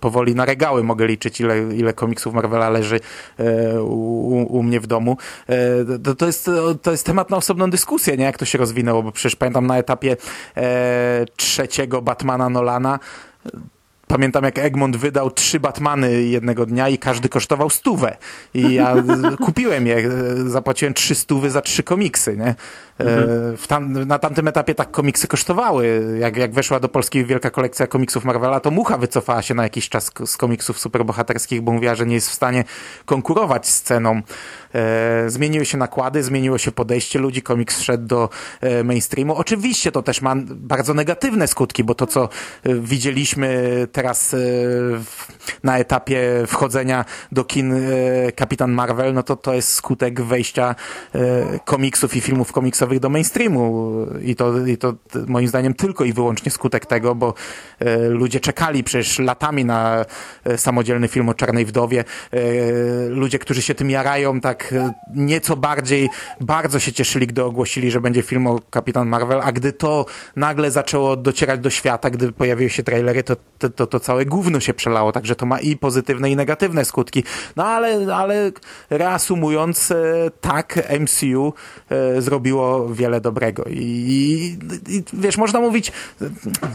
powoli na regały mogę liczyć, ile, ile komiksów Marvela leży e, u, u mnie w domu. E, to, to, jest, to jest temat na osobną dyskusję, nie? Jak to się rozwinęło, bo przecież pamiętam na etapie trzeciego Batmana Nolana Pamiętam, jak Egmont wydał trzy Batmany jednego dnia i każdy kosztował stówę. I ja kupiłem je, zapłaciłem trzy stówy za trzy komiksy, nie? Mhm. Tam, na tamtym etapie tak komiksy kosztowały. Jak, jak weszła do Polski wielka kolekcja komiksów Marvela, to Mucha wycofała się na jakiś czas z komiksów superbohaterskich, bo mówiła, że nie jest w stanie konkurować z ceną. E, zmieniły się nakłady, zmieniło się podejście ludzi, komiks wszedł do e, mainstreamu. Oczywiście to też ma bardzo negatywne skutki, bo to, co e, widzieliśmy teraz na etapie wchodzenia do kin Kapitan Marvel, no to to jest skutek wejścia komiksów i filmów komiksowych do mainstreamu i to, i to moim zdaniem tylko i wyłącznie skutek tego, bo ludzie czekali przecież latami na samodzielny film o Czarnej Wdowie. Ludzie, którzy się tym jarają tak nieco bardziej, bardzo się cieszyli, gdy ogłosili, że będzie film o Kapitan Marvel, a gdy to nagle zaczęło docierać do świata, gdy pojawiły się trailery, to, to, to, to całe gówno się przelało, także to ma i pozytywne i negatywne skutki. No ale, ale reasumując, tak MCU zrobiło wiele dobrego. I, i, i, wiesz, można mówić,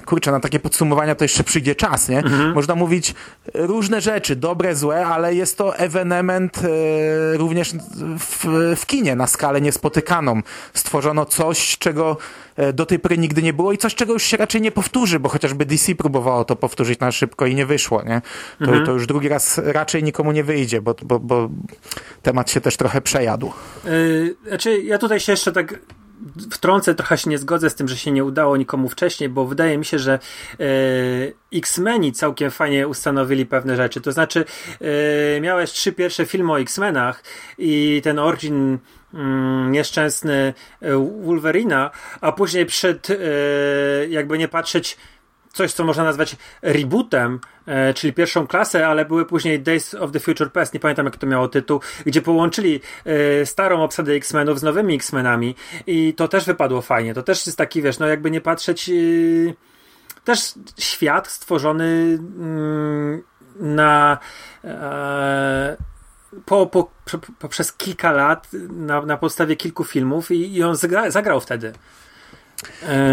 kurczę, na takie podsumowania to jeszcze przyjdzie czas, nie? Mhm. Można mówić różne rzeczy, dobre, złe, ale jest to ewenement e, również w, w kinie na skalę niespotykaną. Stworzono coś, czego e, do tej pory nigdy nie było i coś, czego już się raczej nie powtórzy, bo chociażby DC próbowało to powtórzyć na szybko i nie wyszło, nie? To, mhm. to już drugi raz raczej nikomu nie wyjdzie, bo, bo, bo temat się też trochę przejadł. Yy, znaczy, ja tutaj się jeszcze tak wtrącę, trochę się nie zgodzę z tym, że się nie udało nikomu wcześniej, bo wydaje mi się, że e, X-Meni całkiem fajnie ustanowili pewne rzeczy. To znaczy, e, miałeś trzy pierwsze filmy o X-Menach i ten origin mm, nieszczęsny e, Wolverina, a później przed, jakby nie patrzeć, coś, co można nazwać rebootem, e, czyli pierwszą klasę, ale były później Days of the Future Past, nie pamiętam jak to miało tytuł, gdzie połączyli e, starą obsadę X-Menów z nowymi X-Menami i to też wypadło fajnie. To też jest taki, wiesz, no jakby nie patrzeć, e, też świat stworzony mm, na e, po, po, poprzez kilka lat na, na podstawie kilku filmów i, i on zagra, zagrał wtedy.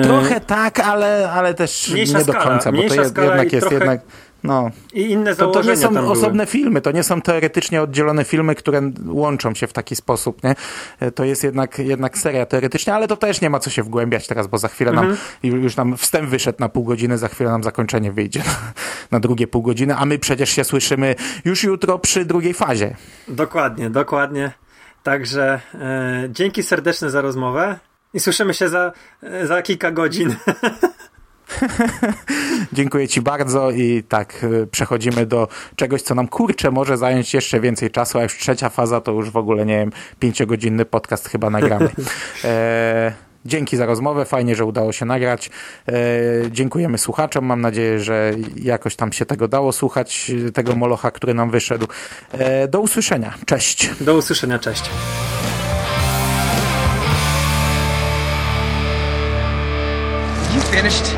Trochę tak, ale, ale też nie do końca, bo to jednak jest jednak. No. I inne to, to nie są osobne filmy, to nie są teoretycznie oddzielone filmy, które łączą się w taki sposób, nie? E, to jest jednak, jednak seria teoretycznie, ale to też nie ma co się wgłębiać teraz, bo za chwilę mhm. nam, już nam wstęp wyszedł na pół godziny, za chwilę nam zakończenie wyjdzie na, na drugie pół godziny, a my przecież się słyszymy już jutro przy drugiej fazie. Dokładnie, dokładnie. Także e, dzięki serdeczne za rozmowę. I słyszymy się za, za kilka godzin. Dziękuję Ci bardzo i tak e, przechodzimy do czegoś, co nam kurczę może zająć jeszcze więcej czasu, a już trzecia faza to już w ogóle, nie wiem, pięciogodzinny podcast chyba nagramy. E, dzięki za rozmowę, fajnie, że udało się nagrać. E, dziękujemy słuchaczom, mam nadzieję, że jakoś tam się tego dało słuchać, tego molocha, który nam wyszedł. E, do usłyszenia, cześć. Do usłyszenia, cześć. finished?